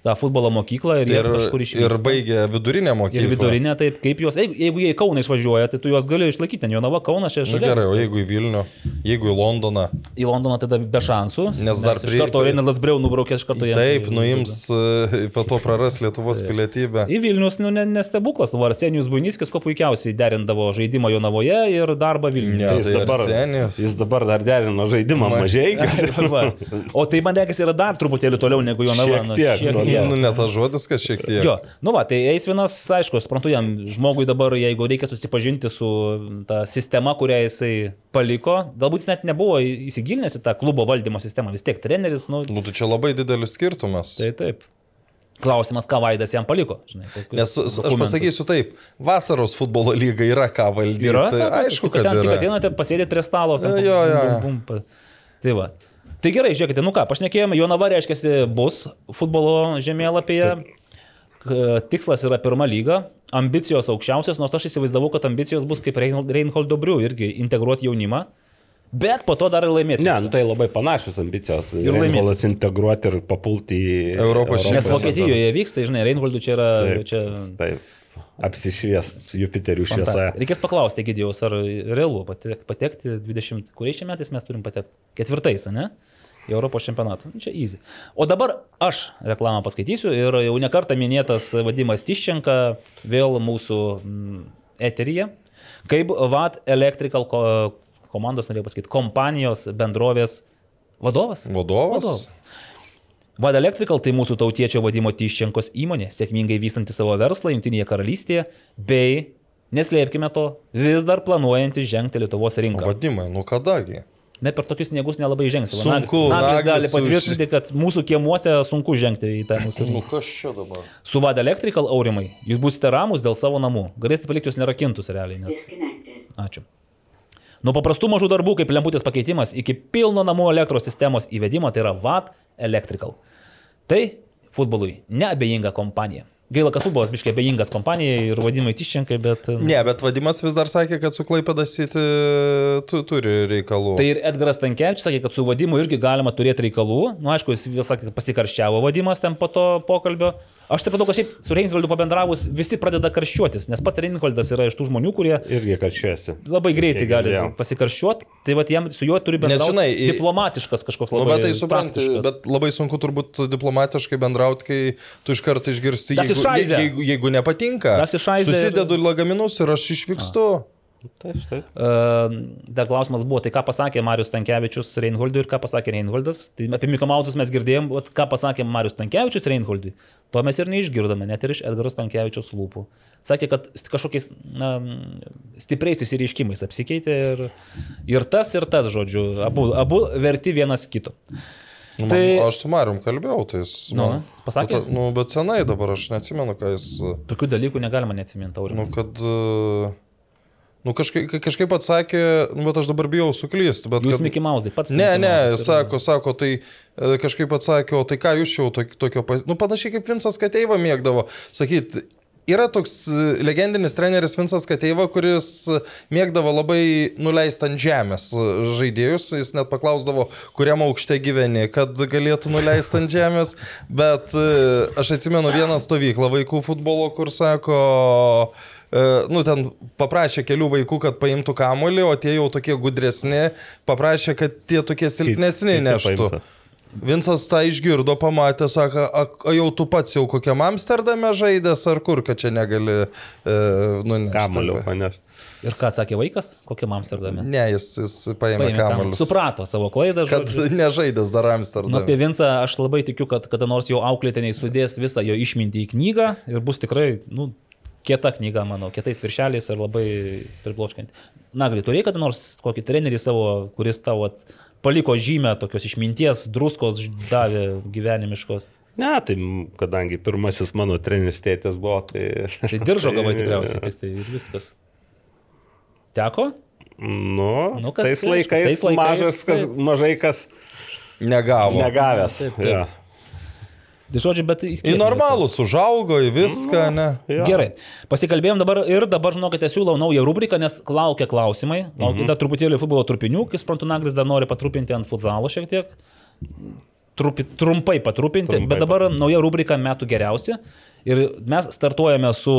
tą futbolo mokyklą ir, Ir, ir kažkur ir išvyksta. baigė vidurinę mokyklą. Ir vidurinė, taip, kaip juos, jeigu, jeigu jie į Kauną išvažiuoja, tai tu juos gali išlaikyti, ten Jonava Kaunas čia Nu, šalia. gerai, o jeigu į Vilnių, jeigu į Londoną, Į Londoną tada be šansų. Nes dar iš prie- karto Reinalas Breu nubraukė iš karto jiems taip, nuims, e, po to praras Lietuvos pilietybę. Į Vilnius, nu, ne, nestebuklas. Nu, Arsenijus Buiniskis, kuo puikiausiai derindavo žaidimą Jonavoje ir darbą Vilniuje. Ne, Tai jis, tai dabar, Arsenijus. jis dabar dar derino žaidimą Ma- mažai. O tai man regis yra dar truputėlį toliau negu Jonava. Šiek nu, tiek šiek toliau. Tiek. Nu, ne tas žodis, kas šiek tiek. Jo, nu va, tai Eisvinas, aišku, aš suprantu jam, žmogui dabar, jeigu reikia susipažinti su ta sistema, kurią jisai paliko, galbūt jis net nebuvo įsigilinęs į tą klubo valdymo sistemą, vis tiek treneris, nu, Nu, tai čia labai didelis skirtumas. tai taip. Klausimas, ką Vaidas jam paliko. Žinai, Nes aš dokumentus. pasakysiu taip, vasaros futbolo lyga yra ką valdyti. Yra, tai aišku, tik kad ten tik yra. ateinate, pasėdėti prie stalo. Ten, jo, jo, bum, bum, bum, tai va. Tai gerai, žiūrėkite, nu ką, pašnekėjome, Jonava reiškia bus futbolo žemėlapyje. K- Tikslas yra pirma lyga, ambicijos aukščiausios, nors aš įsivaizdavau, kad ambicijos bus kaip Reinhold- Reinholdo Briu, irgi integruoti jaunimą, bet po to dar ir laimėti. Ne, nu tai labai panašios ambicijos. Ir laimėti. Integruoti ir papulti į Europos Nes čempionatą. Vokietijoje vyksta, žinai, Reinholdų čia yra... Taip, Čia... Taip. Apsišvies Jupiterių šviesoje. Reikės paklausti, Gidijos, ar realu patek- patekti 20, kuriais čia metais mes turim patekti? Ketvirtais, ne? Į Europos čempionatą. Nu, Čia easy. O dabar aš reklamą paskaitysiu ir jau nekartą minėtas Vadimas Tiščenka vėl mūsų mm, eteryje, kaip VAT Electrical ko, komandos, norėjau pasakyti, kompanijos bendrovės vadovas. Vadovas? Vad Electrical tai mūsų tautiečio vadimo Tyščenkos įmonė, sėkmingai vystanti savo verslą Junktinėje karalystėje, bei, neslėpkime to, vis dar planuojanti žengti Lietuvos rinką. Vadimai, nu kadagi. Ne per tokius sniegus nelabai žengs. Va, Sunku, Nag- Naglis gali patvirtinti, kad mūsų kiemuose sunku žengti į tą mūsų Nu rinką. kas čia dabar? Su Vad Electrical aurimai, jūs būsite ramus dėl savo namų. Galėsite palikti jūs nerakintus realiai, nes... Ačiū. Nuo paprastų mažų darbų, kaip lemputės pakeitimas, iki pilno namų elektros sistemos įvedimo, tai yra VAT Electrical. Tai futbolui neabejinga kompanija. Gaila, kad futbolas biškai abejingas kompanijai ir vadimai tiščiankai, bet... Ne, bet Vadimas vis dar sakė, kad su Klaipėdas City tu, turi reikalų. Tai ir Edgaras Tankievičius sakė, kad su vadimu irgi galima turėti reikalų. Na, nu, aišku, jis vis sakė, kad pasikarščiavo vadimas ten po to pokalbio. Aš taip pat, kad šiaip su Reinholdu pabendravus visi pradeda karščiuotis, nes pats Reinholdas yra iš tų žmonių, kurie Irgi karčiuosi. labai greitai Kiek gali pasikarščiuoti. Tai va, jam su juo turi bendrauti. žinai, į- diplomatiškas kažkoks Nu, labai. bet tai praktiškas. bet labai sunku turbūt diplomatiškai bendrauti, kai tu iš karto išgirsti, jeigu, ist scheiße. je- jeigu, jeigu nepatinka. Susidedu lagaminus ir aš išvykstu. Taip, taip. Uh, dar klausimas buvo, tai ką pasakė Marius Tankievičius Reinholdui ir ką pasakė Reinholdas. Tai apie Mikamautus mes girdėjom, vat ką pasakė Marius Tankievičius Reinholdui. To mes ir neišgirdome, net ir iš Edgaros Tankievičius lūpų. Sakė, kad kažkokiais na, stipriais įsireiškimais apsikeitė ir, ir tas, ir tas, žodžiu, abu, abu verti vienas kito. Nu, Tai- tai... Aš su Marium kalbėjau, tai jis... Nu, man- pasakė? Bet, nu, bet senai dabar aš neatsimenu, ką jis... Tokių dalykų negalima neatsiminti, Aurimai. Nu, kad... e, Nu, kažkaip, kažkaip atsakė, nu, bet aš dabar bijau suklysti. Bet Jūs kad- Mickey Mouse, pats. Ne, ne, sako, sako, tai e, kažkaip atsakė, o tai ką jūs jau tok- tokio, pas- nu panašiai kaip Vinsas Kateiva mėgdavo sakyti. Yra toks e, legendinis treneris Vinsas Kateiva, kuris mėgdavo labai nuleisti ant žemės e, žaidėjus, jis net paklausdavo, kuriam aukšte gyveni, kad galėtų nuleisti ant žemės, bet aš atsimenu vieną stovyklą vaikų futbolo, kur sako, e, nu ten paprašė kelių vaikų, kad paimtų kamolį, o tie jau tokie gudresni paprašė, kad tie tokie silpnesni kaip neštų. paimta? Vinsas tą išgirdo, pamatė, sako, a, a jau tu pats jau kokiam Amsterdame žaidęs ar kur, kad čia negali e, nunešti. Kamulio paneš. Ir ką atsakė vaikas, kokiam Amsterdame? Ne, jis, jis paėmė Paėmė kamuolį. Suprato savo klaidą, Kad žodžiu. nežaidęs dar Nu, Amsterdame. apie Vinsą aš labai tikiu, kad kada nors jo auklėtiniai sudės visą jo išmintį į knygą ir bus tikrai, nu, kieta knyga, manau, kietais viršeliais ir labai pribloškanti. Nagli, turėjai kada nors kokį trenerį savo, kuris tau at, paliko žymę tokios išminties, druskos davė gyvenimiškos. Ne, tai kadangi pirmasis mano treneris tėtis buvo, tai... Tai diržo gavai tikriausiai, tik tai ir viskas. Teko? Nu, Nu, kas tais, aišku, laikais tais laikais, mažas, kas, mažai kas Negavo. negavęs. Taip, taip. Jo. Tai žodžiu, bet Į įskaitai. normalus, užaugo į viską, ne? Jo. Gerai, pasikalbėjom dabar ir dabar, žinokite, siūlau naują rubriką, nes laukia klausimai, laukia Mhm. dar truputėlį futbolo trupinių, kai suprantu, Nagris dar nori patrupinti ant futzalo šiek tiek, Trupi, trumpai patrupinti, Trumpai bet dabar nauja rubrika metų geriausi. Ir mes startuojame su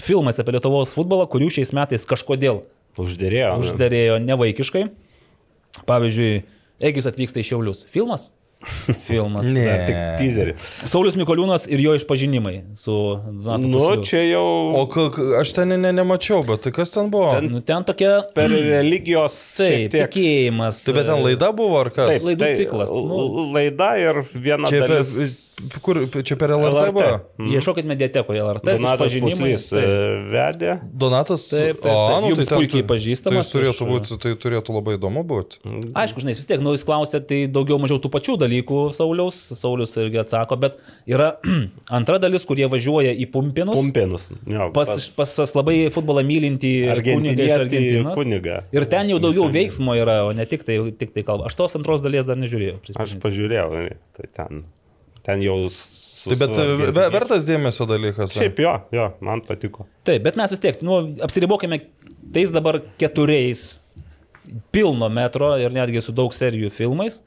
filmais apie Lietuvos futbolą, kurių šiais metais kažkodėl Uždėrėjo. uždarėjo nevaikiškai. Pavyzdžiui, Egis atvyksta į Šiaulius. Filmas? Filmas. Ne. Dar tik teaseris. Saulis Mikoliūnas ir jo išpažinimai su Donatu Nu, Kasiuliu. čia jau O ka- ka- aš ten ne, ne, nemačiau, bet tai kas ten buvo? Nu, ten tokia per religijos Taip, tiek. tikėjimas. Tai bet ten laida buvo ar kas? Taip, laidų ciklas, nu. Laida ir viena Čia per, dalis. Kur, čia per LRT buvo? Mm. Ieškokit mediatekoje, tai Donatas išpažinimai. Puslys e, vedė. Donatas. Taip, taip, taip. Jums ten puikiai tu- pažįstamas Tai turėtų, iš- būti, tai turėtų labai įdomu būti. Aišku, žinai, vis tiek, nu, jūs klausėte, tai daugiau mažiau tų pačių dalykų Sauliaus, Saulius irgi atsako, bet yra antra dalis, kurie važiuoja į Pumpinus. Pumpinus. Jo, Pas, pas, pas labai futbolą mylintį kunigą iš Argentinos. kunigą. Ir ten jau daugiau veiksmo yra, o ne tik tai, tik tai kalba. Aš tos antros dalies dar nežiūrėjau. Aš prisipažinsiu. pažiūrėjau, tai ten, ten jau... Su, Tai bet su Argentina- vertas dėmesio dalykas. ne? Šiaip jo, jo, man patiko. Taip, bet mes vis tiek, nu, apsiribokime tais dabar keturiais pilno metro ir netgi su daug serijų filmais.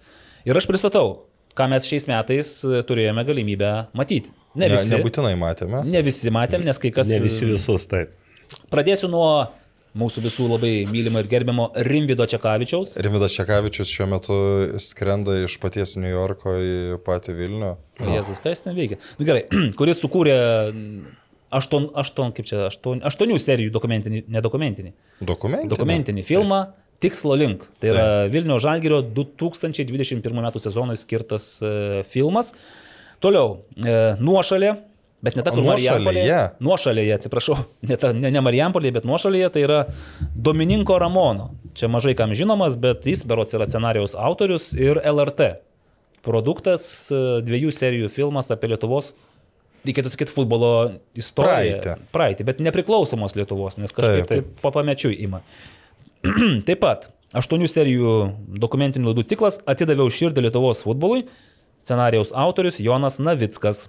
Ir aš pristatau, ką mes šiais metais e, turėjome galimybę matyti. Ne Ne, visi, nebūtinai matėme. ne visi matėm, nes kai kas... Ne visi visus, taip. Pradėsiu nuo mūsų visų labai mylimo ir gerbiamo Rimvido Čekavičiaus. Rimvidas Čekavičius šiuo metu skrenda iš paties New Yorko į patį Vilnių. O Jėzus, ką jis ten veikia? Nu, gerai, kuris sukūrė aštuon, aštuon, kaip čia, aštuon, aštuonių serijų dokumentinį, nedokumentinį. Dokumentinį. dokumentinį filmą Tikslo link. Tai yra Vilnių Žalgirio 2021 m. sezonui skirtas e, filmas. Toliau, e, nuošalė, bet ne ta, kur Marijampolė. Nuošalėje? Atsiprašau, ne, ta, ne, ne Marijampolė, bet nuošalėje tai yra Domininko Ramono. Čia mažai kam žinomas, bet jis berots yra scenarijaus autorius ir LRT. Produktas e, dviejų serijų filmas apie Lietuvos reikėtų sakyti, futbolo istoriją. Praeitį. Praeitį, bet nepriklausomos Lietuvos, nes kažkaip taip, taip papamečiui ima. taip pat, aštuonių serijų dokumentinių laidų ciklas Atidaviau širdį Lietuvos futbolui, scenarijaus autorius Jonas Navickas.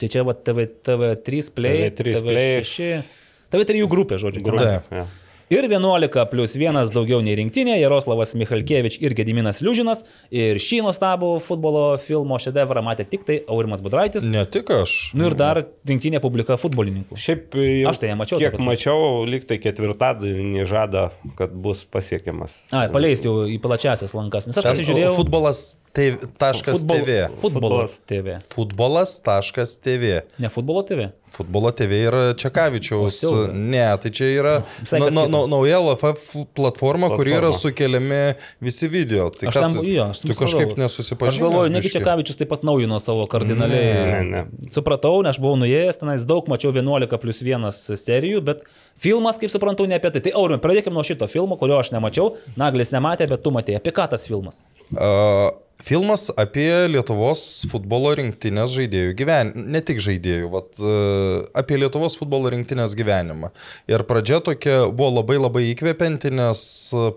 Tai čia va TV, TV3 Play, TV3 Play. TV6, TV3 grupė, žodžiu. Grupė. Jo. Ir 11 plus 1 daugiau nei rinktinė, Jaroslavas Michalkievič ir Gediminas Liužinas. Ir šį nuostabų futbolo filmo šedevrą matė tik tai Aurimas Budraitis. Ne tik aš. Nu ir dar rinktinė publika futbolininkų. Šiaip jau Aš tai nemačiau, Kiek mačiau, lyg tai ketvirtadienį žada, kad bus pasiekiamas. A, paleis jau į plačiasias lankas. Nes aš pasižiūrėjau. Futbolas TV. futbol- TV. Futbolas TV. Futbolas.tv. Ne futbolo TV. Futbolo TV yra Čekavičiaus. Ne, tai čia yra na, na, na, nauja LFF platforma, kur yra Platforma. sukeliami visi video. Tai Aš ką tam, tu, jo, aš tu kažkaip nesusipažinai. Aš galvoju, negi Čekavičius taip pat naujino savo kardinaliai. Ne, ne. Supratau, nes aš buvau nuėjęs, tenais daug mačiau 11 plus 1 serijų, bet filmas, kaip suprantu, ne apie tai. Tai Aurimai, pradėkime nuo šito filmo, kurio aš nemačiau. Naglis nematė, bet tu matė. Apie ką tas filmas? Uh, filmas apie Lietuvos futbolo rinktinės žaidėjų gyvenimą. Ne tik žaidėjų, bet uh, apie Lietuvos futbolo rinktinės gyvenimą. Ir pradžia tokia buvo labai labai įkvepianti, nes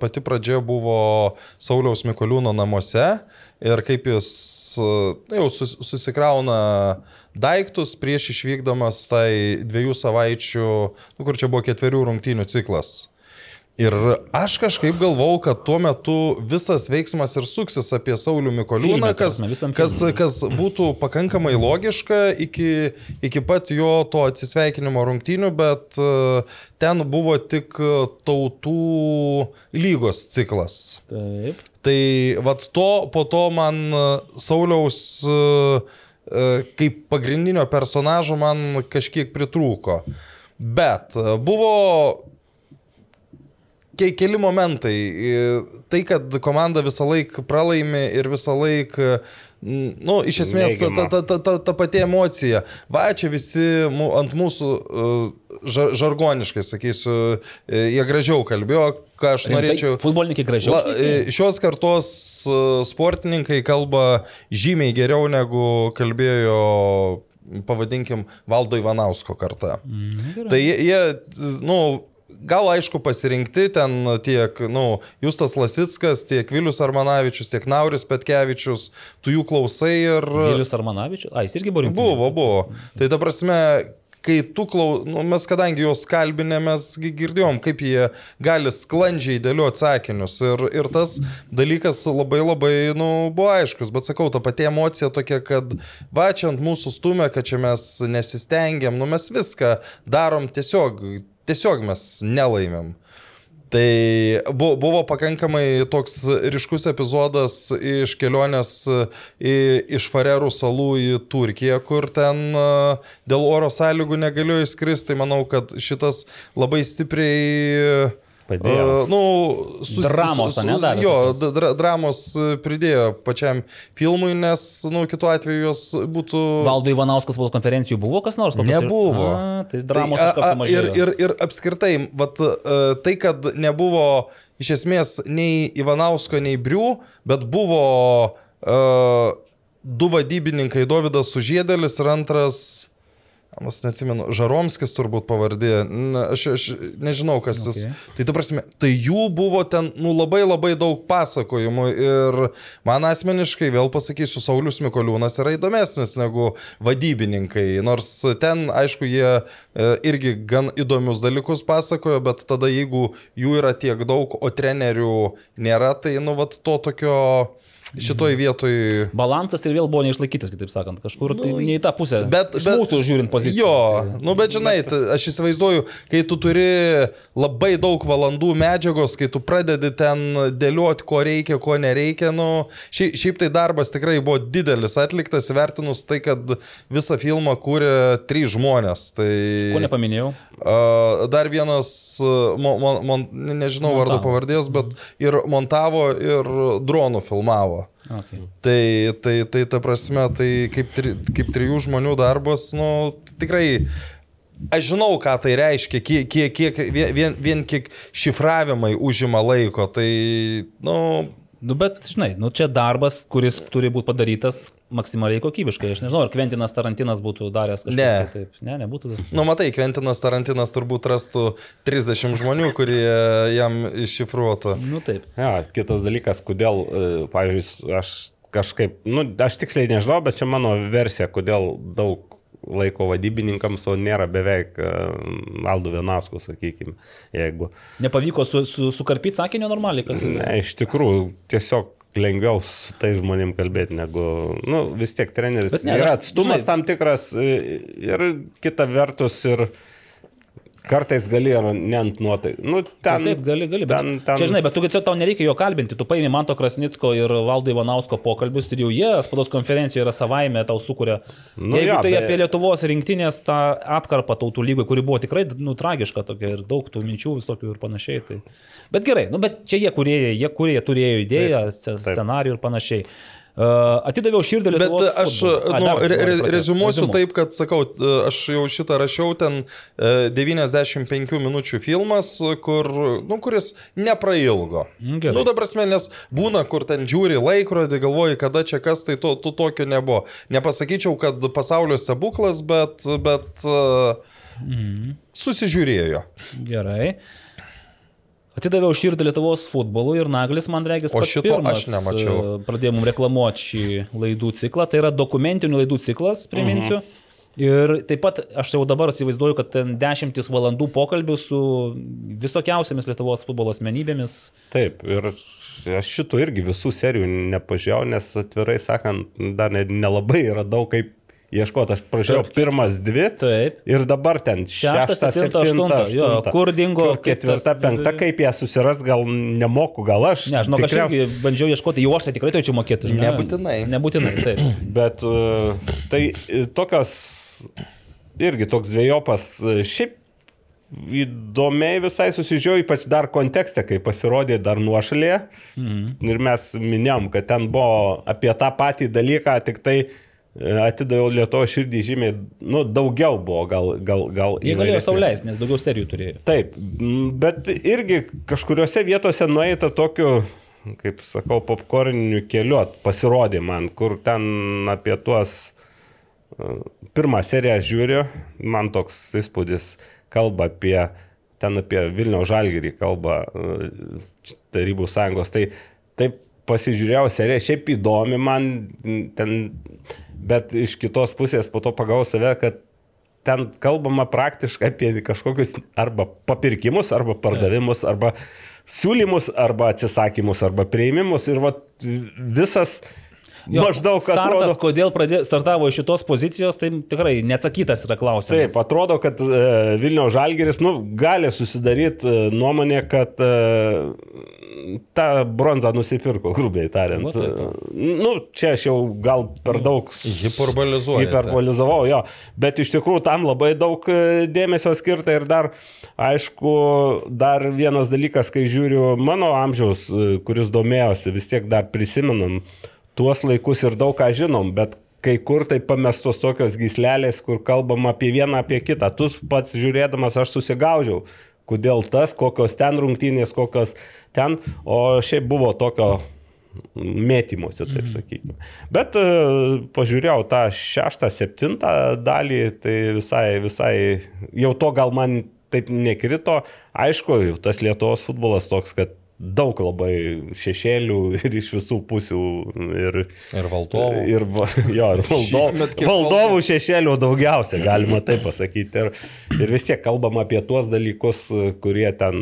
pati pradžia buvo Sauliaus Mikoliūno namuose. Ir kaip jis uh, jau sus, susikrauna daiktus prieš išvykdamas tai dviejų savaičių, nu, kur čia buvo ketverių rungtynių ciklas. Ir aš kažkaip galvau, kad tuo metu visas veiksmas ir suksis apie Saulių Mikoliūną, kas, kas, kas būtų pakankamai logiška iki, iki pat jo to atsisveikinimo rungtynių, bet e, ten buvo tik tautų lygos ciklas. Taip. Tai vad to, po to man Sauliaus e, e, kaip pagrindinio personažo man kažkiek pritrūko. Bet buvo keli momentai. Tai, kad komanda visą laiką pralaimi ir visą laiką, nu, iš esmės, ta, Neigiama. ta, ta, ta, ta pati emocija. Va, čia visi ant mūsų e, ža, žargoniškai, sakysiu, e, jie gražiau kalbėjo, ką aš norėčiau. Futbolininkai gražiau. La, e, šios kartos sportininkai kalba žymiai geriau negu kalbėjo, pavadinkim, Valdo Ivanausko karta. Mhm, gerai. Tai jie, jie nu, gal aišku pasirinkti ten tiek, nu, Justas Lasitskas, tiek Vilius Armanavičius, tiek Nauris Petkevičius, tu jų klausai ir... Vilius Armanavičius. A, jis irgi buvo rinktinėje. Buvo, buvo. Tai ta prasme, kai tu klaus, nu, mes kadangi juos kalbinėmės, girdėjom, kaip jie gali sklandžiai dėlioti atsakinius. Ir, ir tas dalykas labai labai, nu, buvo aiškus. Bet sakau, ta pati emocija tokia, kad va čia ant mūsų stumia, kad čia mes nesistengiam, nu mes viską darom tiesiog, tiesiog mes nelaimėm. Tai bu- buvo pakankamai toks ryškus epizodas iš kelionės į, iš Farerų salų į Turkiją, kur ten a, dėl oro sąlygų negalėjo įskristi. Tai manau, kad šitas labai stipriai Padėjo. a, Nu, sus- Dramos, sus- davė Jo, dra, dramos pridėjo pačiam filmui, nes, nu, kitu atveju jos būtų... Valdo Ivanauskas spaudos konferencijų buvo kas nors? Kokios ir- Nebuvo. A, tai dramos Tai, a- a, ir, ir, ir apskritai, vat, tai, kad nebuvo iš esmės nei Ivanausko, nei Brių, bet buvo uh, du vadybininkai, Davidas Sužėdelis ir antras, Aš neatsimenu, Žaromskis turbūt pavardė, Na, aš, aš nežinau, kas okay. jis. Tai ta prasme, tai jų buvo ten nu, labai labai daug pasakojimų ir man asmeniškai, vėl pasakysiu, Saulis Mikoliūnas yra įdomesnis negu vadybininkai. Nors ten, aišku, jie e, irgi gan įdomius dalykus pasakojo, bet tada jeigu jų yra tiek daug, o trenerių nėra, tai nu, vat to tokio šitoj vietoj... Balansas ir vėl buvo neišlaikytas, kitaip sakant, kažkur nu, tai ne į tą pusę. Bet, bet, mūsų žiūrint pozicijų. Jo, tai, nu bet žinai, bet... aš įsivaizduoju, kai tu turi labai daug valandų medžiagos, kai tu pradedi ten dėlioti, ko reikia, ko nereikia, nu, šiaip, šiaip tai darbas tikrai buvo didelis, atliktas, vertinus tai, kad visą filmą kūrė trys žmonės. Tai... Ko nepaminėjau? Dar vienas, mon, mon, mon, nežinau Montavo. vardo pavardės, bet ir montavo, ir dronų filmavo. Okay. Tai, tai, tai ta prasme, tai kaip, tri, kaip trijų žmonių darbas, nu, tikrai, aš žinau, ką tai reiškia, kiek, kiek, kiek vien, vien kiek šifravimai užima laiko, tai, nu, Nu, bet, žinai, nu, čia darbas, kuris turi būti padarytas maksimaliai kokybiškai. Aš nežinau, ar Kventinas Tarantinas būtų daręs kažką. Ne. Taip, ne, nebūtų. nu, matai, Kventinas Tarantinas turbūt rastų 30 žmonių, kurie jam iššifruotų. Nu, taip. Ja, kitas dalykas, kodėl, e, pavyzdžiui, aš kažkaip, nu, aš tiksliai nežinau, bet čia mano versija, kodėl daug laiko vadybininkams, o nėra beveik e, Aldo Vienausko, sakykime, jeigu. Nepavyko su, su, sukarpyti sakinio normaliai, kad... Ne, iš tikrųjų, tiesiog lengviau su tai žmonėm kalbėti, negu, nu, vis tiek treneris. Bet ne, yra aš- atstumas žinai- tam tikras e, ir kita vertus ir kartais gali ir ne ant nuotai. Nu, ten, Taip, gali, gali. Bet, ten, ten, Čia, žinai, bet tu tau nereikia jo kalbinti. Tu paimi Manto Krasnicko ir Valdo Ivanausko pokalbius ir jau jie spados konferencijoje yra savaime tau sukuria. Nu Jeigu jo, tai be- apie Lietuvos rinktinės tą atkarpą tautų lygoj, kuri buvo tikrai nu, tragiška tokia ir daug tų minčių visokių ir panašiai. Tai... Bet gerai, nu, bet čia jie kurieji, jie kurie turėjo idėją, taip, scenarijų ir panašiai. Uh, atidaviau širdį Bet Lietuvos. aš futbolui. A, nu, re, re, rezumuosiu Reziumuok. taip, kad sakau, aš jau šitą rašiau, ten e, 95 minučių filmas, kur, nu, kuris neprailgo. Mm, gerai. nu, ta prasme, nes būna, kur ten žiūri laikrodį, galvoji, kada čia kas, tai to, to tokio nebuvo. Nepasakyčiau, kad pasaulio stebuklas, bet, bet uh, Mhm. susižiūrėjo. Gerai. Atidaviau širdį Lietuvos futbolui ir Naglis, man regis, O šito aš nemačiau. e, Pradėjo mums reklamuoti šį laidų ciklą. Tai yra dokumentinių laidų ciklas, priminsiu. Mhm. Ir taip pat aš jau dabar įsivaizduoju, kad ten dešimtis valandų pokalbių su visokiausiamis Lietuvos futbolo asmenybėmis. Taip, ir aš šitų irgi visų serijų nepažiūrėjau, nes atvirai sakant, dar ne- nelabai yra daug kaip ieškoti. Aš pražiūrėjau Taip. pirmas dvi. Taip. Ir dabar ten Šešta, šešta, septinta, septinta, aštunta. Jo, kur dingo, ketvirta, penkta, kaip ją susiras, gal nemoku, gal aš. Ne, žinau, aš Tikriausiai- irgi bandžiau ieškoti, jau aš tai tikrai turėčiau mokėti. žinai. Nebūtinai. Nebūtinai, taip. Bet uh, tai uh, tokios, irgi toks dviejopas, uh, šiaip įdomiai visai susižiūrėjau, ypač dar kontekste, kai pasirodė dar nuošalėje. Mhm. Ir mes minėjom, kad ten buvo apie tą patį dalyką, tik tai uh, atidaviau Lietuvo širdį žymiai, nu, daugiau buvo, gal, gal, gal. Jie galėjo sauliais, nes daugiau serijų turėjo. Taip, bet irgi kažkuriuose vietose nueita tokiu, kaip sakau, popkorniniu keliu, pasirodė man, kur ten apie tuos e, pirmą seriją žiūriu, man toks įspūdis kalba apie ten apie Vilniaus žalgyrį kalba e, Tarybų sąjungos, tai taip pasižiūrėjau seriją, šiaip įdomi man ten, bet iš kitos pusės po to pagau save, kad ten kalbama praktiškai apie kažkokius arba papirkimus, arba pardavimus, arba siūlymus, arba atsisakymus, arba prieimimus ir vat, visas Jo, maždaug startas, atrodo. kodėl pradė, startavo iš šitos pozicijos, tai tikrai neatsakytas yra klausimas. Taip, atrodo, kad e, Vilniaus Žalgeris nu, gali susidaryti e, nuomonę, kad e, tą bronzą nusipirko, grubiai tariant. Nu, taip, taip. Nu, čia aš jau gal per daug Hiperbolizuojate. Hiperbolizavau, jo. Bet iš tikrųjų tam labai daug e, dėmesio skirta ir dar, aišku, dar vienas dalykas, kai žiūriu mano amžiaus, e, kuris domėjosi, vis tiek dar prisimenam tuos laikus ir daug ką žinom, bet kai kur tai pamestos tokios gyslelės, kur kalbam apie vieną, apie kitą. Tu pats žiūrėdamas aš susigaužiau, kodėl tas, kokios ten rungtynės, kokios ten, o šiaip buvo tokio mėtymuose, taip sakykime. Bet e, pažiūrėjau tą šeštą, septintą dalį, tai visai, visai, jau to gal man taip nekrito. Aišku, tas Lietuvos futbolas toks, kad daug labai šešėlių ir iš visų pusių. Ir, Ir valdovų. Ir, jo, ir kiek valdovų šešėlių daugiausia, galima taip pasakyti. Ir, ir vis tiek kalbam apie tuos dalykus, kurie ten,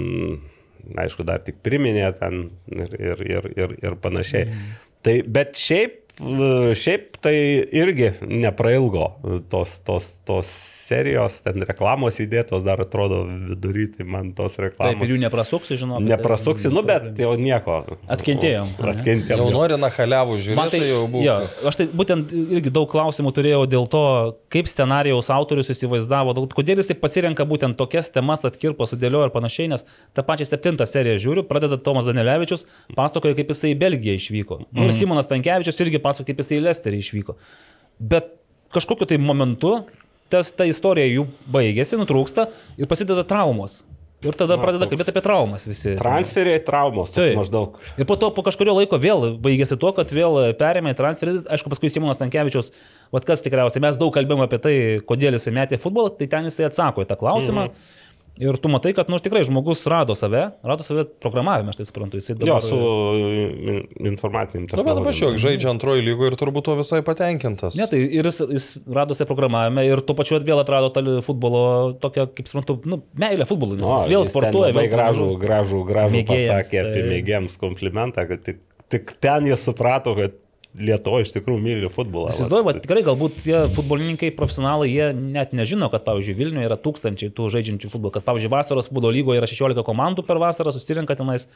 aišku, dar tik priminė ten ir, ir, ir, ir, ir panašiai. Mm. Tai, bet šiaip, šiaip tai irgi neprailgo tos, tos, tos serijos, ten reklamos įdėtos dar atrodo vidury, tai man tos Taip, reklamos. ir jų neprasuksi, žinau. Neprasuksi, nu bet jau nieko. Atkentėjom? Atkentėjom. Jau nori nachaliavų žiūrėti, Man tai, tai jau buvo. jo, aš tai būtent irgi daug klausimų turėjau dėl to, kaip scenarijaus autorius įsivaizdavo, daug- kodėl jis pasirenka būtent tokias temas atkirpo, sudėliojo ir panašiai, nes tą pačią septintą seriją žiūriu, pradeda Tomas Danilevičius, pasakoja, kaip jisai į Belgiją išvyko. Mm. Ir Simonas Tankievičius irgi pasakoja, kaip jisai į Lesterį išvyko. Bet kažkokiu tai momentu tas, ta istorija jų baigėsi, nutrūksta ir prasideda traumos. Ir tada pradeda toks kalbėti apie traumas visi. Transferiai traumos, Taip. maždaug. Ir po to po kažkurio laiko vėl baigėsi tuo, kad vėl perėmė transferį. Aišku, paskui Simonas Tankievičius, vad kas tikriausiai, mes daug kalbėjome apie tai, kodėl jisai metė futbolą, tai ten jisai atsako į tą klausimą. Mhm. Ir tu matai, kad, nu, tikrai žmogus rado save, rado save programavime, aš tai suprantu. Jisai Jo, dabar... su in- informacinėm Nu, bet pažiūrėk, žaidžia antroji lygoje ir turbūt tuo visai patenkintas. Ne, tai ir jis, jis rado save programavime ir tuo pačiu vėl atrado tą futbolo tokią, kaip suprantu, nu, meilę futbolui, nes jis vėl jis sportuoja. Labai vėl gražų, treniruoja. gražų, gražų Mėgėjams, pasakė apie tai- mėgėjams komplimentą, kad tik, tik ten jie suprato, kad Lietuva iš tikrųjų myli futbolą. Įsivaizduoju, va, tikrai galbūt tie futbolininkai profesionalai, jie net nežino, kad, pavyzdžiui, Vilniuje yra tūkstančiai tų žaidžiančių futbolą, kad, pavyzdžiui, vasaros futbolo lygoje yra 16 komandų per vasarą, susirinka tenais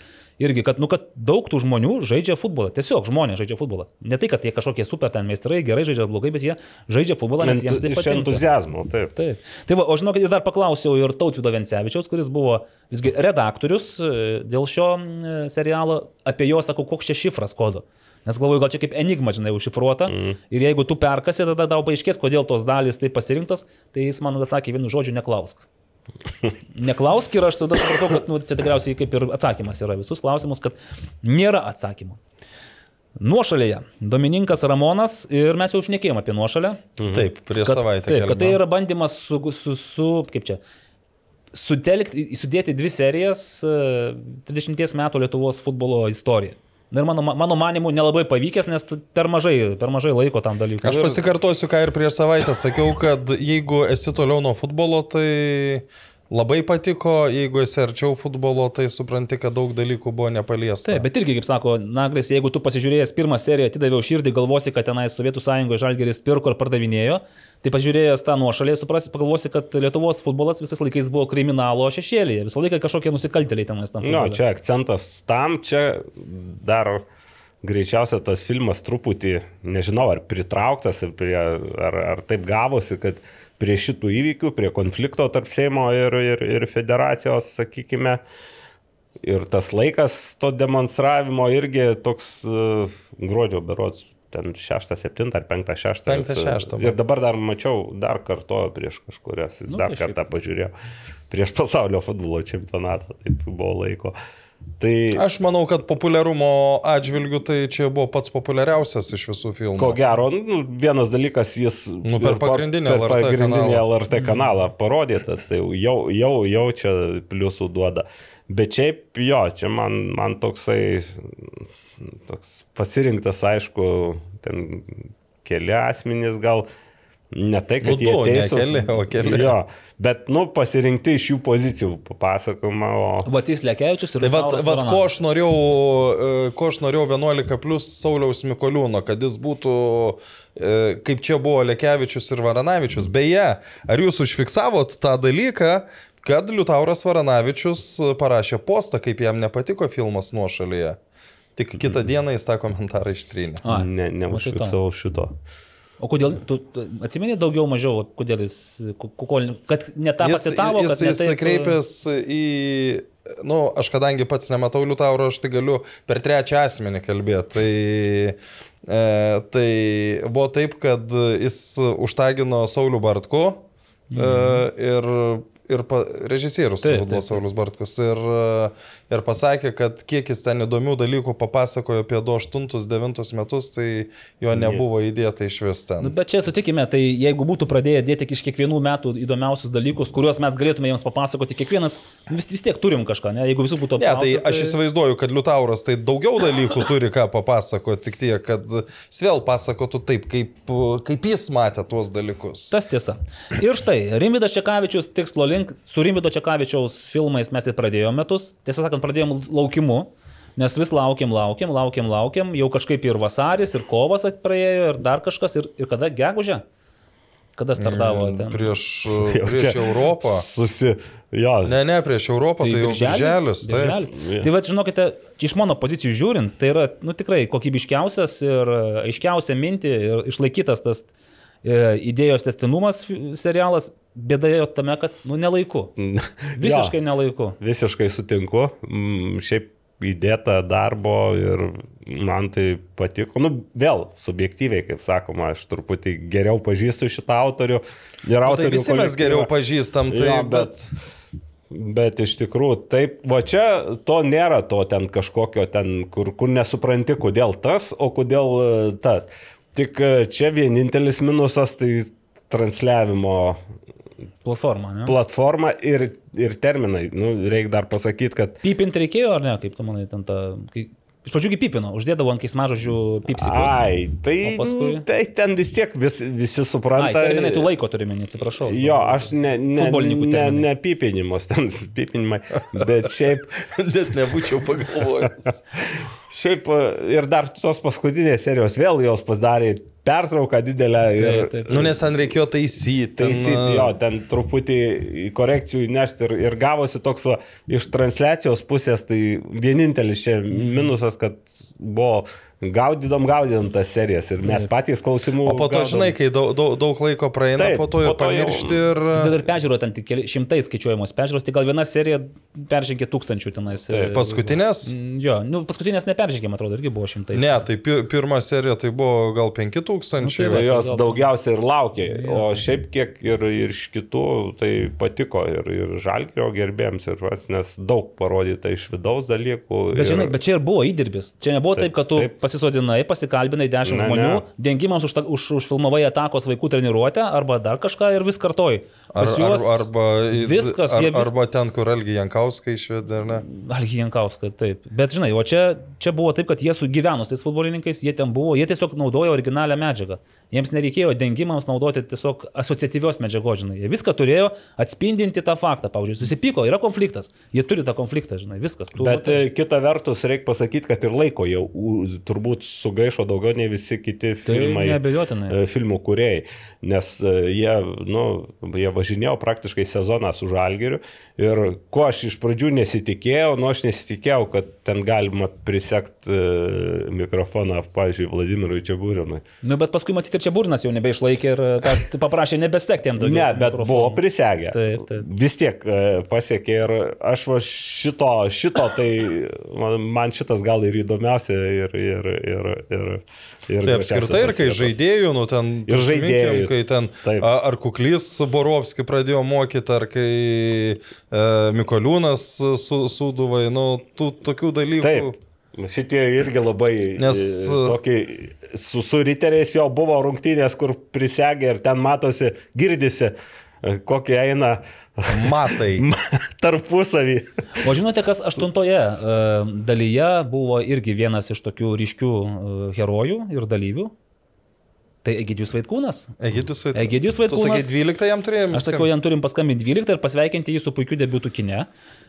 irgi, kad, nu, kad daug tų žmonių žaidžia futbolą. Tiesiog žmonės žaidžia futbolą. Ne tai, kad jie kažkokie super ten meistrai, gerai žaidžia blogai, bet jie žaidžia futbolą, nes jiems tai patinka. entuzijazmo, taip. Taip. Tai va, o žinokit, ir dar paklausiau ir Tautvido Vencevičiaus, kuris buvo visgi redaktorius e, dėl šio e, serialo, apie jo sakau, koks čia šifras kodo. Nes galvoju, gal čia kaip enigma, žinai, užšifruota. Mm. Ir jeigu tu perkasi, tada tau paaiškės, kodėl tos dalys taip pasirinktos, tai jis man tada sakė vienu žodžiu, neklausk. Neklausk ir aš tada supratau, kad nu, čia tikriausiai kaip ir atsakymas yra visus klausimus, kad nėra atsakymų. Nuošalėje Domininkas Ramonas ir mes jau užnekėjom apie nuošalę. Taip, prieš Kad, savaitę. taip, kad tai yra bandymas su, su, su kaip čia, sutelkti, sudėti dvi serijas e, 30 metų Lietuvos futbolo istoriją. Na ir mano, mano manimu nelabai pavykęs, nes tu per mažai, per mažai laiko tam dalykui. Aš pasikartosiu, ką ir prieš savaitę sakiau, kad jeigu esi toliau nuo futbolo, tai labai patiko, jeigu esi arčiau futbolo, tai supranti, kad daug dalykų buvo nepaliesta. Taip, bet irgi, kaip sako Naglis, jeigu tu pasižiūrėjęs pirmą seriją, atidaviau širdį, galvosi, kad tenai Sovietų sąjungoje Žalgeris pirko ir pardavinėjo, tai pažiūrėjęs tą nuošalį, suprasi, pagalvosi, kad Lietuvos futbolas visais laikais buvo kriminalo šešėlėje, visą laiką kažkokie nusikaltėliai tenais tam. Nu, futbole. čia akcentas tam, čia dar greičiausia tas filmas truputį, nežinau, ar pritrauktas, ar, prie, ar, ar taip gavosi, kad prie šitų įvykių, prie konflikto tarp Seimo ir, ir, ir federacijos, sakykime, ir tas laikas to demonstravimo irgi toks uh, gruodžio berots. Ten 6, 7 ar 5, 6. Penktą, šeštą, Ir dabar dar mačiau, dar kartojo prieš kažkurias, Nu, dar šiaip. kartą pažiūrėjau. Prieš pasaulio futbolo čempionatą, taip buvo laiko. Tai Aš manau, kad populiarumo atžvilgių tai čia buvo pats populiariausias iš visų filmų. ko gero, nu, vienas dalykas jis Nu, per pagrindinį per LRT pagrindinį kanalą. LRT kanalą parodytas, tai jau, jau, jau čia pliusų duoda. Bet šiaip jo, čia man, man toksai toks pasirinktas, aišku, ten keli asmenys gal. Ne tai, kad Nu, jie du, ne teisūs. keli, o keli. Jo, bet, nu, pasirinkti iš jų pozicijų papasakoma, o... Vatys Lekevičius ir Tai vat, vat, ko Varanavičius. aš norėjau, e, ko aš norėjau 11 plus Sauliaus Mikoliūno, kad jis būtų, e, kaip čia buvo Lekevičius ir Varanavičius. Beje, ar jūs užfiksavot tą dalyką, kad Liutauras Varanavičius parašė postą, kaip jam nepatiko filmas nuošalyje. Tik kitą dieną jis tą komentarą ištrynė. A, Ne, neužfiksavau šito. O kodėl, tu tu atsimeni daugiau mažiau, kodėl jis, ku- ku- kol- kad ne tą Jis, pasitavo, jis, kad ne jis taip, kreipęs į, na, nu, aš kadangi pats nematau Liutauro, aš tai galiu per trečią asmenį kalbėti. Tai, e, tai buvo taip, kad jis užtagino Saulių Bartku e, ir, ir pa, režisierius turbūt buvo. Saulis Bartkus ir, e, ir pasakė, kad kiek jis ten įdomių dalykų papasakojo apie 28-9 metus, tai jo nebuvo įdėta iš vis ten. Nu, bet čia sutikime, tai jeigu būtų pradėję dėti iš kiekvienų metų įdomiausius dalykus, kuriuos mes galėtume jiems papasakoti, kiekvienas vis, vis tiek turim kažką, ne? Jeigu visų būtų Ne, tai apklausę, aš įsivaizduoju, kad Liutauras tai daugiau dalykų turi ką papasakoti, tik tiek, kad jis vėl pasakotų taip, kaip, kaip jis matė tuos dalykus. Tas tiesa. Ir štai, Rimvidas Čekavičius tikslo link, su Rimvido Čekavičiaus filmais mes ir pradėjome metus, tiesą sakant, pradėjome laukimu, nes vis laukiam, laukiam, laukiam, laukiam, jau kažkaip ir vasaris, ir kovas praėjo, ir dar kažkas, ir, ir kada gegužė? Kada startavo ten? Prieš, Jau prieš Europą. Susi... Jo, Ne, ne, prieš Europą, tai, tai jau birželis. Taip. Birželis. Tai va, žinokite, iš mano pozicijų žiūrint, tai yra, nu tikrai kokybiškiausias ir e, aiškiausia minti ir išlaikytas tas e, idėjos testinumas serialas, bėda jo tame, kad, nu, nelaiku. Visiškai Jo. nelaiku. Visiškai sutinku. Mm, Šiaip įdėta darbo ir man tai patiko. Nu, vėl, subjektyviai, kaip sakoma, aš truputį geriau pažįstu šitą autorių. Ir Nu, tai autorių visi mes kolektyvą. geriau pažįstam, tai, Jo, bet, bet iš tikrųjų, taip, va čia to nėra, to ten kažkokio ten, kur, kur nesupranti, kodėl tas, o kodėl e, tas. Tik e, čia vienintelis minusas tai transliavimo Platforma, ne? platforma ir, ir terminai. Nu, reikia dar pasakyti, kad Pypinti reikėjo ar ne, kaip tu manai, ten ta... Kai... Iš pradžių pipino, uždėdavo ant keismažodžių pipsikus. Ai, tai, O paskui? tai ten vis tiek vis, visi Ai, supranta. terminai tu laiko turi menį, atsiprašau. Jo, aš ne, ne, ne, ne pipinimus, ten pipinimai, bet šiaip, net nebūčiau pagalvojęs. šiaip e, ir dar tos paskutinės serijos vėl jos pasidarė pertrauką didelę ir Taip, taip. Nu, nes ten reikėjo taisyti. ten, taisyti, jo, ten truputį korekcijų įnešti ir, ir gavosi toks va, iš transliacijos pusės, tai vienintelis čia minusas, kad buvo gaudydom, gaudydom tas serijas ir mes patys klausimų. O po to, gaudom. žinai, kai daug, daug, daug laiko praeina, Taip, po to jau pamiršti ir... Tada ir peržiūro ten tik šimtai skaičiuojamos peržiūros, tai gal viena serija peržengė tūkstančių tenais. Taip. Paskutinės? Mm, Jo, nu, paskutinės neperžengė, man atrodo, irgi buvo šimtai. Ne, tai pi pirma serija tai buvo gal 5000. Nu, tai Tai va. jos gal- daugiausia ir laukė, o šiaip kiek ir, ir iš kitų tai patiko ir, ir žalgerio gerbėjams, ir vas, nes daug parodyta iš vidaus dalykų. Bet, žinai, ir, bet čia ir buvo įdirbis. Čia nebuvo taip, Taip, kad tu taip. Pasisodinai, pasikalbinai dešimt Ne, žmonių, ne. dengimams už, už, užfilmavai atakos vaikų treniruotę arba dar kažką ir vis kartoji. Ar, ar, arba, viskas, ar, vis- arba ten, kur Algi Jankauskai išvedė, ar ne? Algi Jankauskas, taip. Bet žinai, o čia, čia buvo taip, kad jie sugyveno su tais futbolininkais, jie ten buvo, jie tiesiog naudojo originalią medžiagą. Jiems nereikėjo dengimams naudoti tiesiog asociatyvios medžiagos, žinai. Jie viską turėjo atspindinti tą faktą. Pavyzdžiui, susipyko, yra konfliktas. Jie turi tą konfliktą, žinai, viskas. Tu, Bet e, kita vertus, reikia pasakyti, kad ir laiko jau turbūt sugaišo daugiau nei visi kiti filmai. neabejotinai. e, Filmų kuriejai, nes e, jie, nu, jie važinėjo praktiškai sezoną su žalgeriu ir ko aš iš pradžių nesitikėjau, nu aš nesitikėjau, kad ten galima prisekti e, mikrofoną, pavyzdžiui, Vladimirui Čiabūrinui. Nu, bet paskui matyti ir čia burnas jau nebeišlaikė ir tas paprašė nebesekti jam daugiau. Ne, bet mikrofonų. buvo prisegę. Taip, taip. Vis tiek e, pasiekė ir aš va šito, šito tai man, šitas gal ir įdomiausia ir... ir, ir, ir, ir Tai apskritai ir kai žaidėjų, nu ten Ir žaidėjų. kai ten Taip. ar kuklys Borovskis Jankauskį pradėjo mokyti, ar kai e, Mikoliūnas su, suduvai, nu, tų tokių dalykų. Taip. Šitie irgi labai Nes, e, tokį, su, su riteriais jo buvo rungtynės, kur prisegė ir ten matosi, girdisi, e, kokie eina Matai. tarpusavį. O žinote, kas aštuntoje e, dalyje buvo irgi vienas iš tokių ryškių e, herojų ir dalyvių? Tai Egidijus Vaitkūnas. Egidijus Vaitkūnas. Egidijus sakai, Vaitkūnas. 12 jam turėjom. Aš sakiau, jam turim paskambinti 12 ir pasveikinti jį su puikiu debiutu kine,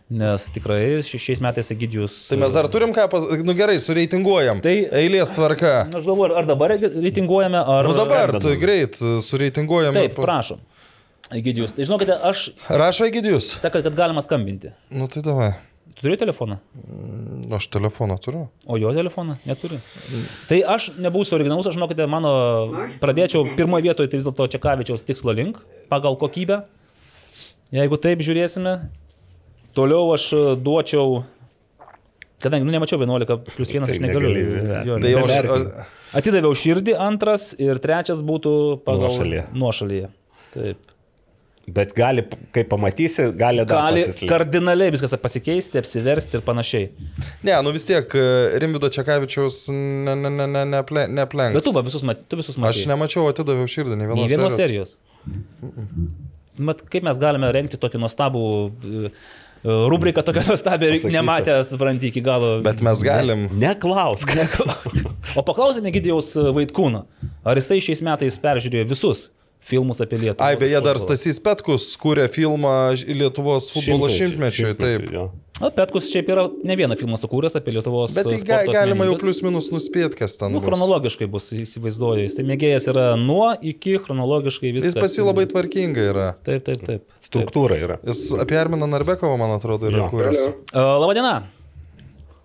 nes tikrai ši- šiais metais Egidijus... Tai mes dar turim ką, pas... nu gerai, sureitinguojam. Tai- Eilės tvarka. Aš galvoju, ar dabar reitinguojame, ar... Nu dabar, skambinam. tu greit, sureitinguojam. Taip, prašom. Egidijus. Tai žinokite, aš Rašo Egidijus. sakau, kad galima skambinti. Nu tai davai. Tu turi telefoną? Aš telefoną turiu. O jo telefoną neturi. Tai aš nebūsiu originalus, aš žinokite, mano pradėčiau pirmoje vietoje, tai vis dėlto Čekavičiaus tikslo link, pagal kokybę. Jeigu taip žiūrėsime, toliau aš e, duočiau, kadangi, nu, nemačiau 11 plus 1, aš Tai negaliu. negali, Jo, Tai jau aš, Vertink. Atidaviau širdį antras ir trečias būtų pagal Nuošalyje. nuošalyje. Taip. Bet gali, kai pamatysi, gali dar Gali pasislėpti. kardinaliai viskas pasikeisti, apsiversti ir panašiai. ne, nu vis tiek e, Rimvido Čekavičiaus ne, ne, ne, ne, ne, neplenks. Bet tu, va, visus, mat, tu visus matai. Aš nemačiau, atidaviau širdį, ne Nei vienos, vienos serijos. serijos. Mat, kaip mes galime renkti tokį nuostabų e, rubriką, tokią nuostabią, Pasakysiu. nematę, supranti, iki galo. Bet mes galim. Neklausk. O paklausėme Gidijaus Vaitkūno, ar jisai šiais metais peržiūrėjo visus filmus apie Lietuvą. Ai, beje, dar Stasys Petkus kūrė filmą Lietuvos futbolo šimtmečiui. Taip. jo. O Petkus šiaip yra ne vieną filmą sukūręs apie Lietuvos. Bet tai ga, galima jau plius minus nuspėti, kas ten Nu, bus. chronologiškai bus, įsivaizduoju. Jis tai mėgėjas yra nuo iki chronologiškai viskas. Jis pasi labai tvarkingai yra. Taip, taip, taip. Struktūra yra. Jis apie Arminą Narbekovą, man atrodo, yra kūręs. Alio.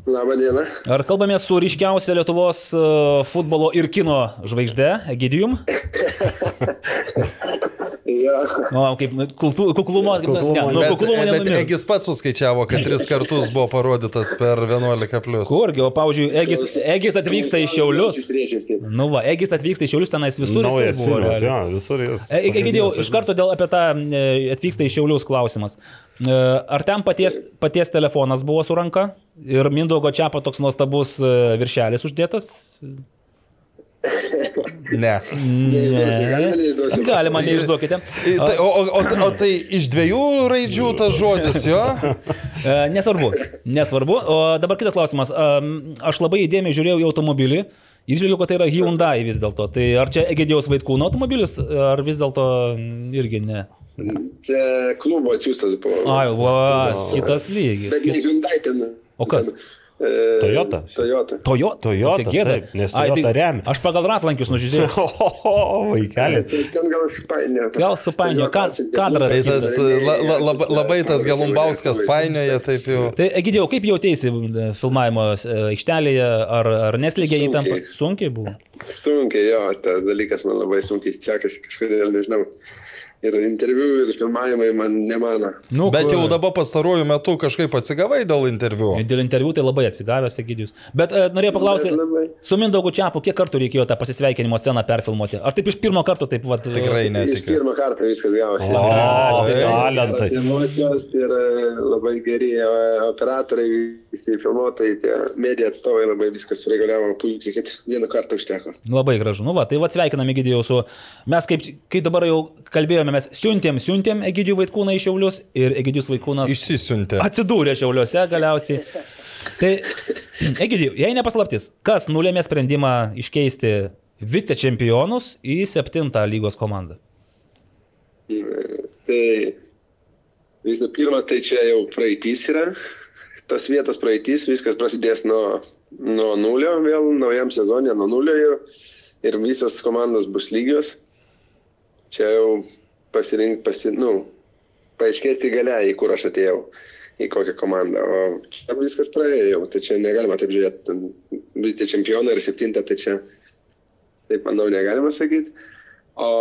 Labadiena. Ar kalbame su ryškiausia Lietuvos e, futbolo ir kino žvaigžde, Egidijum? O, kaip kultu, kuklumo, Kuklumo, ne, nu, kuklumo bet nenumirs. Egis pats suskaičiavo, kad tris kartus buvo parodytas per 11 plus. Kurgi, o pavyzdžiui, Egis, Egis atvyksta į Šiaulius. Nu va, Egis atvyksta į Šiaulius, tenais visur jisai Naujas buvo. jo, visur jis. E, Egidijau, iš karto dėl apie tą e, atvyksta į Šiaulius klausimas. E, Ar ten paties, paties telefonas buvo su ranka ir Mindaugo Čiapo toks nuostabus e, viršelis uždėtas? Ne. Neišduosiu, galima neišduosiu. Galima, neišduokite. Tai, o, o, o, o tai iš dviejų raidžių tas žodis, jo? E, Nesvarbu, nesvarbu. O dabar kitas klausimas. Am, Aš labai įdėmiai žiūrėjau į automobilį ir žiūrėjau, kad tai yra Hyundai vis dėlto. Tai ar čia Egidijaus Vaitkūno automobilis, ar vis dėlto irgi ne? Čia klubo atsiųstas buvo. Ai, va, kitas lygis. Bet ne Hyundai ten. O kas? Ten, e, Toyota? Toyota. Toyota. Toyota, Kokia gėda. taip, nes Ai, Toyota remia. Aš pagal ratlankius nužiūrėjau. O, vaikeli. Tai ten gal supainiojo. Gal supainiojo, ka- kadras Tai tas la, la, la, labai tas Galumbauskas painioja, taip jau. Tai Egidijau, kaip jautėsi e, filmavimo e, aikštelėje, ar, ar neslėgė Sunkiai. įtampa? Sunkiai buvo. Sunkiai, jo, tas dalykas man labai sunkiai sekasi kažkodėl, nežinau. Ir interviu, ir filmavimai man nemano. Nu, Bet kur- jau dabar pastaruoju metu kažkaip atsigavai dėl interviu. Dėl interviu tai labai atsigavęs Egidijus. Bet e, norėjau paklausti, su Mindaugu Čiapu, kiek kartų reikėjo tą pasisveikinimo sceną perfilmuoti? Ar taip iš pirmo karto taip vat, e, Tikrai Iš netikiu. pirmo karto viskas gavosi. O, talentai. emocijos ir e, labai geri e, operatoriai, visi filmuotojai, tie medija atstovai labai viskas sureguliavo puikiai, kad vieną kartą užteko. Labai gražu. Nu, va, tai va, sveikiname Egidijau su... Mes kaip, kai dabar jau kalbėjome, mes siuntėm, siuntėm Egidijų Vaitkūną į Šiaulius ir Egidijus Vaikūnas Išsisiuntė. atsidūrė Šiauliuose galiausiai. Tai, Egidijau, jei nepaslaptis, kas nulėmė sprendimą iškeisti vice čempionus į septintą lygos komandą? Tai visų pirma, tai čia jau praeitys yra. Tos vietos praeitys, viskas prasidės nuo, nuo nulio, vėl naujam sezonė nuo nulio ir, ir visos komandos bus lygios. Čia jau pasirink, pasi, nu, paaiškės tik galia, į kur aš atėjau, į kokią komandą. O čia viskas praėjo tai čia negalima taip žiūrėti. Būti čempionai ir septinta, tai čia, taip manau, negalima sakyti. O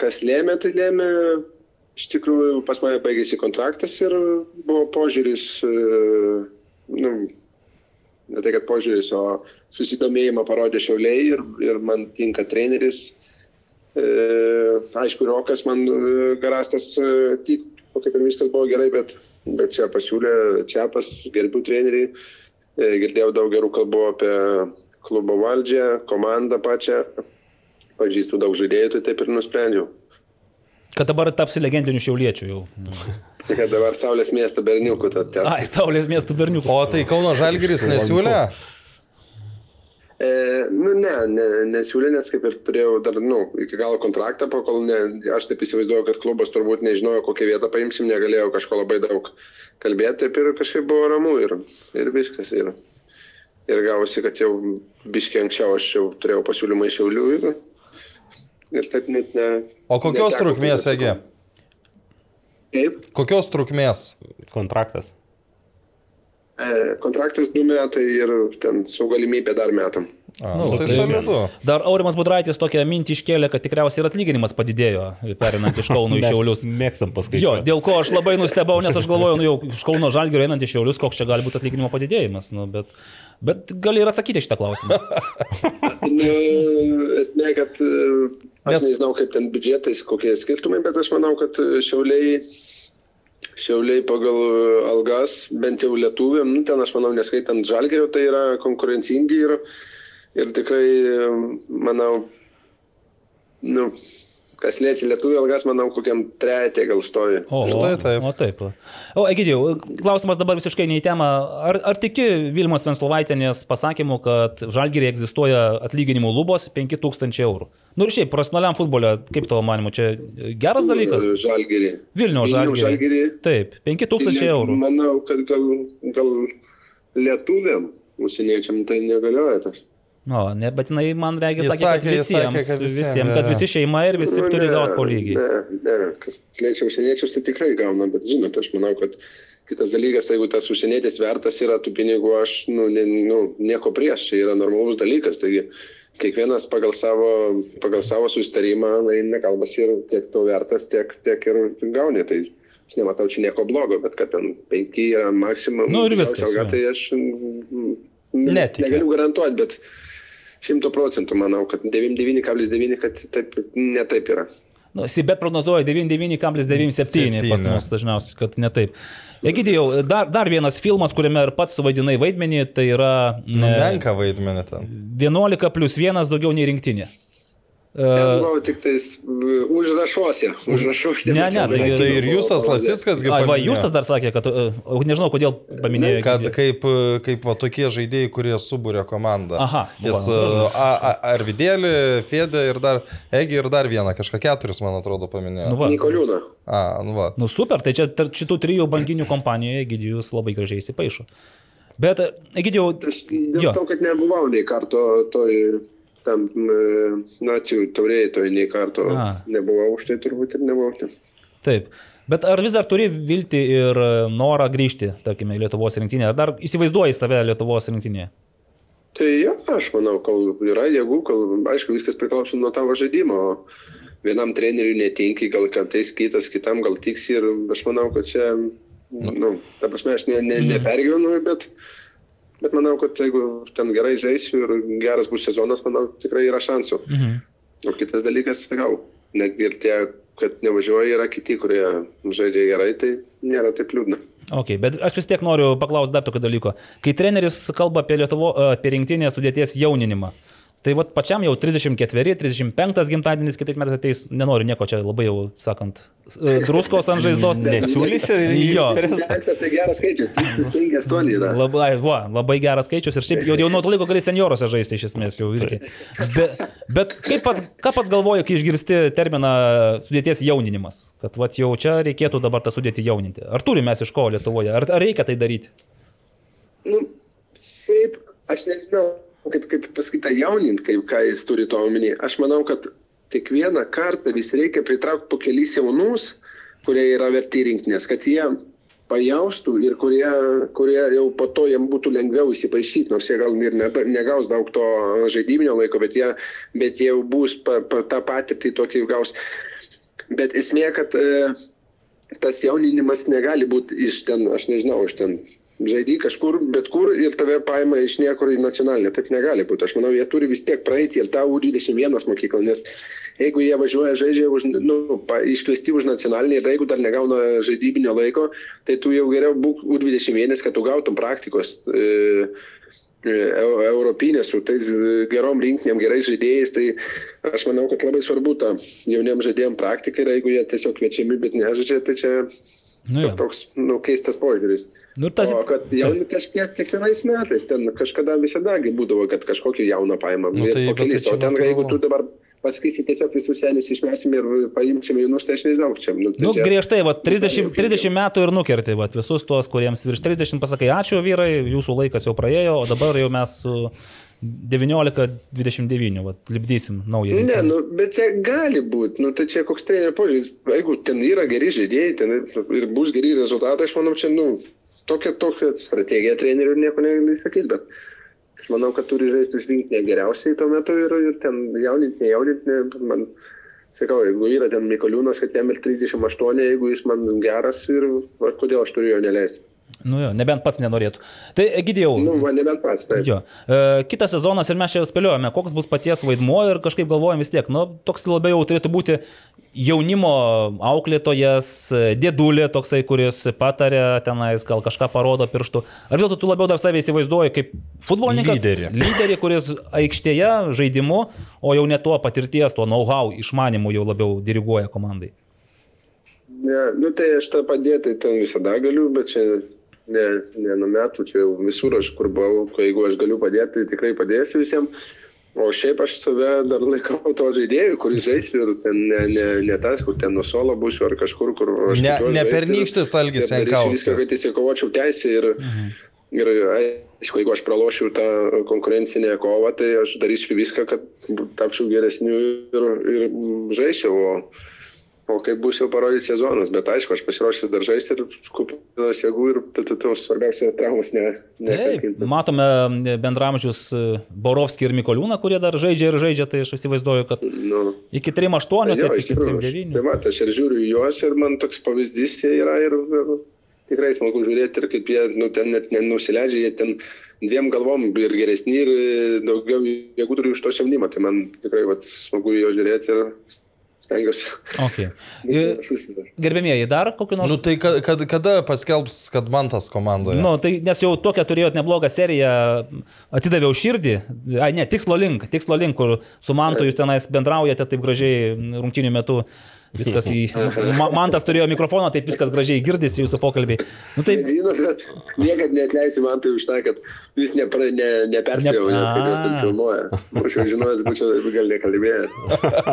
kas lėmė, tai lėmė, iš tikrųjų, pas mane baigėsi kontraktas ir buvo požiūris, e, nu, ne tai, kad požiūris, o susidomėjimą parodė šiauliai ir, ir man tinka treneris. E, aišku, Rokas man e, garastas e, tik, kaip ir viskas buvo gerai, bet, bet čia pasiūlė Čiapas, gerbiu treneriai, e, girdėjau daug gerų kalbų apie klubo valdžią, komandą pačią, pažįstu daug žaidėjų, tai taip ir nusprendžiau. Kad dabar tapsi legendiniu šiauliečiu jau. Kad dabar Saulės miesto berniukų. Ai, Saulės miestų berniukų. O tai Kauno Žalgiris nesiūlė? E, nu, ne, ne, nesiūlė, nes kaip ir turėjau dar, nu, iki galo kontraktą, pakol ne, aš taip įsivaizduoju, kad klubas turbūt nežinojo, kokią vietą paimsim, negalėjau kažko labai daug kalbėti, taip ir kažkaip buvo ramu ir, ir viskas. Ir, ir gavosi, kad jau biškiai anksčiau aš jau turėjau pasiūlymą iš Šiaulių ir, ir taip net ne. O kokios neteko trukmės. Egi? Kaip? Kokios trukmės? Kontraktas. E, kontraktas du metai ir ten su galimybė dar metam. A, Nu, nu, tai tai- solidu. Dar Aurimas Budraitis tokią mintį iškėlė, kad tikriausiai ir atlyginimas padidėjo, perinant iš Kauno į Šiaulius. Mėgstam Jo, paskaičiuoti. dėl ko aš labai nustebau, nes aš galvoju, nu jau iš Kauno Žalgirio einant į Šiaulius, koks čia gali būti atlyginimo padidėjimas. Nu, bet, bet gali ir atsakyti šitą klausimą. Esmė, kad e, aš Nes- nežinau, kaip ten biudžetais, kokie skirtumai, bet aš manau, kad e, šiauliai, šiauliai pagal e, algas, bent jau lietuviam, nu, ten aš manau, neskaitant žalgerio, tai yra konkurencingi ir, ir tikrai, manau, nu, kas liečia lietuvių algas, manau, kokiam trejate gal stovi. O, Štai taip. O, taip. O, Egidijau, klausimas dabar visiškai ne į temą. Ar, ar tiki Vilmos Venslovaitinės pasakymu, kad Žalgiriai egzistuoja atlyginimų lubos 5000 eurų? Nu ir šiaip, profesionaliam futbole, kaip tavo manimu, čia geras dalykas? Žalgerį. Vilnių. Žalgirį. Taip, 5000 eurų. Manau, kad gal, gal lietuviam, užsieniečiam tai negalioja tas. O, ne, bet jinai man regis sakė, kad sakė- jis visiems, sakė, kad visiems, visiems, kad visi šeima ir visi turi Ne, gauti po lygiai. Ne, ne, kas liečia užsieniečius, tai tikrai gauna, bet žinot, aš manau, kad kitas dalykas, jeigu tas užsienietis vertas yra tų pinigų, aš nu, ne, nu, nieko prieš, čia yra normalus dalykas. Taigi kiekvienas pagal savo, pagal savo susitarimą eina kalbas ir kiek to vertas, tiek, tiek ir gauni. Tai aš nematau čia nieko blogo, bet kad ten penki yra maksimum. Nu ir viskas, alga. Tai aš mm, Netiki. negaliu garantuoti, bet šimtų procentų manau, kad 99,9, kad taip, ne taip yra. Nu, Sibet prognozuoja 99,97 pas mus dažniausiai, kad ne taip. Egidijau, dar, dar vienas filmas, kuriame ir pats suvaidinai vaidmenį, tai yra Nu, menka vaidmenį ten. 11 plus 1 daugiau nei rinktinė. E, buvau tik tais uh, užrašuose. Užrašuose. Ne, ne, tai- Tai ir Justas Lasickas, kaip Ai, va, Justas dar sakė, kad, e, o nežinau, kodėl paminėjo. Kad kaip, kaip va, tokie žaidėjai, kurie subūrė komandą. Aha, Jis va. a, a, Arvidėlį, Fėdė ir dar Egi ir dar vieną, kažką keturis, man atrodo, paminėjo. Nu. Nikoliūną. A, nu va. Nu super, tai čia tarp šitų trijų banginių kompanijoje Egidijus labai gražiai įsipaišo. Bet, Egidijau, Aš dėl jo, to, kad nebuvau nei karto toj tam nacijų taurėjai, toj nei karto A. nebuvau, už tai turbūt ir nebuvau ten. taip. Bet ar vis dar turi vilti ir norą grįžti, tarkime, į Lietuvos rinktinę? Ar dar įsivaizduoji save Lietuvos rinktinėje? Tai ja, aš manau, kol yra jėgų, kol, aišku, viskas priklauso nuo tavo žaidimo. Vienam treneriui netinki, gal kartais kitas, kitam gal tiks ir aš manau, kad čia, nu, ta prasme, aš ne, ne, nepergyvenu, bet, bet manau, kad jeigu ten gerai žaisiu ir geras bus sezonas, manau, tikrai yra šansų. Mhm. O kitas dalykas, sakau, netgi ir tie, kad nevažiuoja, yra kiti, kurie žaidžia gerai, tai nėra taip liūdna. Ok, bet aš vis tiek noriu paklausti dar tokio dalyko. Kai treneris kalba apie, Lietuvo, apie rinktinės sudėties jauninimą, tai vat pačiam jau 34, 35 gimtadienis kitais metais ateis, nenoriu nieko čia labai jau, sakant, e, druskos ant žaizdos. Nesiūlysi? Jo. Penktas tai geras skaičius, 5-8 yra. Labai, va, labai geras skaičius ir šiaip jau, jau nuo to laiko gali senioruose žaisti iš esmės jau irgi. Bet, bet kaip pats, ką pats galvoji, kai išgirsti terminą sudėties jauninimas? Kad vat, jau čia reikėtų dabar tą sudėti jauninti. Ar turime mes iš ko Lietuvoje? Ar, ar reikia tai daryti? Nu, šiaip, aš nežinau, kaip, kaip pasakyti, jaunint, kaip ką jis turi to omeny. Aš manau, kad kiekvieną kartą vis reikia pritraukti po kelis jaunus, kurie yra verti rinktinės, kad jie pajaustų ir kurie, kurie jau po to jiem būtų lengviau įsipaišyti, nors jie gal ir ne, negaus daug to žaidybinio laiko, bet jie, bet jie jau bus pa, pa, tą patirtį tokį gaus. Bet esmė, kad e, tas jauninimas negali būti iš ten, aš nežinau, iš ten žaidži kažkur, bet kur ir tave paima iš niekur į nacionalinę. Taip negali būti. Aš manau, jie turi vis tiek praeiti ir tą U21 mokyklą, nes jeigu jie važiuoja žaidžia už, nu, iškviesti už nacionalinį ir jeigu dar negauna žaidybinio laiko, tai tu jau geriau būk U21, kad tu gautum praktikos. E, e, eu- Europinės su tais gerom rinkiniam, gerais žaidėjais, tai aš manau, kad labai svarbu ta jauniem žaidėjim praktika ir jeigu jie tiesiog kviečiami, bet nežaidžia, tai čia Nu, toks, nu, keistas požiūris. Nu, ir tas- o kad jauni kažkiek, kiekvienais metais, ten kažkada visadagi būdavo, kad kažkokį jauną paimam. Nu, tai, tai, bet tai o ten, jeigu tu dabar pasakysi tiesiog visus senius išmesim ir paimsim jaunus, tai aš nežinau, čia. Nu, tai Nu, čia- griežtai, va, 30, jokių- 30 metų ir nukerti, va, visus tuos, kuriems virš 30 pasakai, ačiū vyrai, jūsų laikas jau praėjo, o dabar jau mes su 19-29, va, lipdysim naują. Ne, rinktinę. nu, bet čia gali būti, nu, tai čia koks trenerio požiūris. Jeigu ten yra geri žaidėjai ten ir, ir bus geri rezultatai, aš manau, čia, nu, tokia, tokia strategija trenerių nieko negali sakyti, bet aš manau, kad turi žaisti už rinkinę geriausiai tuo metu ir, ir ten jauninti, nejauninti, man, sakau, jeigu yra ten Mikoliūnas, kad jam ir 38, jeigu jis man geras ir va, kodėl aš turiu jo neleisti. Nu jo, nebent pats nenorėtų. Tai, Egidėjau, Nu, man nebent pats. Tai. Jo. E, kitas sezonas ir mes čia spėliojame, koks bus paties vaidmuo ir kažkaip galvojame vis tiek, nu, toks labiau turėtų būti jaunimo auklėtojas, e, dėdulė toksai, kuris patarė tenais, gal kažką parodo pirštų. Ar vis dėlto tu labiau dar save įsivaizduoji kaip futbolininką? Lyderį. Lyderį, kuris aikštėje žaidimu, o jau ne tuo patirties, tuo know-how išmanimu jau labiau diriguoja komandai. Ne, nu tai aš tą padėti ten visada galiu, bet čia ne, ne nuo metų, čia jau visur aš kur buvau, jeigu aš galiu padėti, tai tikrai padėsiu visiems. O šiaip aš save dar laikau to žaidėjų, kuris žaisiu ir ten ne, ne, ne tas, kur ten nuo solo būsiu ar kažkur, kur aš Ne- ne pernykštis Algis Jankauskas. Viską, kad įsikovočiau teisę ir, ir aišku, jeigu aš pralošiu tą konkurencinę kovą, tai aš darysiu viską, kad tapčiau geresniu ir, ir žaisiu. O, O kaip bus jau parodyti sezonas, bet aišku, aš pasiruošęs dar žaisti ir kupinas jėgų ir tų svarbiausia traumas ne. ne Taip, matome bendramžius e, Borovskį ir Mikoliūną, kurie dar žaidžia ir žaidžia, tai aš įsivaizduoju, kad Nu, iki 3-8, jo, taip, iš iki tikrųjų, aš- 3-9. Tai va, aš ir žiūriu juos ir man toks pavyzdys yra ir, ir tikrai smagu žiūrėti ir kaip jie nu, ten net nenusileidžia, jie ten dviem galvom ir geresni ir e, daugiau jėgų turi už to jaunimą. Tai man tikrai vat, smagu jo žiūrėti ir stengiuosi. Okay. gerbėmieji, dar kokį nors... Nu tai kad, kad, kada paskelbs, kad man tas komandoje? Nu, tai nes jau tokią turėjot neblogą seriją, atidaviau širdį, ai ne, tikslo link, tikslo link, kur su Mantu jūs tenais bendraujate taip gražiai rungtinių metų, viskas į... Ma, Mantas turėjo mikrofoną, taip viskas gražiai girdisi jūsų pokalbiai. Nu, tai, Žinot, bet niekad neatleisiu man tai už tą, kad jūs nepra, ne, neperspėjau, Ne- nes kad jūs ten filmuoja. Aš jau žinojęs, būčiau gal nekalbėjęs.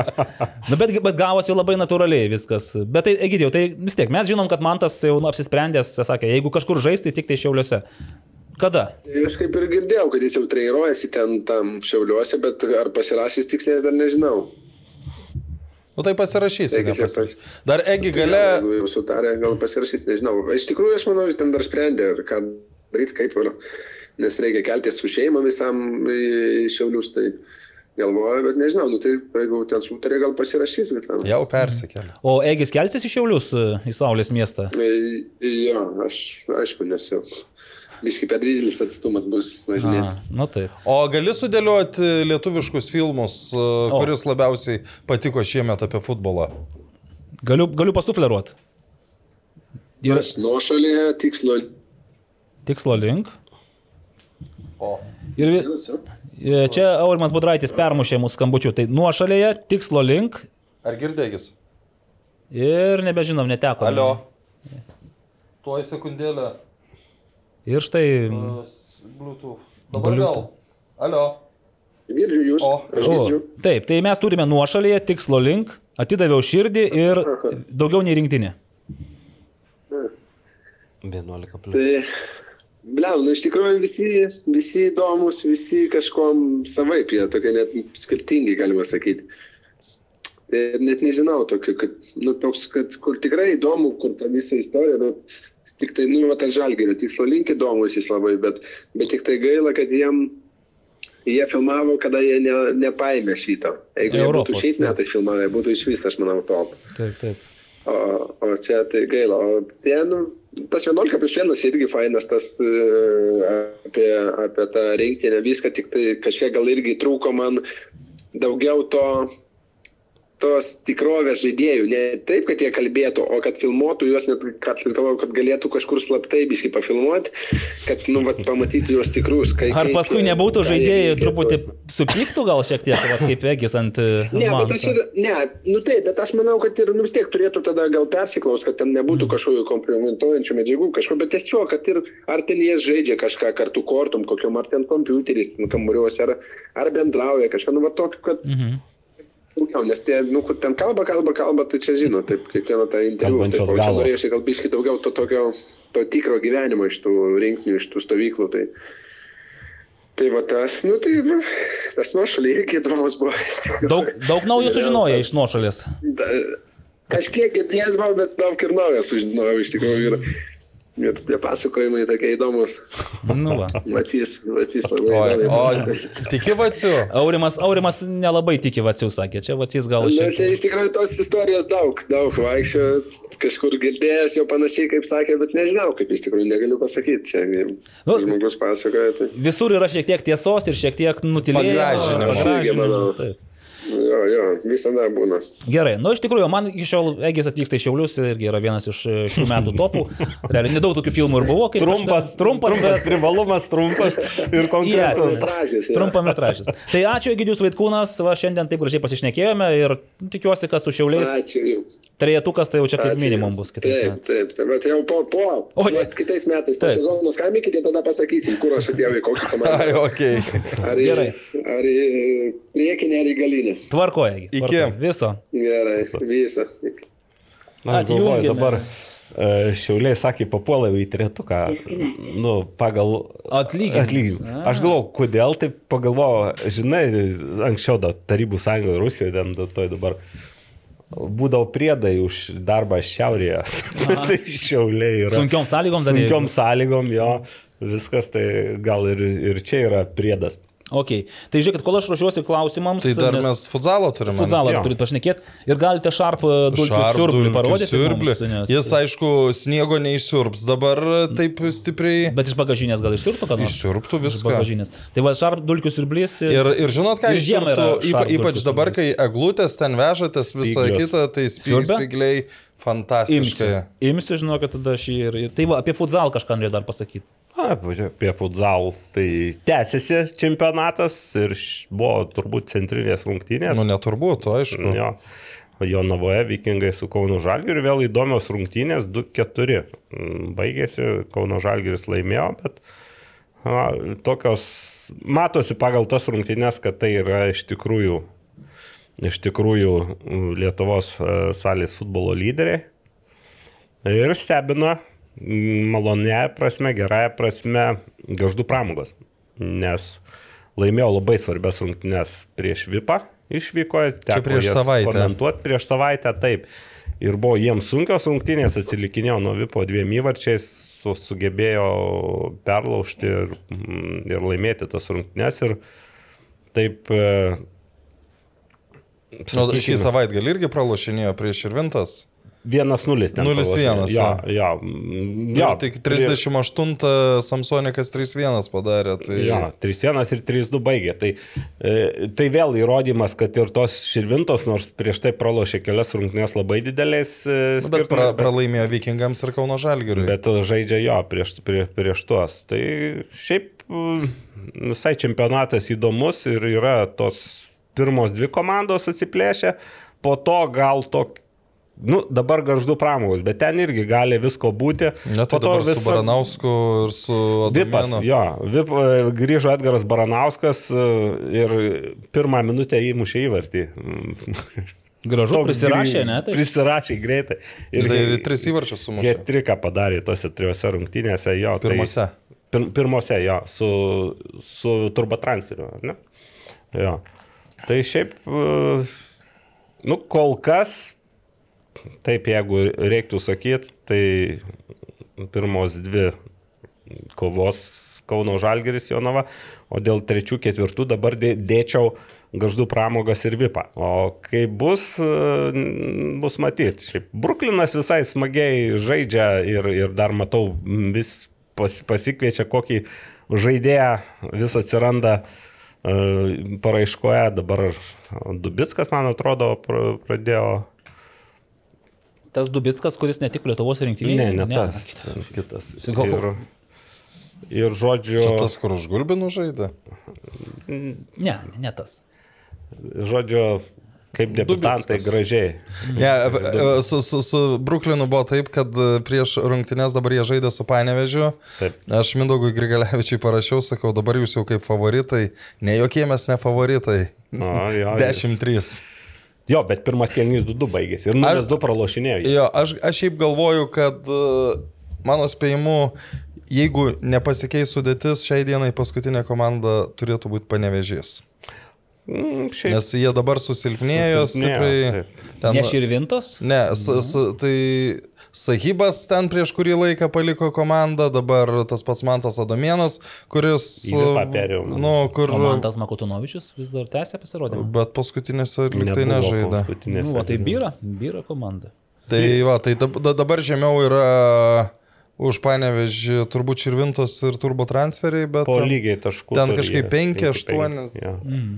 nu, bet, bet gavosi labai natūraliai viskas. Bet tai, Egidėjau, tai vis tiek mes žinom, kad Mantas jau nu, apsisprendęs, sakė, jeigu kažkur žaisti, tik tai šiauliuose. Kada? Tai Aš kaip ir girdėjau, kad jis jau treniruojasi ten tam šiauliuose, bet ar pasirašys tiksliai dar nežinau. Nu tai pasirašysi. Taigi čia nepasirašysi. Dar Egi Gal, gale, Jeigu jau sutarė, gal pasirašys, nežinau. Iš tikrųjų, aš manau, jis ten dar sprendė, ką daryti, kaip ir. Nes reikia keltis su šeima visam į šiaulius, tai galvoju, bet nežinau, nu tai jeigu ten sutarė, gal pasirašys, bet ten. jau persikėlė. O Egis kelsis į Šiaulius, į Saulės miestą? E, Jo, aš aišku, nes jau. Biškai per didelis atstumas bus važinėti. A, nu taip. O gali sudėlioti lietuviškus filmus, o. kuris labiausiai patiko šiemet apie futbolą? Galiu, galiu pastufleruoti. Ir Aš nuošalėje tikslo. tikslo link. O. Ir e, čia Aurimas Budraitis permušė mūsų skambučių. Tai nuošalėje, tikslo link Ar girdėkis? ir nebežinom, neteko. Alio. Tuoj sekundėlę. Ir štai. Bluetooth. Dabar vėl. Alio. Girdžiu jūs. O. Aš girdžiu. taip, tai mes turime nuošalėje, tikslo link, atidaviau širdį ir daugiau nei rinktinė. 11 plus. Tai, blem, nu iš tikrųjų visi, visi įdomus, visi kažkom savaip, jie tokie net skirtingi, galima sakyti. Tai net nežinau, tokio, kad, nu, toks, kad kur tikrai įdomu, kur ta visa istorija, bet tik tai, nu, va, tas žalgerio tikslo link įdomus jis labai, bet, bet tik tai gaila, kad jiem, jie filmavo, kada jie ne, nepaėmė šito. Jeigu Europos, būtų šiais metais filmavę, būtų iš vis, aš manau, top. Taip, taip. O, o čia tai gaila. O ten, nu, tas 11 prieš 1 irgi fainas, tas e, apie, apie tą rinktinę viską, tik tai kažkiek gal irgi trūko man daugiau to tos tikrovės žaidėjų. Ne taip, kad jie kalbėtų, o kad filmuotų juos, net kad, galvoju, kad galėtų kažkur slaptai biškai pafilmuoti, kad, nu, vat, pamatytų juos tikrus. Kai, Ar kaip, paskui e, nebūtų žaidėjai truputį supyktų gal šiek tiek, vat, kaip Egis ant... e, Ne, manto? bet aš ir, ne, nu taip, bet aš manau, kad ir nu, vis tiek turėtų tada gal persiklaus, kad ten nebūtų kažkokių komplimentuojančių medžiagų, kažko, bet tiesiog, kad ir ar ten jie žaidžia kažką kartu kortum, kokiam ar ten kompiuteriais, nu, kambariuose, ar, ar bendrauja kažką, nu, va tokio, kad... Mhm. Daugiau, nes tie, nu, kur ten kalba, kalba, kalba, tai čia žino, taip, kiekvieną tą interviu. Taip, o čia norėčiau gal biškai daugiau to tokio, to tikro gyvenimo iš tų rinkinių, iš tų stovyklų. Tai, tai va tas, nu tai, tas nuošaliai irgi įdomus buvo. Daug, daug naujo sužinojo iš nuošalės. Da, kažkiek girdėjęs buvau, bet daug ir naujo sužinojau iš tikrųjų. Ir, ir tie pasakojimai tokie įdomus. Nu, va. Vacys, vacys labai O, įdomiai o pasakoja. tiki vaciu? Aurimas, Aurimas nelabai tiki Vacių, sakė. Čia Vacys gal Na, šiek čia iš tikrųjų tos istorijos daug, daug vaikščio, kažkur girdėjęs jau panašiai, kaip sakė, bet nežinau, kaip iš tikrųjų negaliu pasakyti. Čia Nu, nu, žmogus pasakoja. Tai, Visur yra šiek tiek tiesos ir šiek tiek nutilėjimo. Pagražinimo. Jo, jo, visada būna. Gerai, nu iš tikrųjų, man iki šiol Egis atvyksta į Šiaulius irgi yra vienas iš e, šių metų topų. Realiai nedaug tokių filmų ir buvo, kaip Trumpas, trumpas, trumpas bet privalumas, trumpas ir konkretus. Yes. Trumpametražis. Tai ačiū Egidijus Vaitkūnas, va šiandien taip gražiai pasišnekėjome ir tikiuosi, kad su Šiauliais Ačiū jums. Trejetukas tai jau čia kaip Ačiū. minimum bus kitais Taip, metais. taip, taip, bet jau po, po, O, po ne. kitais metais, po sezono skambinkite, tada pasakysim, kur aš atėjau į kokį Ai, komandą. okei. Ar į, Gerai. ar į priekinę, ar į galinę. Tvarkoja. Iki. tvarkoja. Viso. Gerai, visą. Na, aš galvoju, dabar e, Šiauliai sakė, papuolai į tretuką, nu, pagal Atlyginimą. atlyginimą. Aš galvoju, kodėl taip pagalvojau, žinai, anksčiau da, Tarybų sąjungoje, Rusijoje, ten da- toj dabar būdavo priedai už darbą šiaurėje. tai Šiauliai yra. Sunkiom sąlygom dar Sunkiom sąlygom, jo. Viskas tai gal ir, ir čia yra priedas. Ok. Tai žiūrėkit, kol aš ruošiuosi klausimams. Tai dar nes mes futzalo turime. Futzalą Jo. turite pašnekėti ir galite šarp e, dulkių siurblį parodyti. siurblį. mums, nes- Jis, aišku, sniego neišsiurps dabar taip stipriai. Bet iš bagažinės gal išsiurtų, kad Išsiurbtų Iš viską. bagažinės. Tai va, šarp dulkių siurblys. Ir, ir žinot, ką Ir žiemą išsiurbtų, yra ypa, ypač dabar, kai eglutės ten vežatės visą kitą, tai spygliai fantastiškai. Imsiu, imsiu žinokit, tada ir... ir- Tai va, apie futzal kažką norėjau dar pasakyti. Apie futsal. Tai tęsiasi čempionatas ir buvo turbūt centrinės rungtynės. Nu, neturbūt, aišku. Jo. Jo navoje vikingai su Kauno Žalgiriu vėl įdomios rungtynės 2-4. Mm, Baigėsi, Kauno Žalgiris laimėjo, bet na, tokios, matosi pagal tas rungtynės, kad tai yra iš tikrųjų, iš tikrųjų mm, Lietuvos e, salės futbolo lyderiai. Ir stebina malonėje prasme, gerąją prasme, gaždų pramogos. Nes laimėjo labai svarbias rungtynes prieš Vipą išvyko. teko prieš savaitę. Komentuoti prieš savaitę, taip. Ir buvo jiems sunkios rungtynės, atsilikinėjo nuo Vipo dviem įvarčiais, su, sugebėjo perlaužti ir, mm, ir laimėti tas rungtynės. Ir taip... e, Nu, šį sakykime, savaitgalį irgi pralošinėjo prieš ir Vintas. 1-0 ten. 0-1, pralošė. Jo, jo. jo. Jo, tik 38 Samsonikas 3-1 padarė. Tai... Jo, 3-1 ir 3-2 baigė. Tai, e, tai vėl įrodymas, kad ir tos širvintos, nors prieš tai pralošė kelias rungtynės labai dideliais e, Nu, Bet pra, pralaimėjo Vikingams ir Kauno Žalgiriui. bet žaidžia jo prieš, prieš, prieš tuos. Tai šiaip mm, visai čempionatas įdomus ir yra tos pirmos dvi komandos atsiplėšę, po to gal tok Nu, dabar garždu pramogos, bet ten irgi gali visko būti. Net Po tai dabar visa- su Baranausku ir su Vipas, Adomėnu. jo, Vip, e, grįžo Edgaras Baranauskas e, ir pirmą minutę įmušė įvartį. Gražu, Toks prisirašė, ne? Tai Prisirašė greitai. Ir tai ir tris įvarčius sumušė. Jie triką padarė tose trijose rungtynėse, jo. Pirmose. Tai, pir, pirmose, jo, su, su turbotransferiu, ar ne? Jo. Tai šiaip, e, nu, kol kas, taip, jeigu reiktų sakyti, tai pirmos dvi kovos Kauno Žalgeris Jonava, o dėl trečių, ketvirtų dabar dė- dėčiau gaždų pramogas ir vipą. O kaip bus, bus matyti. Šiaip Bruklinas visai smagiai žaidžia ir, ir dar matau vis pas, pasikviečia kokį žaidėją, vis atsiranda e, paraiškoje, dabar Dubitskas, man atrodo, pra- pradėjo. Tas Dubitskas, kuris ne tik Lietuvos rinktinėje. Ne, ne tas. kitas. Kitas. Sugalvojau. Ir, ir žodžiu, Čia tas, kur už Gulbinų žaidė. Ne, ne tas. žodžiu, kaip debutantai gražiai. Ne, e, su, su, su Bruklinu buvo taip, kad prieš rungtynės dabar jie žaidė su Panevežiu. Taip. Aš Mindaugui Grigalevičiui parašiau, sakau, dabar jūs jau kaip favoritai. Ne jokie mes ne favoritai. O, jo, 10-3. Jo, bet pirmas kelnys 2-2 baigėsi. Ir 0-2 pralošinėjo. Jo, aš, aš šiaip galvoju, kad e, mano spėjimu, jeigu nepasikeis sudėtis, šiai dienai paskutinė komanda turėtų būti Panevežys. Mm, šiaip Nes jie dabar susilpnėjo Susilpnėjo, stipriai. Ne Širvintos? Ne, s, s, tai Sahibas ten prieš kurį laiką paliko komandą, dabar tas pats Mantas Adomienas, kuris... Perėjo. Nu, kur... O man tas Makotunovičius vis dar tęsia pasirodymą. Bet paskutinėse liktai nežaidė. paskutinėse. Nu, va, tai byra, byra komanda. Tai va, tai dab- da- dabar žemiau yra už panevežį turbūt Čirvintos ir turbo transferiai, bet... Po lygiai taškų. ten kažkaip jie, penki, penki, aštuoni. penki, jo. Mm.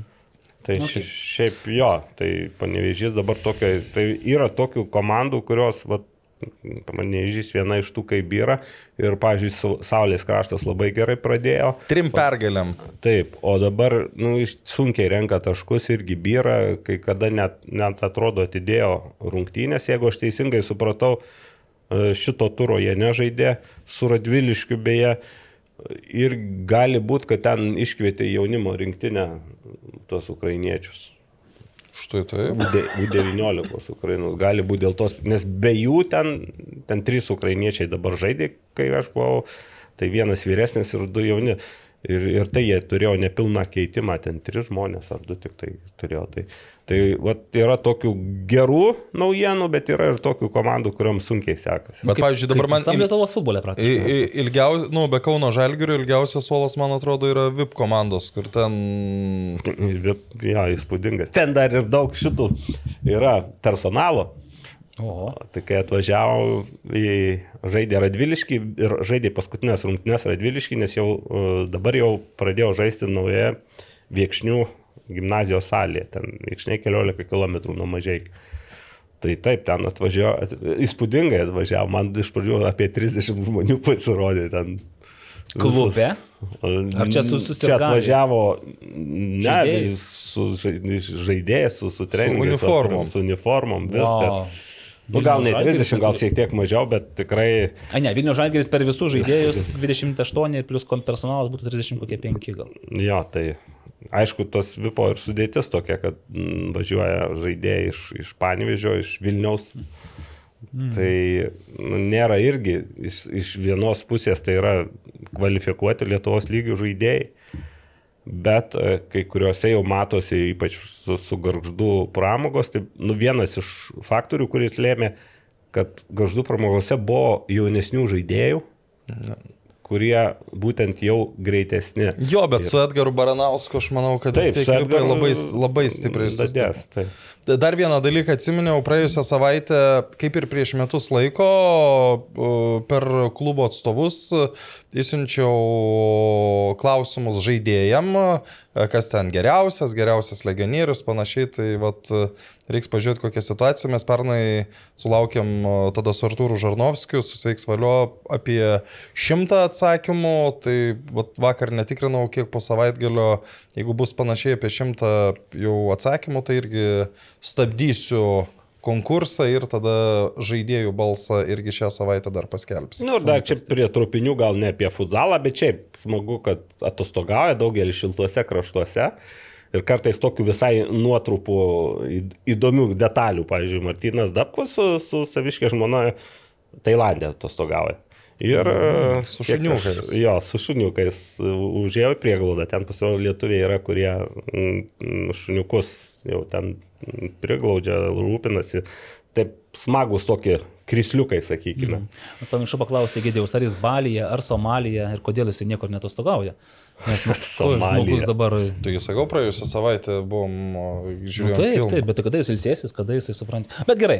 Tai Nu, ši- taip. šiaip jo, tai panevežys dabar tokia, tai yra tokių komandų, kurios, va, panevežys viena iš tų kaip yra ir, Sau- Saulės kraštas labai gerai pradėjo. Trim pergalėm. Taip, o dabar nu, sunkiai renka taškus irgi byra, kai kada net, net atrodo atidėjo rungtynės, jeigu aš teisingai supratau, e, šito turo jie nežaidė, su Radviliškiu beje. Ir gali būti, kad ten iškvietė jaunimo rinktinę tos ukrainiečius. Štai taip. U- U19 Ukrainos. Gali būti dėl tos, nes be jų ten, ten trys ukrainiečiai dabar žaidė, kai aš buvau, tai vienas vyresnis ir du jauni. Ir, ir tai jie turėjo nepilną keitimą, ten trys žmonės ar du tik tai turėjo. Tai, tai vat, yra tokių gerų naujienų, bet yra ir tokių komandų, kuriuom sunkiai sekasi. Bet, pavyzdžiui, dabar man... Tam Lietuvos futbole praktiškai. Ilgiausias, nu, be Kauno Žalgirio ilgiausias suolas, man atrodo, yra VIP komandos, kur ten... Ja, įspūdingas. Ten dar ir daug šitų yra personalo. O, Tai kai atvažiavau į žaidė Radviliškį ir žaidė paskutinės rungtynės Radviliškį, nes jau e, dabar jau pradėjau žaisti naujoje Viekšnių gimnazijos salėje, ten Viekšniai keliolika km nuo mažai. Tai taip, ten atvažiavo, at, įspūdingai atvažiavo, man iš pradžių apie 30 žmonių pasirodė ten. Klube? Ar čia su Čia susirgaliais? atvažiavo, ne, Žaidėjais? su ža- žaidėjais, su, su treningais, uniformom. Su uniformom, viską. Wow. Nu, gal ne Vilniaus 30, gal šiek tiek mažiau, bet tikrai A, ne, Vilnių Žalgeris per visus žaidėjus 28 plus personalas būtų 35 gal. jo, tai aišku, tos vipo ir sudėtis tokia, kad mm, važiuoja žaidėjai iš, iš Panevežio, iš Vilniaus. Mm. Tai nu, nėra irgi iš, iš vienos pusės tai yra kvalifikuoti Lietuvos lygių žaidėjai, bet e, kai kuriuose jau matosi, ypač su, su garždų pramogos, tai nu, vienas iš faktorių, kuris lėmė, kad garždų pramogose buvo jaunesnių žaidėjų, kurie būtent jau greitesni. Jo, bet su Edgaru Baranausku aš manau, kad Taip, Lipai Edgaru labai, labai stipriai sustiprės. Dar vieną dalyką atsiminiau, praėjusią savaitę, kaip ir prieš metus laiko, per klubo atstovus įsiunčiau klausimus žaidėjam, kas ten geriausias, geriausias legionierius, panašiai. Tai vat, reiks pažiūrėti, kokią situaciją. Mes pernai sulaukėm tada su Artūru Žarnovskiu, su Sveiks Valio apie šimtą atsakymų. Tai vat, vakar netikrinau, kiek po savaitgalio, jeigu bus panašiai apie šimtą jau atsakymų, tai irgi stabdysiu konkursą ir tada žaidėjų balsą irgi šią savaitę dar paskelbsiu. Nu, ir dar čia prie trupinių gal ne apie futzalą, bet šiaip smagu, kad atostogauja daugelį šiltuose kraštuose. Ir kartais tokių visai nuotrupų įdomių detalių. Pavyzdžiui, Martinas Dabkus su, su saviškė žmona Tailandė atostogauja. Ir Mhm. Su kiek aš- šuniukais. Jo, su šuniukais užėjo į prieglaudą. Ten pasirodo lietuviai yra, kurie mm, mm, šuniukus jau ten mm, priglaudžia, rūpinasi. Taip smagus tokie krisliukai, sakykime. Mhm. Pamiršau paklausti Gėdėjus, ar jis Balyje, ar Somalija ir kodėl jisai niekur netostogauja. Nes nu, žmogus dabar... Taigi sakau, praėjusią savaitę buvom o, Nu, taip, filmą. taip, bet tai kada jis ilsėsis, kada jisai supranta. Bet gerai,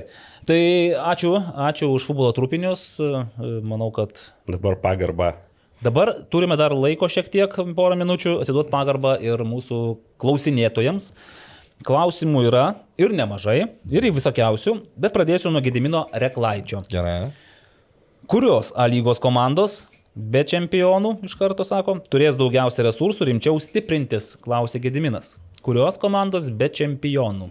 tai ačiū, ačiū už futbolo trupinius. Manau, kad Dabar pagarba. dabar turime dar laiko šiek tiek, porą minučių, atiduoti pagarbą ir mūsų klausinėtojams. Klausimų yra ir nemažai, ir visokiausių, bet pradėsiu nuo Gedimino Reklaičio. Gerai. Kurios A lygos komandos be čempionų, iš karto sako, turės daugiausia resursų rimčiau stiprintis, klausė Gediminas. Kurios komandos be čempionų?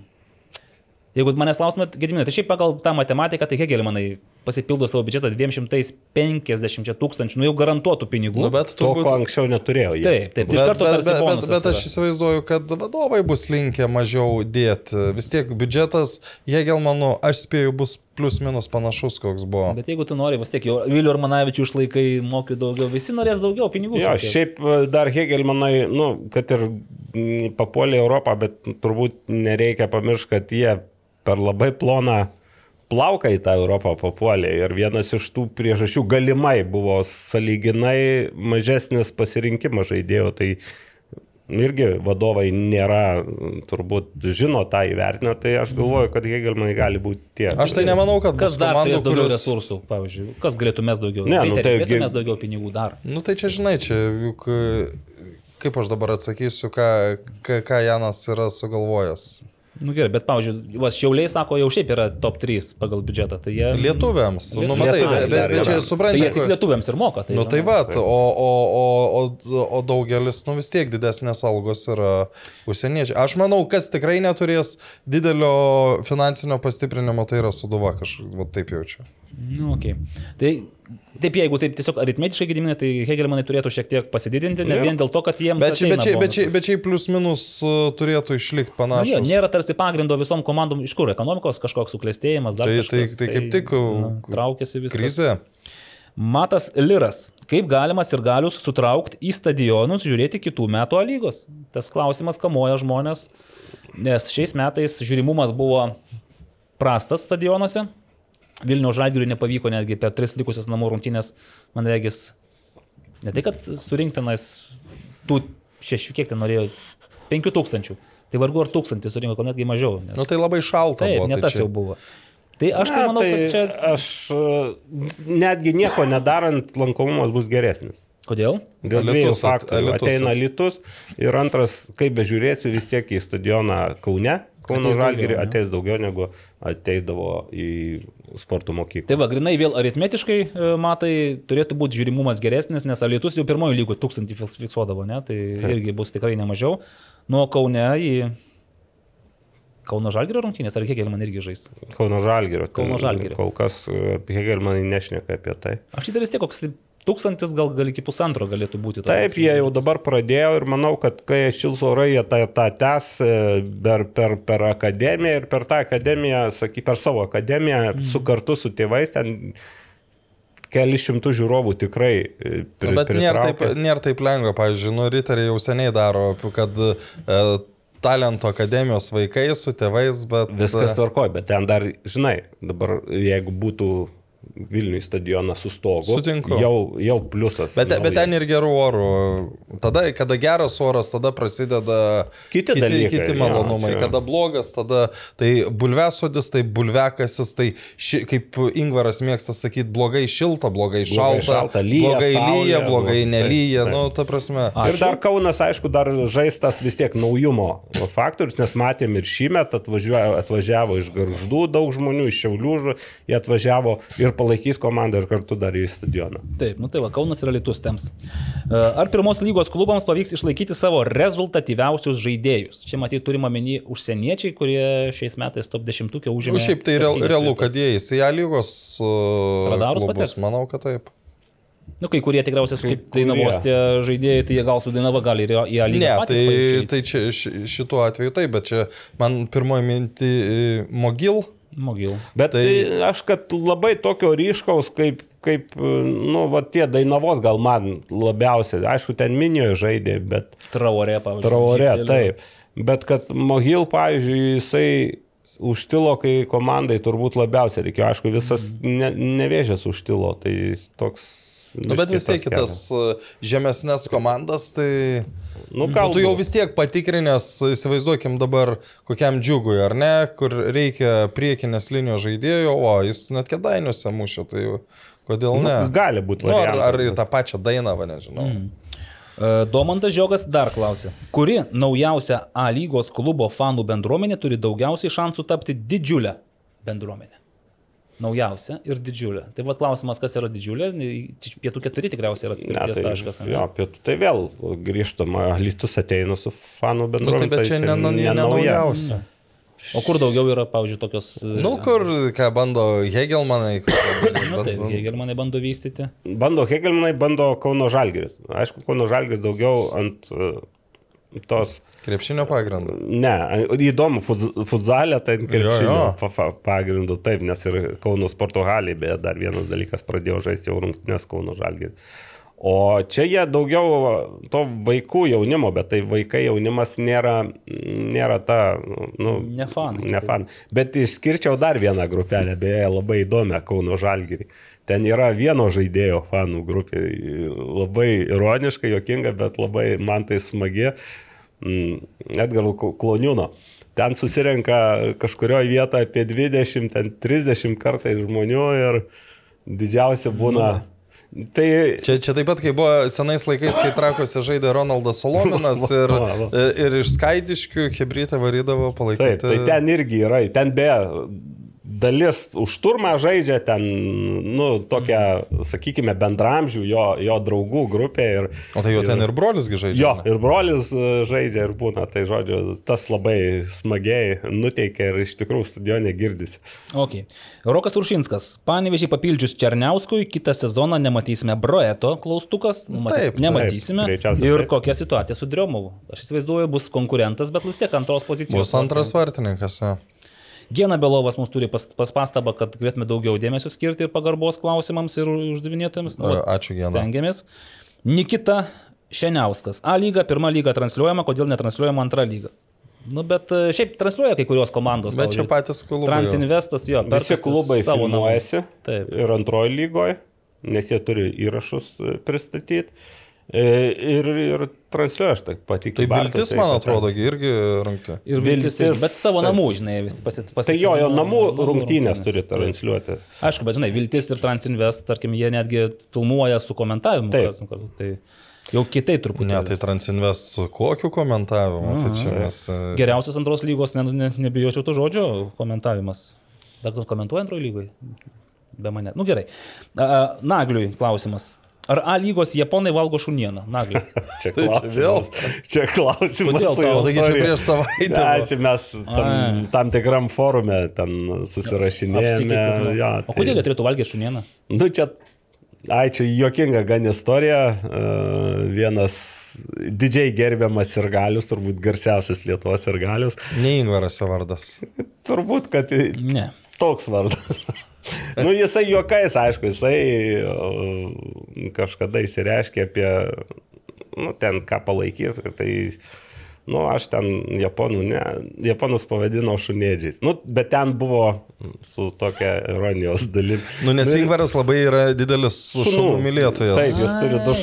Jeigu manęs klaustumėt, Gediminai, tai šiaip pagal tą matematiką, tai Hegelį manai pasipildo savo biudžetą 250 tūkstančių, nu jau garantuotų pinigų. Nu, bet To, ko turbūt... anksčiau neturėjo. jie. Taip, taip, tai iš Bet, karto bet, bet, bet, bet aš įsivaizduoju, kad vadovai bus linkę mažiau dėti. Vis tiek biudžetas, Hegelmanų, aš spėju, bus plus minus panašus, koks buvo. Bet jeigu tu nori, vis tiek jau Vilių Armanavičių išlaikai, moki daugiau, visi norės daugiau pinigų. Jo, tiek. šiaip e, dar Hegelmanai, nu, kad ir papuolė Europą, bet turbūt nereikia pamiršti, kad jie per labai ploną plauką į tą Europą papuolė. Ir vienas iš tų priežasčių galimai buvo saliginai mažesnis pasirinkimas žaidėjų. Tai irgi vadovai nėra, turbūt žino tą įvertinę, tai aš galvoju, kad Hegelmanai gali būti tie. Aš tai nemanau, kad Kas dar turės daugiau kurios- resursų, pavyzdžiui, kas galėtų mes daugiau? Ne, nu Peter, tai galėtų gi- mes daugiau pinigų dar. Nu tai čia žinai, čia juk kaip aš dabar atsakysiu, ką, ką, ką Janas yra sugalvojęs. Nu gerai, bet, pavyzdžiui, vas Šiauliai sako, jau šiaip yra top 3 pagal biudžetą. Tai jie... Lietuviams. Nu, Lietuviams. matai, Lietuviai bet, bet, bet čia yra. Tai suprantate. jie tik lietuviams ir moka. Tai, Nu tai nu, va, o, o, o, o, o daugelis, nu vis tiek didesnės algos yra užsieniečiai. Aš manau, kas tikrai neturės didelio finansinio pastiprinimo, tai yra suduva, kažkaip taip jaučiu. Nu, okay. Tai taip, jeigu taip tiesiog aritmetiškai gediminai, tai Hegelmanai turėtų šiek tiek pasididinti, ne Jo. vien dėl to, kad jiems... Bet čia, bet čia, bet čia, bet čia plus minus uh, turėtų išlikti Nu, jo, nėra tarsi pagrindo visom komandom, iš kur ekonomikos kažkoks suklestėjimas, dar Tai- kažkas, tai- tai kaip tik, na, traukiasi viskas. Krizė. Matas Liras. Kaip galimas ir galius sutraukti į stadionus žiūrėti kitų metų lygos? Tas klausimas kamuoja žmonės, nes šiais metais žiūrimumas buvo prastas stadionuose. Vilnių žalgiriui nepavyko netgi per tris likusias namų rungtynės, man regis, ne tai, kad surinktinas tų šešių, kiek ten norėjo, penkių tūkstančių. Tai vargu ar tūkstantį surinko, gal netgi mažiau. Nes... Nu tai labai šalta Taip, buvo. ne tai tas čia- jau buvo. Tai aš tai Na, manau, kad čia... Aš e, netgi nieko nedarant, lankomumas bus geresnis. Kodėl? Dėl dviejų. Alytus Ateina at- Litus ir antras, kaip bežiūrėsiu, vis tiek į stadioną Kaune. Kauno Žalgirį ateis daugiau negu ateidavo į sporto mokyklą. Tai va, grinai vėl aritmetiškai e, matai, turėtų būti žiūrimumas geresnis, nes Alietus jau pirmojo lygų tūkstantį fiksuodavo, ne? tai Taip. irgi bus tikrai nemažiau. Nuo Kaune į Kauno Žalgirio rungtynės, ar kiek man irgi žais? Kauno Žalgirio. Kauno Žalgirio. Kol kas e, Hegelmanai nešneka apie tai. Aš tai vis tiek koks tai tūkstantis, gal, gal iki pusantro galėtų būti. Taip, jie jau dabar pradėjo ir manau, kad kai šils orai, jie tą, tą tęs e, per, per, per akademiją ir per tą akademiją, saky, per savo akademiją, mm. su kartu su tėvais ten keli šimtų žiūrovų tikrai. e, pri- Bet nėra taip, nėra taip lengva, pavyzdžiui, nu, riteriai jau seniai daro, kad e, talento akademijos vaikai su tėvais, bet... Viskas tvarkoja, bet ten dar, žinai, dabar jeigu būtų Vilniui stadionas su stogu, Sutinku. jau, jau pliusas. Bet, bet naujas. ten ir gerų orų. Tada, kada geras oras, tada prasideda Kiti kiti, dalykai, kiti malonumai. čia- Kada blogas, tada tai bulvesodis, tai bulvekasis, tai ši, kaip Ingvaras mėgsta sakyti, blogai šilta, blogai Blogai šalta, šalta, lyja, blogai saulė, lyja, blogai nu, nelyja. taip, taip. Nu, ta prasme. A, Ir dar Kaunas, aišku, dar žaistas vis tiek naujumo faktorius, nes matėm ir šį metą atvažiuoja, atvažiavo iš garždų daug žmonių, iš šiaulių, jie atvažiavo ir palaikyti komandą ir kartu dar į stadioną. Taip, nu tai va, Kaunas yra Lietus tems. E, Ar pirmos lygos klubams pavyks išlaikyti savo rezultatyviausius žaidėjus? Čia matyt turime menį užsieniečiai, kurie šiais metais top 10 užėmė. Nu, šiaip tai real, realu, kad jie į A lygos uh, Radarus klubus. pateks? Manau, kad taip. Nu, kai kurie tikriausiai, Kai kaip Dainavos tie žaidėjai, tai jie gal su Dainava gali ir į A lygą. Ne, tai, tai čia ši- šituo atveju taip, bet čia man pirmoji minti e, Mogil. Mogil. Bet tai... Aš, kad labai tokio ryškaus, kaip, kaip nu, va, tie Dainavos gal man labiausiai, aišku, ten minijoje žaidė, bet Traorė, pavyzdžiui. Traorė, taip. Bet kad Mohil, pavyzdžiui, jisai užtilo, kai komandai turbūt labiausiai reikėjo. Aišku, visas ne, nevėžės užtilo, tai toks... Nu, bet vis tiek kitas žemesnės komandas, tai... Nu, Nu, gal tu jau vis tiek patikrinęs, įsivaizduokim dabar kokiam džiugui, ar ne, kur reikia priekinės linijos žaidėjo, o jis net kedainiuose mušė, tai kodėl ne? Nu, gali būt Nu, ar, ar tą pačią dainą, va, nežinau. Mm. E, Domantas Žiogas dar klausė, kuri naujausia A lygos klubo fanų bendruomenė turi daugiausiai šansų tapti didžiulę bendruomenę? Naujausia ir didžiulė. Tai vad klausimas, kas yra didžiulė? Pietų keturi tikriausiai yra Ne, atspirties tai, taškas. ane? jo, pietų, tai vėl grįžtama, Lytus ateina su fanų Nu, tai bet čia ne, ne, ne naujausia. O kur daugiau yra, pavyzdžiui, tokios... e, Nu, kur, ką bando Hegelmanai, Na, taip, bet, Hegelmanai bando vystyti. Bando Hegelmanai, bando Kauno Žalgeris. Aišku, Kauno Žalgeris daugiau ant uh, tos, krepšinio pagrindu. ne, įdomu, futzalė, tai Jo, krepšinio jo. pa- pa- pagrindų, taip, nes ir Kauno sporto halė, beje, dar vienas dalykas pradėjo žaisti jau rungtynės Kauno Žalgeris. O čia jie daugiau to vaikų jaunimo, bet tai vaikai jaunimas nėra, nėra ta, nu, Ne fanai. Ne fan. Bet išskirčiau dar vieną grupelę, beje, labai įdomią Kauno Žalgirį. Ten yra vieno žaidėjo fanų grupė. Labai ironiška, jokinga, bet labai man tai smagi. Mm, Edgaro Kloniūno. Ten susirenka kažkurioje vietoje apie 20, ten 30 kartais žmonių ir didžiausia būna. Tai Čia, čia taip pat, kai buvo senais laikais, kai trakuose žaidė Ronaldas Solominas ir, ir iš Skaidiškių Hebrytę varydavo palaikyti. Taip, tai ten irgi yra, ten beje, dalis už turmą žaidžia, ten, nu, tokia, sakykime, bendramžių, jo, jo draugų grupė. Ir, O tai jo ten ir brolisgi žaidžia. Jo, ne? ir brolis e, žaidžia ir būna, tai žodžiu, tas labai smagiai nuteikia ir iš tikrųjų stadione girdisi. Ok. Rokas Uršinskas. Panevežiai papildžius Černiauskui, kitą sezoną nematysime Broeto klaustukas. Nu, matyt, Taip, nematysime. taip, ir taip. kokia situacija su Driomovu. Aš įsivaizduoju, bus konkurentas, bet vis tiek antros pozicijos. Bus antras vartininkas. Jo. Gena Belovas mums turi pas, pas pastabą, kad galėtume daugiau dėmesio skirti ir pagarbos klausimams ir uždavinėtojams. Nu, ačiū, Gena. Stengiamės. Nikita Šeniauskas. A lyga, pirma lyga transliuojama, kodėl netransliuojama antra lyga? Nu, bet e, šiaip transliuoja kai kurios komandos. Bet čia patys klubai. Transinvestas jo. Visi klubai savo namų. filmuojasi Taip. ir antroji lygoje, nes jie turi įrašus e, pristatyti. E, Ir, ir transliuoja aš taip patikiu. Tai viltis, man atrodo, irgi rungti. Ir viltis, Viltis, bet savo namų, žinai, vis pasit, pasit, Tai jo, jo namų rungtynės turi transliuoti. Aišku, bet žinai, Viltis ir Transinvest, tarkim, jie netgi filmuoja su komentavimu. Taip. nuo karto, Tai jau kitaip truputį. Ne, tai Transinvest su kokiu komentavimu. Tai čia mes... e, Geriausias antros lygos, ne, ne, nebijočiau to žodžio, komentavimas. Dar kas komentuoja antroji lygoje? Be mane. Nu gerai. A, Nagliui klausimas. Ar A lygos japonai valgo šunieną? Čia Tai čia klausimas. vėl. Čia klausimas. Kodėl tau? Čia istorija. prieš savaitę. Ne, buvo. čia mes tam, Ai. tam tikram forume ten susirašinėjome. Ja, o kodėl jie turėtų valgyti šunieną? Nu čia, ai čia juokinga gan istorija. Uh, vienas didžiai gerbiamas ir galius, turbūt garsiausias Lietuvos ir galius. Ne Ingvaras jo vardas. Turbūt, kad Ne. toks vardas. nu jisai juokais, aišku, jisai kažkada išsireiškė apie, nu ten ką palaikyti. Tai, nu aš ten japonų, ne, japonus pavadinau šunėdžiais. Nu, bet ten buvo su tokia ironijos dalim. Nu, nes Ingvaras labai yra didelis šunų mylėtojas. Taip, jis turi du,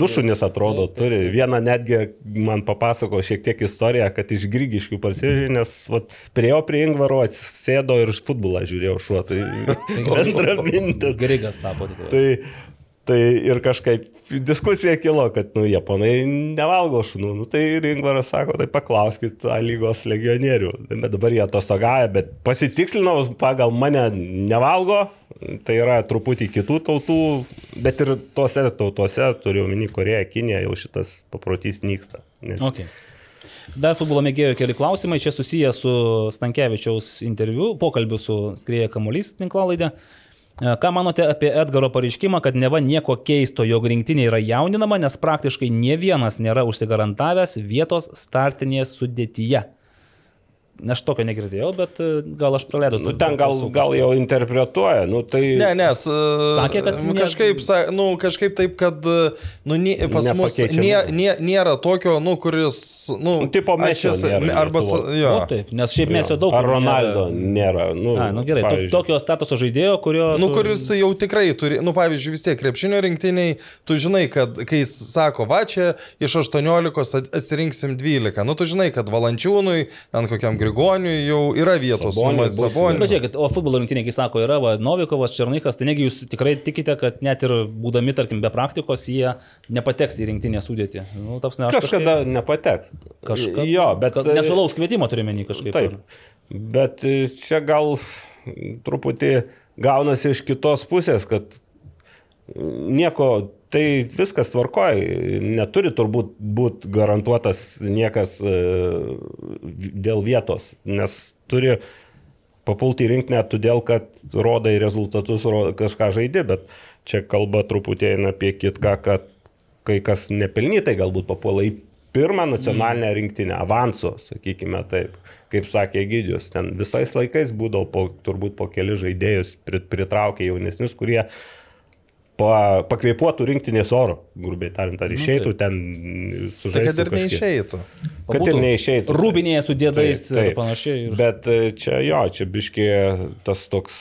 du šunis, atrodo, turi. Vieną netgi man papasako šiek tiek istoriją, kad iš Grygiškių parsivežė, nes vat, prie jo prie Ingvaro atsisėdo ir futbolą žiūrėjau šuo. Tai bendra mintis. Grigas tapo tikrai. Tai, tai ir kažkaip diskusija kilo, kad, nu, japonai nevalgo šunų. Nu, tai ir Ingvaras sako, tai paklauskit A lygos legionierių. Bet dabar jie atostogauja, bet pasitikslinau, pagal mane nevalgo. Tai yra truputį kitų tautų, bet ir tose tautose, turiu omeny Koreja, Kinija, jau šitas paprotys nyksta. Nes... Okay. Dar futbolo mėgėjo keli klausimai, čia susiję su Stankievičiaus interviu, pokalbiu su Skrieja Kamolys tinklalaidė. E, Ką manote apie Edgaro pareiškimą, kad neva nieko keisto, jog rinktinė yra jauninama, nes praktiškai ne vienas nėra užsigarantavęs vietos startinėje sudėtyje? Aš tokio negirdėjau, bet e, gal aš praleidau. Nu, ten gal, gal jau interpretuoja, nu tai... Ne, nes Sakė, kad nu, kažkaip, sa- nu, kažkaip taip, kad nu, nie, pas mus nė, nė, nėra tokio, nu, kuris, nu, Nu, tipo esu- nėra arba, jo. O, taip, nes šiaip mes jo daug. Ar Ronaldo nėra. nėra. Nu, A, nu gerai, pavyzdžiui. tokio statuso žaidėjo, kurio... Nu, tu- kuris jau tikrai turi, nu, pavyzdžiui, vis tiek krepšinio rinktiniai, tu žinai, kad kai jis sako, va čia iš 18 at- atsirinksim 12, nu, tu žinai, kad Valančiūnui, ant kokiam Grigoniui jau yra vietos, nu, bus Bet žiūrėkit, o futbolo rinktinė, kai sako, yra va, Novikovas, Černykas, tai negi jūs tikrai tikite, kad net ir būdami, tarkim, be praktikos, jie nepateks į rinktinę sudėti. Nu, taps, ne, aš Kažkada nepateks. Kažkada. Jo, bet... Nesulauks kvietimo turime menį kažkaip. Taip. Bet e, čia gal truputį gaunasi iš kitos pusės, kad nieko, tai viskas tvarkoj, neturi turbūt būti garantuotas niekas e, dėl vietos, nes turi papulti į rinkinę todėl, kad rodai rezultatus, ro- kažką žaidži, bet čia kalba truputį eina apie kitką, kad kai kas nepelnytai galbūt papuola į pirmą nacionalinę rinktinę, avanso, sakykime taip, kaip sakė Gydžius, ten visais laikais būdavo po, turbūt po keli žaidėjus pri- pritraukė jaunesnius, kurie pa, pakvėpuotų rinktinės oro, grubiai tariant, ar išeitų ten Tai sužaisti. kad ir neišeitų. Kad ir neišeitų. Rūbinėje su dėdais Taip, taip. ir panašiai. Ir... Bet e, čia jo, čia biški tas toks,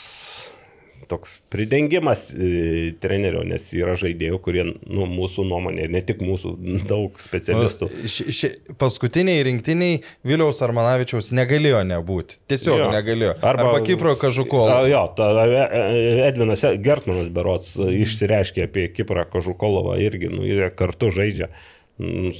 toks pridengimas e, trenerio, nes yra žaidėjų, kurie, nu, mūsų nuomonė, ir ne tik mūsų, daug specialistų. Nu, ši, ši, paskutiniai rinktiniai Viliaus Armanavičiaus negalėjo nebūti. Tiesiog Jo. jo. negalėjo. Arba, Arba Kipro Kažukovo. Jo, ta, e, e, Edvinas Gertmanas Berots e, išsireiškė apie Kiprą Kažukolovą irgi, nu, jie kartu žaidžia. Mm,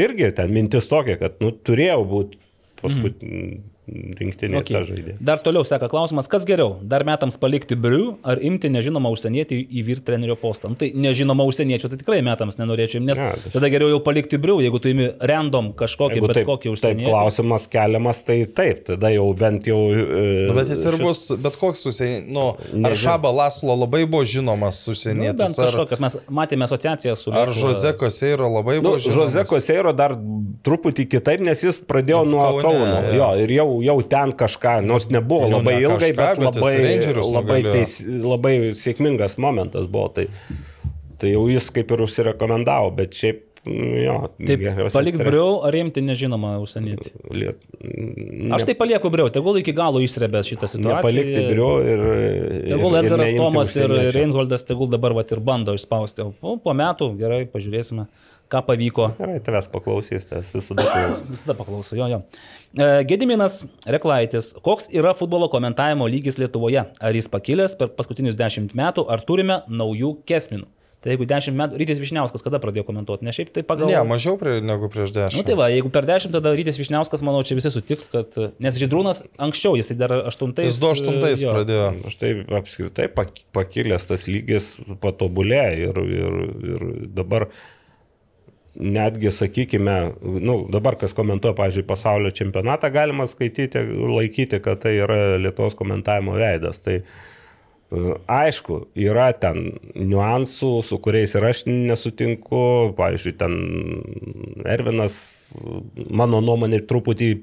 Irgi ten mintis tokia, kad nu, turėjau būti paskutinį rinktinį okay. tą Okay. žaidėją. Dar toliau seka klausimas, kas geriau, dar metams palikti briu ar imti nežinomą užsienietį į vyr trenerio postą. Nu, tai nežinomą užsieniečio, tai tikrai metams nenorėčiau, nes Ne, ja, tai- tada geriau jau palikti briu, jeigu tu imi random kažkokį, Jeigu bet taip, kokį taip užsienietį. klausimas keliamas, tai taip, tada jau bent jau... e, Nu, bet jis ir šit- bus, bet koks užsienietis. Nu, ar. Šaba Laslo labai buvo žinomas Nu, užsienietis, bent ar, kažkokias, mes matėme asociaciją su... ar. Žoze Koseiro labai Nu, buvo žinomas. Žoze Koseiro dar truputį kitaip, nes jis pradėjo nuo Kaune, Kauno. jo. Jo, ir jau, jau ten kažką, nors nebuvo Nu, labai ne ilgai, kažką, bet bet labai, labai, teis, labai sėkmingas momentas buvo. Tai, tai jau jis kaip ir užsirekomendavo, bet šiaip, mm, jo. Taip, palik briu ar imti nežinomą užsienietį. Liet- Aš tai palieku briu, tegul iki galo išsrebės šitą situaciją. Nepalikti biuro ir... Tegul Edgaras Tomas ir. Reinholdas tegul dabar vat, ir bando išspausti. O po metų gerai, pažiūrėsime, ką pavyko. Gerai, tavęs paklausys, tavęs visada klausys. Visada paklauso, jo, jo. E, Gediminas Reklaitis, koks yra futbolo komentavimo lygis Lietuvoje? Ar jis pakilęs per paskutinius dešimt metų, ar turime naujų kesminų? Tai jeigu dešimt metų, Rytis Višniauskas kada pradėjo komentuoti? Ne šiaip tai pagal... Ne, mažiau prie, negu prieš dešimt. Nu tai va, jeigu per dešimt, tada Rytis Višniauskas, manau, čia visi sutiks, kad... Nes Žydrūnas anksčiau, jisai dar aštuntais... Jis 2008 jo. pradėjo. Aš tai apskritai pak- pakilęs tas lygis patobulėjo ir, ir, ir dabar netgi, sakykime, nu, dabar kas komentuoja, pavyzdžiui, pasaulio čempionatą, galima skaityti, laikyti, kad tai yra Lietuvos komentavimo veidas. Tai e, aišku, yra ten niuansų, su kuriais ir aš nesutinku. Pavyzdžiui, ten Ervinas, mano nuomonė, truputį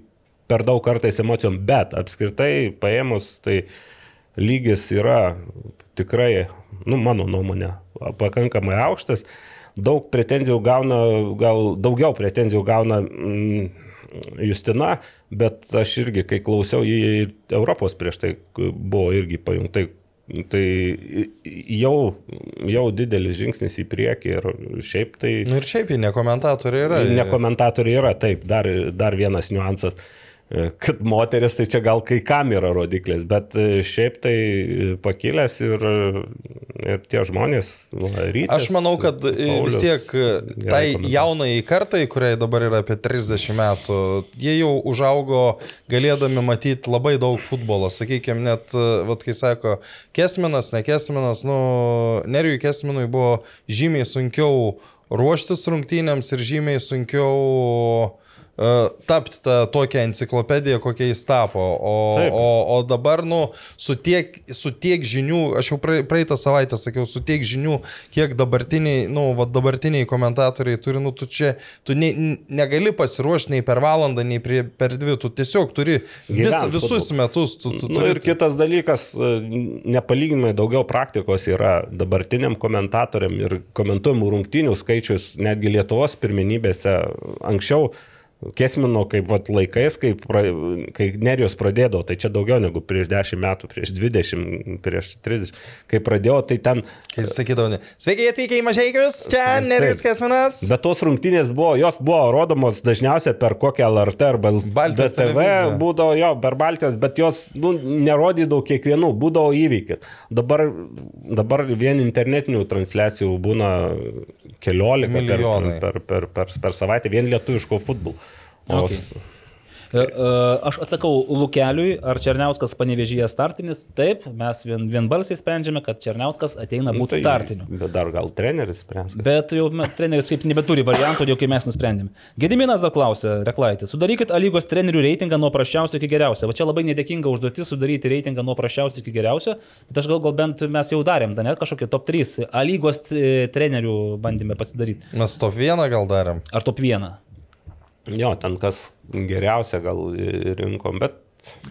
per daug kartais emocijom, bet apskritai paėmus, tai lygis yra tikrai, nu, mano nuomonė, pakankamai aukštas. Daug pretenzijų gauna, gal daugiau pretenzijų gauna mm, Justina, bet aš irgi, kai klausiau jį Europos prieš tai buvo irgi pajungtai, tai jau, jau didelis žingsnis į priekį ir šiaip tai... Nu ir šiaip jie ne komentatoriai yra. Ne komentatoriai yra, taip, dar, dar vienas niuansas, e, kad moteris tai čia gal kai kam yra rodiklis, bet e, šiaip tai pakilęs ir, ir tie žmonės, rytas, Aš manau, kad e, Paulius, vis tiek e, tai jaunai kartai, kuriai dabar yra apie 30 metų, jie jau užaugo galėdami matyti labai daug futbolo. Sakykime, net, e, vat, kai sako, Kesminas, ne Kesminas, nu, Nerijui Kesminui buvo žymiai sunkiau ruoštis rungtynėms ir žymiai sunkiau tapti tą tokią enciklopediją, kokia jis tapo. O, Taip. o, o dabar, nu, su tiek, su tiek žinių, aš jau prae- praeitą savaitę sakiau, su tiek žinių, kiek dabartiniai, nu, va, dabartiniai komentatoriai turi, nu, tu čia, tu ne, negali pasiruošti nei per valandą, nei prie, per dvi, tu tiesiog turi vis, Gyvent visus futbolu. metus. Tu, tu, Nu, turi- ir kitas dalykas, e, nepalyginamai daugiau praktikos yra dabartiniam komentatoriam ir komentuojamų rungtynių skaičius netgi Lietuvos pirmenybėse anksčiau. Kesmino kaip vat, laikais, kai, pra, kai Nerijos pradėdavo, tai čia daugiau negu prieš 10 metų, prieš 20, prieš 30. Kai pradėjau, tai ten Kai sakydavo, ne. Sveiki atvykę į Mažiekius, čia Taip. Nerijus Kesminas. Bet tos rungtynės buvo, jos buvo rodomos dažniausiai per kokią LRT arba Baltijos DTV televiziją. būdavo jo, per Baltijos, bet jos nu, nerodydavo kiekvienų, būdavo įvykis. Dabar, dabar vien internetinių transliacijų būna keliolika per, per, per, per, per savaitę, vien lietuviško futbolo. Okay. E, e, Aš atsakau Lukeliui, ar Černiauskas panevežyje startinis. Taip, mes vien, vienbalsiai sprendžiame, kad Černiauskas ateina Nu, būti tai, startiniu. Bet dar gal treneris kad- Bet jau treneris kaip nebeturi variantų, jau kai mes nusprendėme. Gediminas dar klausė, reklaitė, sudarykit A lygos trenerių reitingą nuo prasčiausio iki geriausio. Va čia labai nedėkinga užduotis sudaryti reitingą nuo prasčiausio iki geriausio, bet aš gal, gal bent mes jau darėm, da net kažkokį top 3 A lygos e, trenerių bandėme pasidaryti. Mes top vieną gal darėm. Ar top 1. Jo, ten kas geriausia gal rinkom, bet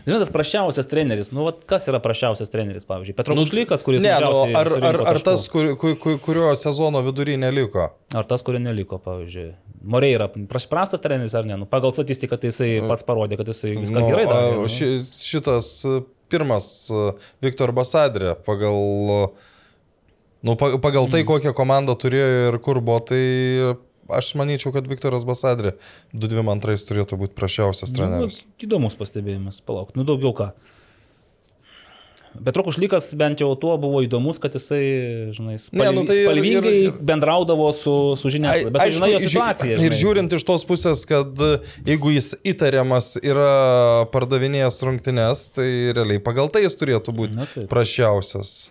Žinai, tas prašiausias treneris, nu, vat, kas yra prašiausias treneris, pavyzdžiui, Petro Mušlykas, kuris... Ne, nu, ar, ar, ar tas, kur, kur, kur, kurio sezono vidury neliko? Ar tas, kurio neliko, pavyzdžiui. Moreira, praš- prastas treneris ar ne? Nu, pagal statistiką tai jisai pats parodė, kad jisai viską Nu, gerai darė. nu. ši, šitas e, pirmas e, Viktor Basadrė pagal, nu, pa- pagal Mm. tai, kokią komandą turėjo ir kur buvo, tai aš manyčiau, kad Viktoras Basadrė 2-2-2 turėtų būti prašiausias treneris. Nu, įdomus pastebėjimas, palauk, nu daugiau ką. Bet Rokušlykas bent jau tuo buvo įdomus, kad jisai, žinai, spalvi, Ne, nu tai ir- spalvingai ir- ir- bendraudavo su, su žiniasklaida. Bet tu žinai jo ži- situaciją. Ir žinai. žiūrint iš tos pusės, kad e, jeigu jis įtariamas yra pardavinėjęs rungtynes, tai realiai pagal tai jis turėtų būti Na taip. prašiausias.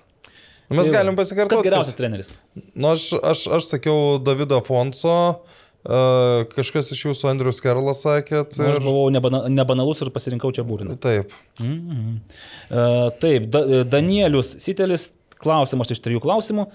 Nu, Mes galim pasikartoti. Kas geriausias treneris? Nu, aš, aš, aš sakiau Davidą Fonso, uh, kažkas iš jūsų Andrius Kerlas sakėt. Nu, Aš Ir... buvau nebana, nebanalus ir pasirinkau čia būriną. Taip. Mhm. Uh, taip, da, Danielius Sitelis, klausimas iš trijų klausimų.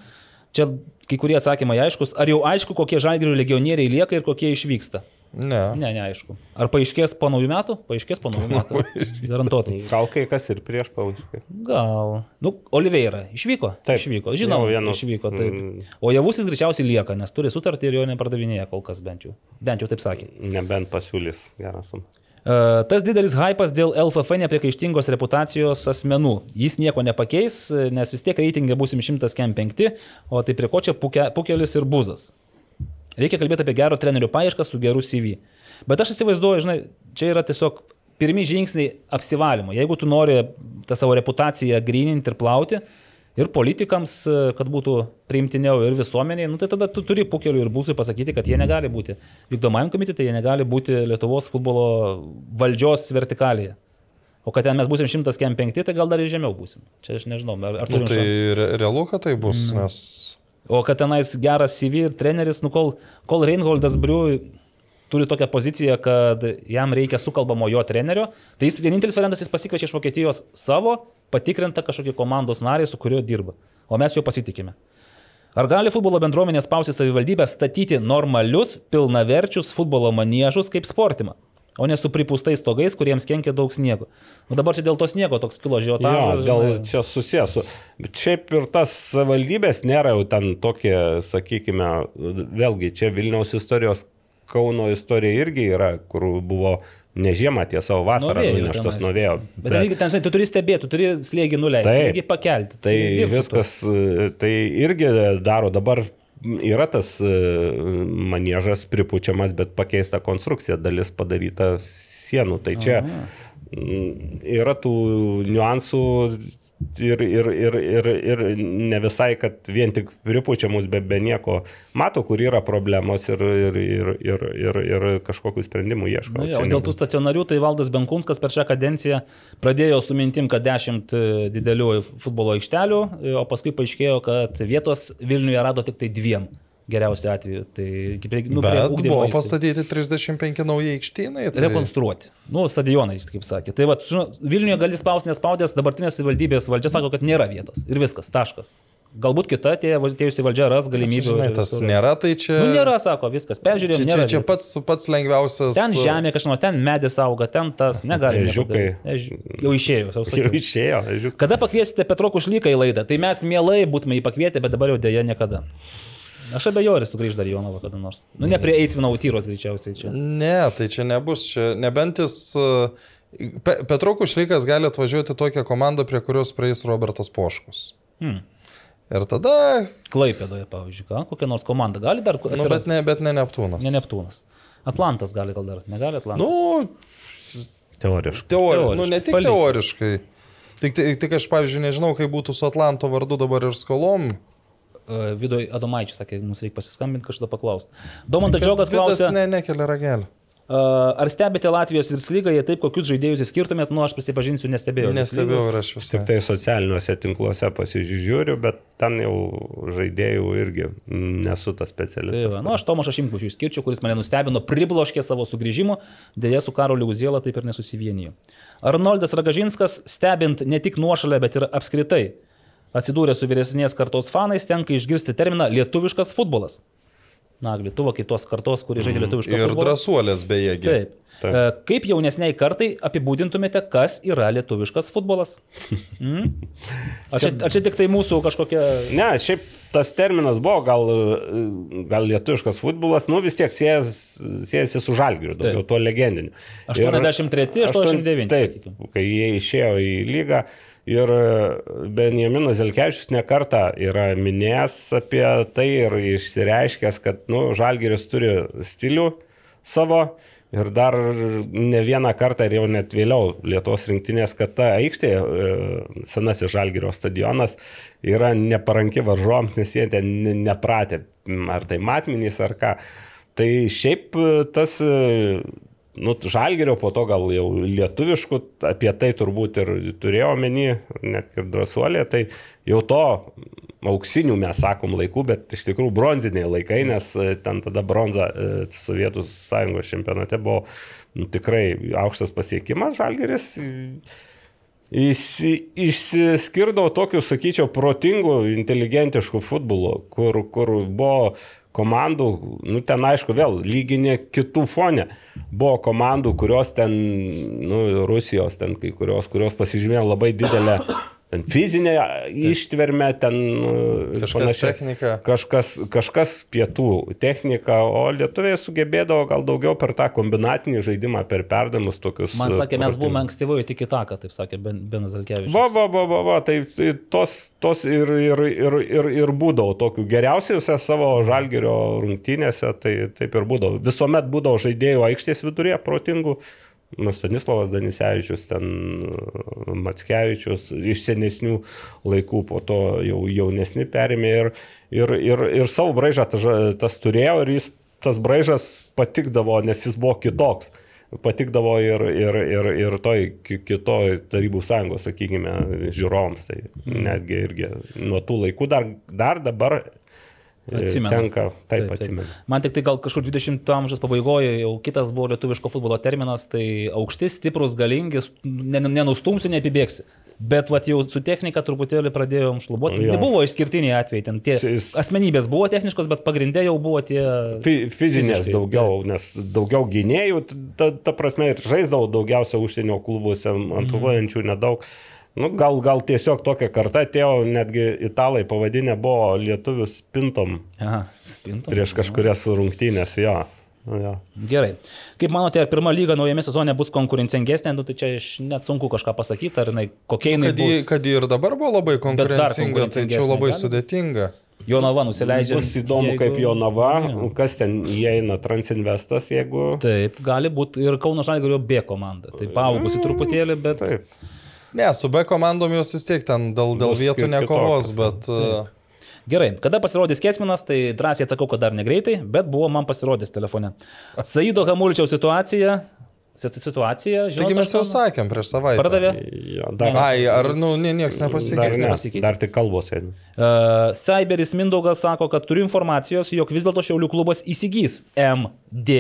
Čia kai kurie atsakymai aiškus. Ar jau aišku, kokie žalgirių legionieriai lieka ir kokie išvyksta? Ne. Ne, neaišku. Ar paaiškės po naujų metų? Paaiškės po naujų metų. Garantuotai. gal kai kas ir prieš pauškai. Gal. Nu, Oliveira išvyko. Taip. Išvyko. Žinau, vienas, išvyko. Taip. mm. O javusis greičiausiai lieka, nes turi sutartį ir jo nepardavinėja kol kas bent jau. Bent jau taip sakė. Nebent pasiūlys gerą sumą. E, Tas didelis hypas dėl LFF nepriekaištingos reputacijos asmenų. Jis nieko nepakeis, nes vis tiek reitingai busim 105, o tai prie ko čia puke, pukelis ir buzas. Reikia kalbėti apie gero trenerių paiešką su geru CV. Bet aš įsivaizduoju, žinai, čia yra tiesiog pirmi žingsniai apsivalymo. Jeigu tu nori tą savo reputaciją grininti ir plauti, ir politikams, e, kad būtų priimtiniau, ir visuomeniai, nu, tai tada tu turi pukelių ir būsui pasakyti, kad jie negali būti vykdomajam komitete, jie negali būti Lietuvos futbolo valdžios vertikalėje. O kad ten mes būsim 105, tai gal dar ir žemiau būsim. Čia aš nežinau, ar, ar Nu, turim tai šansų. re, realu, kad tai bus, Mhm. nes... O kad tenais geras CV ir treneris, nu kol, kol Reinholdas Briu turi tokią poziciją, kad jam reikia sukalbamo jo trenerio, tai jis vienintelis variantas, jis pasikviečia iš Vokietijos savo patikrintą kažkokį komandos narį, su kuriuo dirba. O mes jo pasitikime. Ar gali futbolo bendruomenė spausti savivaldybę statyti normalius, pilnaverčius futbolo maniežus kaip sportimą? O ne su pripūstais stogais, kuriems kenkia daug sniego. Nu dabar čia dėl to sniego toks kilo žiotažas. gal žinai. čia susijęs su. Šiaip ir tas valdybės nėra jau ten tokie, sakykime, vėlgi čia Vilniaus istorijos, Kauno istorija irgi yra, kur buvo ne žiemą, tiesa, o vasarą nuneštas nuo vėjo. Bet, bet ten, žinai, tu turi stebėti, tu turi slėgį nuleisti, slėgį pakelti. Tai tuo. viskas, e, tai irgi daro dabar. Yra tas e, manėžas pripučiamas, bet pakeista konstrukcija, dalis padaryta sienų. Tai čia mm, yra tų niuansų ir, ir, ir, ir, ir ne visai, kad vien tik pripučiamus, be, be nieko mato, kur yra problemos ir, ir, ir, ir, ir, ir kažkokių sprendimų ieško. Nu, jo, dėl tų stacionarių, tai Valdas Benkunskas per šią kadenciją pradėjo su mintim, kad 10 didelių futbolo aikštelių, o paskui paaiškėjo, kad vietos Vilniuje rado tik tai dviem geriausiu atveju. Tai prie, nu, prie buvo įstaigų. pastatyti 35 naujai aikštynai. Tai... Rekonstruoti. Nu, stadionai, jis kaip sakė. Tai va, Vilniuje gali spausti nespaudęs, dabartinės valdybės valdžia sako, kad nėra vietos. Ir viskas, taškas. Galbūt kita atėjusi valdžia ras galimybių. Žinai, tas visur. nėra, tai čia... Nu, nėra, sako, viskas. Peržiūrėjom, Čia, čia, čia pats, pats lengviausias. Ten žemė kažkieno, ten medis auga, ten tas negali. Ežiukai. Jau išėjo, jau Jau sakiau. išėjo, žiūrėk. Kada pakviesite Petro Kušlyką į laidą? Tai mes mielai būtume jį pakvietę, bet dabar jau dėja niekada. Aš abejoju, ar jis sugrįž dar Jonavą kada nors. Nu, ne prie Eisvino Autyros greičiausiai čia. Ne, tai čia nebus. Čia, nebent jis... uh, Pe, Petraukus Šlykas gali atvažiuoti tokią komandą, prie kurios praeis Robertas Poškus. Hmm. Ir tada... Klaipėdoje, pavyzdžiui, ką? kokia nors komanda gali dar Nu, bet ne, bet ne Neptūnas. ne Neptūnas. Atlantas gali gal dar, negali Atlantas. Nu, Teoriškai. teoriškai. Nu, ne tik Palik. teoriškai. Tik, tik, tik aš, pavyzdžiui, nežinau, kaip būtų su Atlanto vardu dabar ir skolom. Uh, Vidoj Adomaičius sakė, mums reikia pasiskambinti kažkada paklausti. Domantas Džiogas klausė, ne, nekelia ragelio. uh, ar stebite Latvijos virslygą, jei taip, kokius žaidėjus įskirtumėt, nu aš prisipažinsiu, nestebėjau. Nestebėjau ir aš Tik visai. tai socialiniuose tinkluose pasižiūriu, bet ten jau žaidėjų irgi nesu tas Tai specialistas. va, nu, aš Tomašą Šimkučių išskirčiau, kuris mane nustebino, pribloškė savo sugrįžimu, dėja su Karoliu Guziela taip ir nesusivienijo. Arnoldas Ragažinskas, stebint ne tik nuošalę, bet ir apskritai, atsidūrė su vyresnės kartos fanais, tenka išgirsti terminą lietuviškas futbolas. Na, Lietuva kaip tos kartos, kuri žaidė lietuvišką Ir futbolą. drąsuolės beje. Taip. Taip. E, Kaip jaunesniai kartai apibūdintumėte, kas yra lietuviškas futbolas? Mm? Ar, čia, ar čia tik tai mūsų kažkokia... Ne, šiaip tas terminas buvo gal, gal lietuviškas futbolas, nu vis tiek siejas- siejasi su žalgiriu, daugiau tuo legendiniu. 83, 89, Taip, sakykim. kai jie išėjo į lygą ir Benjaminas Zelkevičius nekarta yra minėjęs apie tai ir išsireiškęs, kad nu, žalgiris turi stilių savo. Ir dar ne vieną kartą ir jau net vėliau Lietuvos rinktinės, kad ta aikštė, e, senasis Žalgirio stadionas, yra neparanki varžoms, nes jie ten ne- nepratę, m, ar tai matmenys, ar ką. Tai šiaip e, tas, e, nu, Žalgirio po to gal jau lietuviškų, apie tai turbūt ir turėjo omeny, net ir drąsuolė, tai jau to auksinių mes sakom laikų, bet iš tikrųjų bronziniai laikai, nes e, ten tada bronza e, Sovietų sąjungos čempionate buvo nu, tikrai aukštas pasiekimas Žalgeris. Įsi, išsiskirdavo tokiu, sakyčiau, protingu, inteligentišku futbolu, kur, kur buvo komandų, nu ten aišku vėl, lyginė kitų fonė. Buvo komandų, kurios ten, nu, Rusijos, ten kai kurios, kurios pasižymėjo labai didelę ten fizinę ištvermę, ten ir Kažkas panašiai. technika. Kažkas, kažkas pietų technika, o lietuviai sugebėdavo gal daugiau per tą kombinacinį žaidimą, per perdamus tokius. Man sakė, mes buvome ankstyvoje tik į taką, taip sakė Ben- Benas Zelkevičius. Va, va, va, va, va, tai, tai tos, tos ir, ir, ir, ir, ir būdavo tokių geriausiuose savo žalgerio rungtynėse, tai taip ir būdavo. Visuomet būdavo žaidėjų aikštės vidurėje protingų. Nu, Stanislavas Danisevičius, ten Matskevičius, iš senesnių laikų, po to jau jaunesni perėmė ir, ir, ir, ir savo braižą tas, tas turėjo ir jis, tas braižas patikdavo, nes jis buvo kitoks patikdavo ir, ir, ir, ir toj ki- kitoj tarybų sąjungos, sakykime, žiūrovams. Tai netgi irgi nuo tų laikų dar, dar dabar e, Atsimenu. tenka, taip, taip atsimenu. Man tik tai gal kažkur 20 amžiaus pabaigoje jau kitas buvo lietuviško futbolo terminas, tai aukšti, stiprus, galingi, nen- nenustumsi, neapibėgsi. Bet vat, jau su technika truputėlį pradėjom šlubuoti. Jo. Nebuvo išskirtiniai atvejai, ten tie Jis- asmenybės buvo techniškos, bet pagrindė jau buvo tie... Fi, fizinės Fiziškai, daugiau, nes daugiau gynėjų, ta, ta prasme, ir žaisdavau daugiausia užsienio klubuose, antruojančių nedaug. Nu, gal, gal tiesiog tokia karta atėjo, netgi italai pavadinę buvo lietuvius pintom Aha, spintom. prieš kažkurias rungtynės, jo. Nu, jo. Gerai. Kaip manote, ar pirma lyga naujame sezone bus konkurencingesnė, nu, tai čia aš net sunku kažką pasakyti, ar jinai, kokia jinai Kad, bus. kad ir dabar buvo labai konkurencinga, tai čia labai gali? sudėtinga. Jonava nusileidžia. Bus įdomu, jeigu- kaip jo nava, Jo. kas ten įeina Transinvestas, jeigu... Taip, gali būti ir Kauno Žalgirio B komanda. Tai paaugusi truputėlį, bet... Taip. Ne, su B komandom jos vis tiek ten dėl, dėl vietų nekovos, bet... uh, Gerai, kada pasirodys Kesminas, tai drąsiai atsakau, kad dar negreitai, bet buvo man pasirodęs telefone. Saido Hamuličiaus situacija, situacija, Taigi žinot, mes jau sakėm prieš savaitę. Pardavė. Jo, dar, Ai, ar, nu, nie, nieks dar, nepasikeitė. ne, nepasikeitė. dar tik kalbos eina. Uh, Cyberis Mindaugas sako, kad turiu informacijos, jog vis dėlto Šiaulių klubas įsigys MD.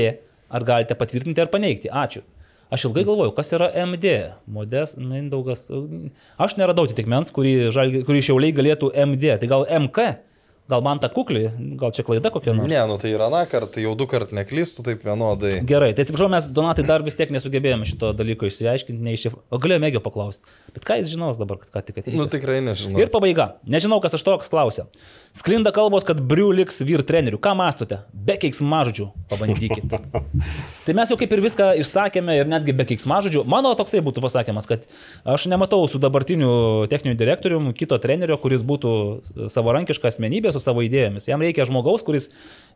Ar galite patvirtinti ar paneigti? Ačiū. Aš ilgai galvojau, kas yra MD. Modes, Mindaugas. Aš neradau atitikmens, kurį, kurį Šiauliai galėtų MD. Tai gal MK? Gal man ta kukli? Gal čia klaida kokia nors? Ne, nu tai yra na kartą, jau du kart neklystu, taip vienodai. Gerai, tai atsiprašau, mes Donatai dar vis tiek nesugebėjome šito dalyko išsiaiškinti, neiššif... O galėjome Megio paklausti. Bet ką jis žinos dabar, kad ką tik atėjo? Nu tikrai nežinau. Ir pabaiga. Nežinau, kas aš toks klausia. Sklinda kalbos, kad Briu liks vyr treneriu. Ką mastote? Be keiksmažodžių. Pabandykit. tai mes jau kaip ir viską išsakėme ir netgi be keiksmažodžių. Mano toksai būtų pasakymas, kad aš nematau su dabartiniu techniniu direktoriumi kito trenerio, kuris būtų savarankiška asmenybė su savo idėjomis. Jam reikia žmogaus, kuris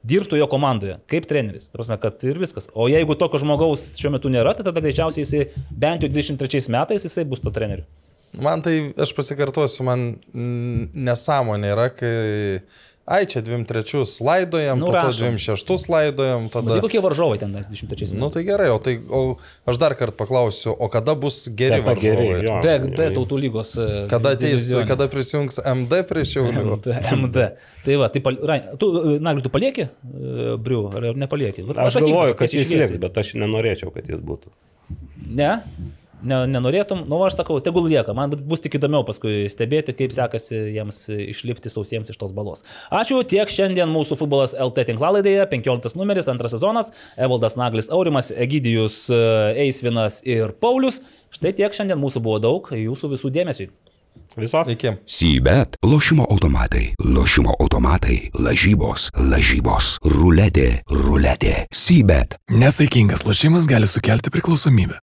dirbtų jo komandoje kaip treneris. Tai prasme, kad ir viskas. O jeigu tokio žmogaus šiuo metu nėra, tai tada greičiausiai jisai bent jau 23 metais jisai bus to treneriu. Man tai, aš pasikartosiu, man nesąmonė yra, kai... Ai, čia 23 laidojam, Nu, po to rašom. 26 laidojam, Tai tada... kokie varžovai ten 23 metais? Nu tai gerai, o, tai, o aš dar kartą paklausiu, o kada bus geri geri, varžovai? jo. D, D tautų lygos. e, Kada ateis, kada prisijungs MD prie šiaulių? MD. MD. Tai va, tai pal... Rai, tu, na, tu palieki, e, Briu, ar nepalieki? Aš pasakyk galvoju, kad jis liks, bet aš nenorėčiau, kad jis būtų. Ne? Ne, nenorėtum, nu aš sakau, tegul lieka, man bus tik įdomiau paskui stebėti, kaip sekasi jiems išlipti sausiems iš tos balos. Ačiū, tiek šiandien mūsų futbolas LT tinklalaidėje, 15 numeris, antras sezonas, Evaldas Naglis Aurimas, Egidijus e, Eisvinas ir Paulius. Štai tiek šiandien mūsų buvo daug, jūsų visų dėmesiui. Viso? Iki. Sybet, lošimo automatai, lošimo automatai, lažybos, lažybos, ruletė, ruletė, sybet. Nesaikingas lošimas gali sukelti priklausomybę.